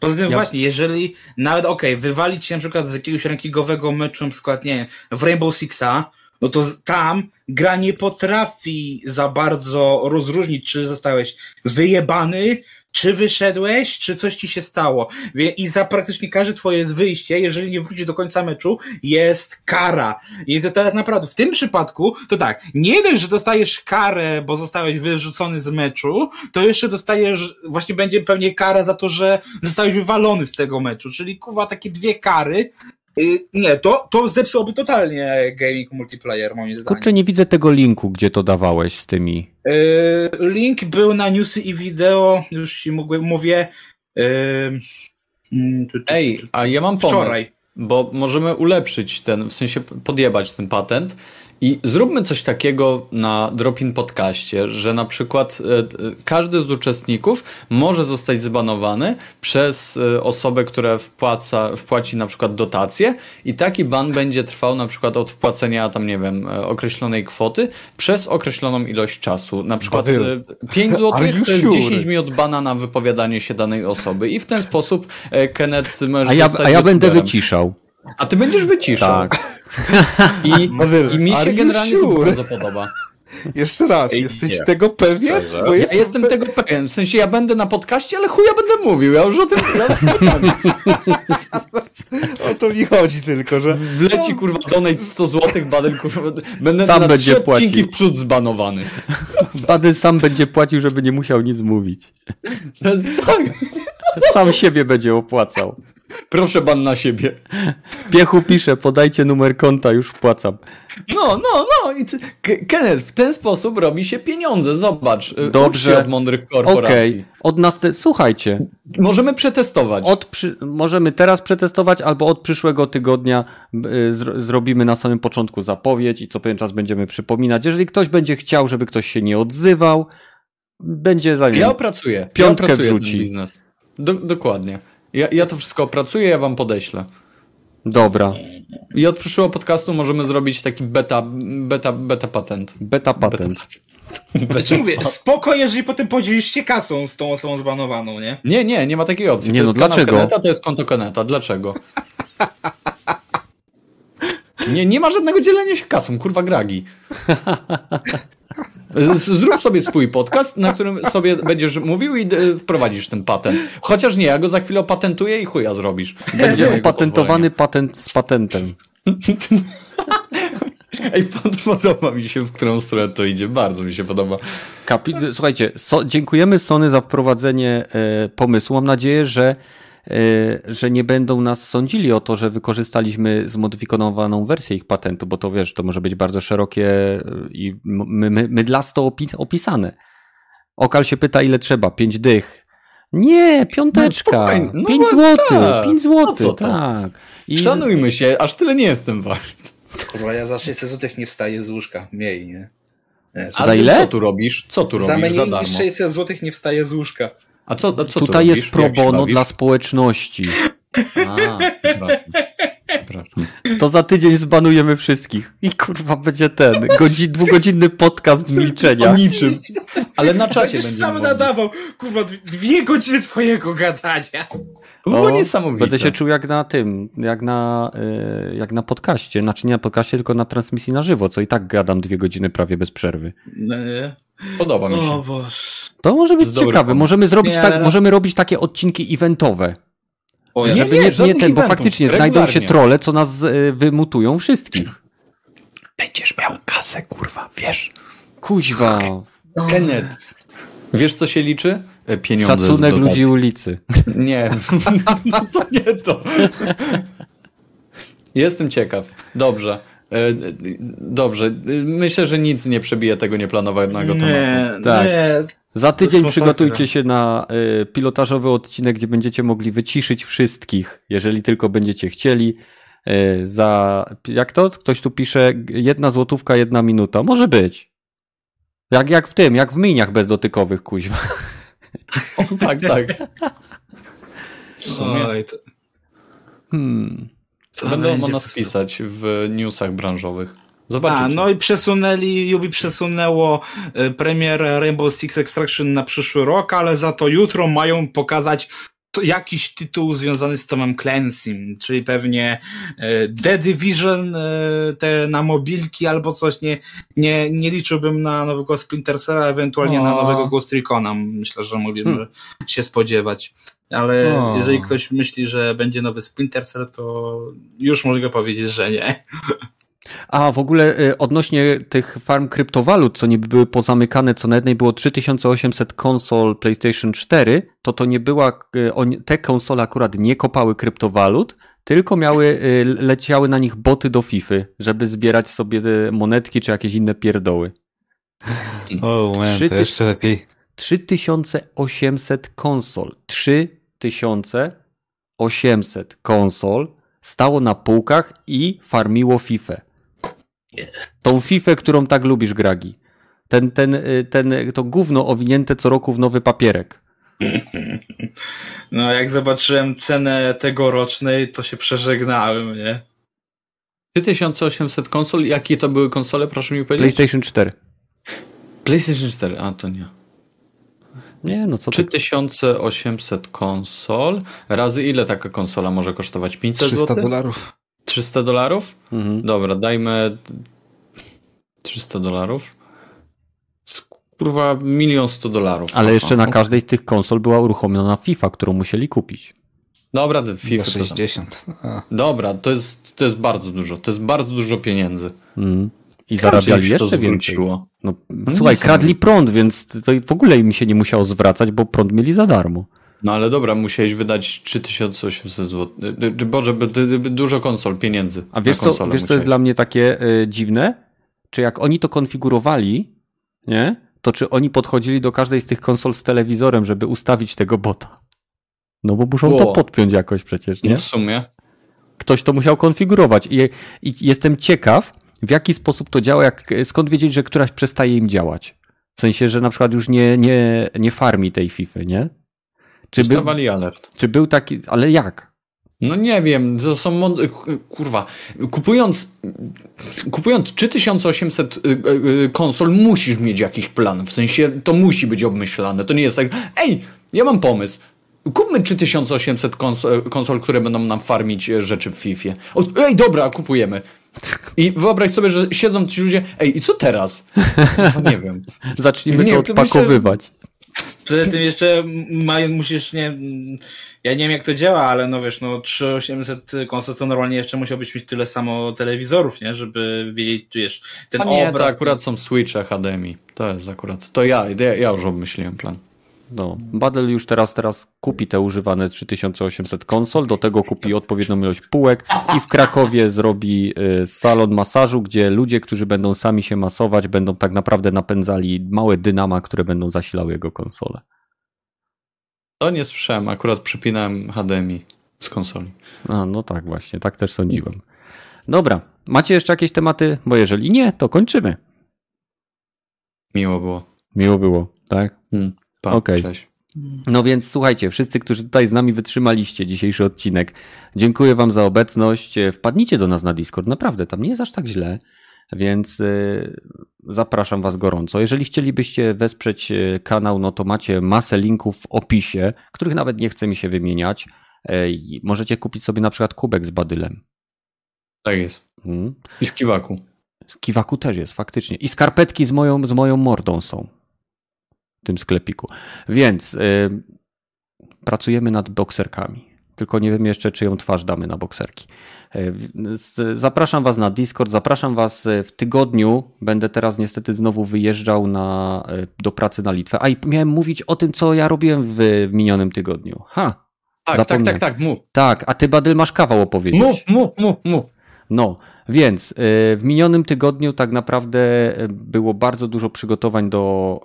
Poza tym Ja- właśnie, jeżeli nawet okej, wywalić się na przykład z jakiegoś rankingowego meczu, na przykład, nie wiem, w Rainbow Sixa, no to tam gra nie potrafi za bardzo rozróżnić, czy zostałeś wyjebany, czy wyszedłeś, czy coś ci się stało. I za praktycznie każde twoje wyjście, jeżeli nie wrócisz do końca meczu, jest kara. I to teraz naprawdę, w tym przypadku, to tak, nie dość, że dostajesz karę, bo zostałeś wyrzucony z meczu, to jeszcze dostajesz, właśnie będzie pewnie kara za to, że zostałeś wywalony z tego meczu, czyli kuwa takie dwie kary. Y, Nie, to, to zepsułoby totalnie gaming multiplayer, moim zdaniem. Kurczę, nie widzę tego linku, gdzie to dawałeś z tymi. Y, Link był na newsy i wideo, już ci mówię, mówię y, mm, Ej, a ja mam pomysł. wczoraj. Bo możemy ulepszyć ten, w sensie podjebać ten patent i zróbmy coś takiego na Dropin Podcaście, że na przykład e, każdy z uczestników może zostać zbanowany przez e, osobę, która wpłaca, wpłaci na przykład dotację i taki ban będzie trwał na przykład od wpłacenia tam, nie wiem, e, określonej kwoty przez określoną ilość czasu. Na przykład Badyl. e, 5 zł to jest sure? 10 minut bana na wypowiadanie się danej osoby i w ten sposób Kenneth może A ja, zostać a ja będę wyciszał. A ty będziesz wyciszał. Tak. I, Badyl, I mi się generalnie to sure? bardzo podoba. Jeszcze raz, Ej, jesteś nie. tego pewien? Bo Ja jest... jestem tego pewien. W sensie ja będę na podcaście, ale chuja będę mówił. Ja już o tym O to mi chodzi tylko, że... wleci kurwa donate 100 zł, badel kurwa. Będę Sam na będzie trzy odcinki płacił. w przód zbanowany. Bady sam będzie płacił, żeby nie musiał nic mówić. To. Sam siebie będzie opłacał. Proszę ban na siebie. Piechu pisze, podajcie numer konta, już wpłacam. No, no, no. I ty, Kenneth, w ten sposób robi się pieniądze. Zobacz. y, Dobrze. od mądrych korporacji. Okej, od nas te... słuchajcie, Możemy przetestować. od przy... możemy teraz przetestować, albo od przyszłego tygodnia y, zro... zrobimy na samym początku zapowiedź i co pewien czas będziemy przypominać. Jeżeli ktoś będzie chciał, żeby ktoś się nie odzywał, będzie za nim. Ja opracuję. Piątkę ja opracuję wrzuci. Do, dokładnie. Ja, ja to wszystko opracuję, ja wam podeślę. Dobra, I od przyszłego podcastu możemy zrobić taki beta, beta, beta patent. beta patent. Znaczy mówię, spoko, jeżeli potem podzielisz się kasą z tą osobą zbanowaną, nie? Nie, nie, nie ma takiej opcji. Nie, to no dlaczego? Keneta, to jest konto Keneta. Dlaczego? Nie, nie ma żadnego dzielenia się kasą, kurwa gragi. Zrób sobie swój podcast, na którym sobie będziesz mówił i e, wprowadzisz ten patent. Chociaż nie, ja go za chwilę opatentuję i chuja zrobisz. Będzie opatentowany patent z patentem. Ej, pod, podoba mi się, w którą stronę to idzie. Bardzo mi się podoba. Kapi... Słuchajcie, so, dziękujemy Sony za wprowadzenie e, pomysłu. Mam nadzieję, że, że nie będą nas sądzili o to, że wykorzystaliśmy zmodyfikowaną wersję ich patentu, bo to wiesz, to może być bardzo szerokie e, i my, my, mydlasto opi- opisane. Okal się pyta, ile trzeba? Pięć dych. Nie, piąteczka. spokojnie. No Pięć bo złotych. tak. Pięć No złotych, tak. I Szanujmy się, aż tyle nie jestem wart. Kurwa, ja za 600 zł nie wstaję z łóżka. Mniej, nie? Wiesz, A Za ile? Co tu robisz? Co tu Za robisz za mniej darmo? niż 600 zł nie wstaje z łóżka. A co, a co tu tutaj jest pro bono dla społeczności. A, przepraszam. Przepraszam. To za tydzień zbanujemy wszystkich. I kurwa będzie ten godzi, dwugodzinny podcast milczenia. O niczym. Ale na czacie Będziesz będziemy sam mogli. nadawał, kurwa, dwie- godziny twojego gadania. To było O, niesamowite. Będę się czuł jak na tym, jak na, y, jak na podcaście. Znaczy nie na podcaście, tylko na transmisji na żywo, co i tak gadam dwie godziny prawie bez przerwy. No, nie? Podoba mi się. O Boże. To może być ciekawe. Możemy zrobić Nie, tak, ale- możemy robić takie odcinki eventowe. O, ja Nie, Żeby nie, nie, żadnych ten, bo faktycznie znajdą się regularnie. trole, co nas y, wymutują wszystkich. Będziesz miał kasę, kurwa, wiesz. Kuźwa. Kenneth. Wiesz, co się liczy? E, Pieniądze Szacunek ludzi ulicy. Nie, to nie to. Jestem ciekaw. Dobrze. E, Dobrze. Myślę, że nic nie przebije tego nieplanowanego tematu. Nie, Tak. nie. Za tydzień przygotujcie się na y, pilotażowy odcinek, gdzie będziecie mogli wyciszyć wszystkich, jeżeli tylko będziecie chcieli. Y, za, jak to? Ktoś tu pisze, jedna złotówka, jedna minuta. Może być. Jak, jak w tym, jak w miniach bezdotykowych, kuźwa. O, tak, tak. Oj, to, Hmm. Będą o nas pisać w newsach branżowych. Zobaczycie. A, no i przesunęli, Ubi przesunęło e, premierę Rainbow Six Extraction na przyszły rok, ale za to jutro mają pokazać jakiś tytuł związany z Tomem Clancy'm, czyli pewnie e, The Division, e, te na mobilki albo coś, nie, nie, nie liczyłbym na nowego Splinter Cella, ewentualnie na O. nowego Ghost Recona, myślę, że mogliśmy Hmm. się spodziewać. Ale O. jeżeli ktoś myśli, że będzie nowy Splinter Cell, to już mogę powiedzieć, że nie. A w ogóle y, odnośnie tych farm kryptowalut, co niby były pozamykane, co na jednej było 3800 konsol PlayStation 4, to to nie była, y, te konsole akurat nie kopały kryptowalut, tylko miały, y, leciały na nich boty do FIFA, żeby zbierać sobie monetki czy jakieś inne pierdoły. O, man, Trzy to jeszcze lepiej. 3800 konsol. 3800 konsol stało na półkach i farmiło FIFA. Tą FIFA, którą tak lubisz, Gragi. Ten, ten, y, ten, to gówno owinięte co roku w nowy papierek. No, jak zobaczyłem cenę tegorocznej, to się przeżegnałem, nie? 3800 konsol. Jakie to były konsole, proszę mi powiedzieć? PlayStation 4. PlayStation 4, a to nie. Nie, no co ty. 3800 konsol. Razy ile taka konsola może kosztować? 500 300 zł? dolarów. 300 dolarów? Mhm. Dobra, dajmy 300 dolarów. Kurwa, milion sto dolarów. Ale Aha. jeszcze na każdej z tych konsol była uruchomiona FIFA, którą musieli kupić. Dobra, Za FIFA. to tam- 60. A. Dobra, to jest, to jest bardzo dużo. To jest bardzo dużo pieniędzy. Mhm. I zarabiali jeszcze więcej. No, No słuchaj, kradli prąd, więc to w ogóle im się nie musiało zwracać, bo prąd mieli za darmo. No ale dobra, musiałeś wydać 3800 zł. Y, Boże, dużo konsol, pieniędzy. A wiesz co, wiesz co jest dla mnie takie y, dziwne? Czy jak oni to konfigurowali, nie? To czy oni podchodzili do każdej z tych konsol z telewizorem, żeby ustawić tego bota? No bo muszą to podpiąć jakoś przecież, nie? No w sumie. Ktoś to musiał konfigurować i, i jestem ciekaw, w jaki sposób to działa, jak, skąd wiedzieć, że któraś przestaje im działać. W sensie, że na przykład już nie, nie, nie farmi tej FIFA, nie? Czy był, alert. Czy był taki, ale jak? No nie wiem, to są kurwa. Kupując kupując 3800 y, y, konsol musisz mieć jakiś plan. W sensie to musi być obmyślane. To nie jest tak, ej, ja mam pomysł. Kupmy 3800 konsol, konsol które będą nam farmić e, rzeczy w FIFA. O, ej, dobra, kupujemy. I wyobraź sobie, że siedzą ci ludzie, ej, i co teraz? No, nie wiem. Zacznijmy nie, to odpakowywać. Poza tym jeszcze musisz, nie, ja nie wiem jak to działa, ale no wiesz, no 3800 konsol to normalnie jeszcze musiałbyś mieć tyle samo telewizorów, nie, żeby wiedzieć, wiesz, ten A nie, obraz. to akurat są switche HDMI. To jest akurat, to ja, ja, ja już obmyśliłem plan. No, Badel już teraz, teraz kupi te używane 3800 konsol, do tego kupi odpowiednią ilość półek i w Krakowie zrobi y, salon masażu, gdzie ludzie, którzy będą sami się masować, będą tak naprawdę napędzali małe dynama, które będą zasilały jego konsolę. To nie słyszałem, akurat przypinałem HDMI z konsoli. A, no tak właśnie, tak też sądziłem. Dobra, macie jeszcze jakieś tematy? Bo jeżeli nie, to kończymy. Miło było. Miło było, tak? Hmm. Okej. Okay. No więc słuchajcie, wszyscy, którzy tutaj z nami wytrzymaliście dzisiejszy odcinek, dziękuję Wam za obecność. Wpadnijcie do nas na Discord, naprawdę, tam nie jest aż tak źle, więc y, zapraszam Was gorąco. Jeżeli chcielibyście wesprzeć y, kanał, no to macie masę linków w opisie, których nawet nie chce mi się wymieniać. Możecie kupić sobie na przykład kubek z badylem. Tak jest. Hmm. I z kiwaku. Z kiwaku też jest, faktycznie. I skarpetki z moją, z moją mordą są tym sklepiku. Więc y, pracujemy nad bokserkami. Tylko nie wiem jeszcze, czy ją twarz damy na bokserki. Y, zapraszam Was na Discord, zapraszam Was y, w tygodniu. Będę teraz niestety znowu wyjeżdżał na, y, do pracy na Litwę. A i miałem mówić o tym, co ja robiłem w, w minionym tygodniu. Ha! Tak, tak, tak, tak, mów. Tak, a ty Badyl masz kawał opowiedzieć. Mów, mów, mów, mów. No, więc w minionym tygodniu tak naprawdę było bardzo dużo przygotowań do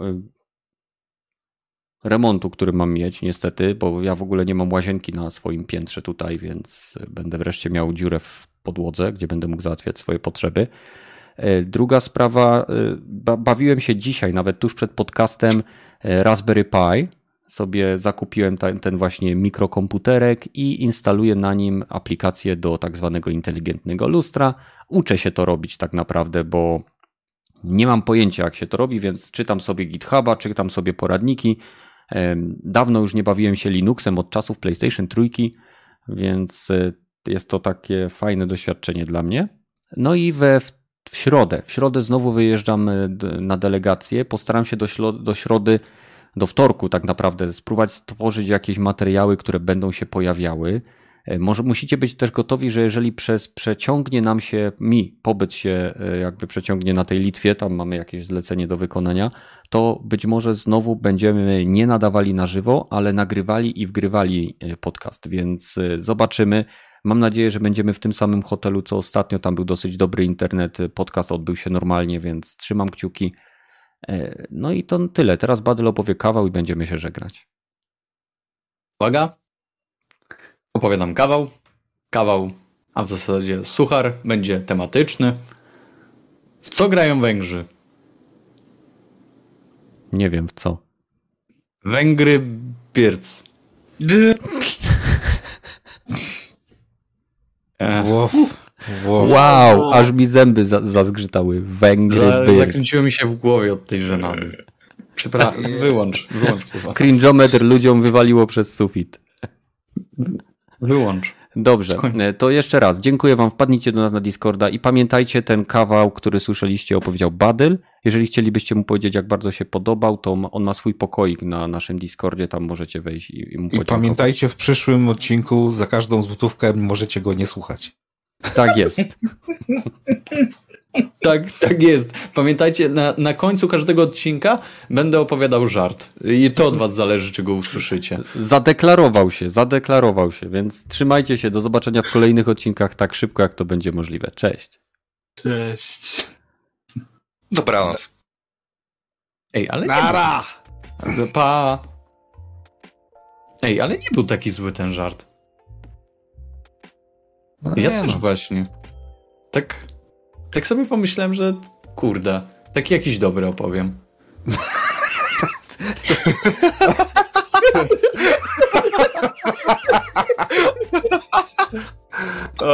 remontu, który mam mieć, niestety, bo ja w ogóle nie mam łazienki na swoim piętrze tutaj, więc będę wreszcie miał dziurę w podłodze, gdzie będę mógł załatwiać swoje potrzeby. E, druga sprawa, e, bawiłem się dzisiaj, nawet tuż przed podcastem, e, Raspberry Pi. Sobie zakupiłem ten, ten właśnie mikrokomputerek i instaluję na nim aplikację do tak zwanego inteligentnego lustra. Uczę się to robić tak naprawdę, bo nie mam pojęcia jak się to robi, więc czytam sobie GitHuba, czytam sobie poradniki, Dawno już nie bawiłem się Linuxem od czasów PlayStation 3, więc e, jest to takie fajne doświadczenie dla mnie. No i we, w środę, w środę znowu wyjeżdżam e, na delegację. Postaram się do, do środy, do wtorku tak naprawdę spróbować stworzyć jakieś materiały, które będą się pojawiały. E, może musicie być też gotowi, że jeżeli przez przeciągnie nam się, mi pobyt się jakby przeciągnie na tej Litwie, tam mamy jakieś zlecenie do wykonania, to być może znowu będziemy nie nadawali na żywo, ale nagrywali i wgrywali e, podcast, więc zobaczymy. Mam nadzieję, że będziemy w tym samym hotelu co ostatnio. Tam był dosyć dobry internet, podcast odbył się normalnie, więc trzymam kciuki. No i to tyle. Teraz Badyl opowie kawał i będziemy się żegnać. Uwaga, opowiadam kawał. Kawał, a w zasadzie suchar, będzie tematyczny. W co grają Węgrzy? Nie wiem w co. Węgry Birc. wow. Wow. wow, aż mi zęby za, zazgrzytały. Węgry Za, Zakręciło mi się w głowie od tej żenady. Przepraszam, wyłącz, wyłącz kurwa. Cringeometr ludziom wywaliło przez sufit. Wyłącz. Dobrze, e, to jeszcze raz dziękuję Wam. Wpadnijcie do nas na Discorda i pamiętajcie ten kawał, który słyszeliście, opowiedział Badyl. Jeżeli chcielibyście mu powiedzieć, jak bardzo się podobał, to on ma swój pokoik na naszym Discordzie, tam możecie wejść i, i mu I pamiętajcie, w przyszłym odcinku za każdą złotówkę możecie go nie słuchać. Tak jest. Tak, tak jest. Pamiętajcie, na, na końcu każdego odcinka będę opowiadał żart. I to od was zależy, czy go usłyszycie. Zadeklarował się, zadeklarował się, więc trzymajcie się. Do zobaczenia w kolejnych odcinkach tak szybko, jak to będzie możliwe. Cześć. Cześć. Dobranoc. Ej, ale nie Nara! Był... Pa! Ej, ale nie był taki zły ten żart. No ja nie też no. właśnie. Tak, tak sobie pomyślałem, że kurde, taki jakiś dobry opowiem.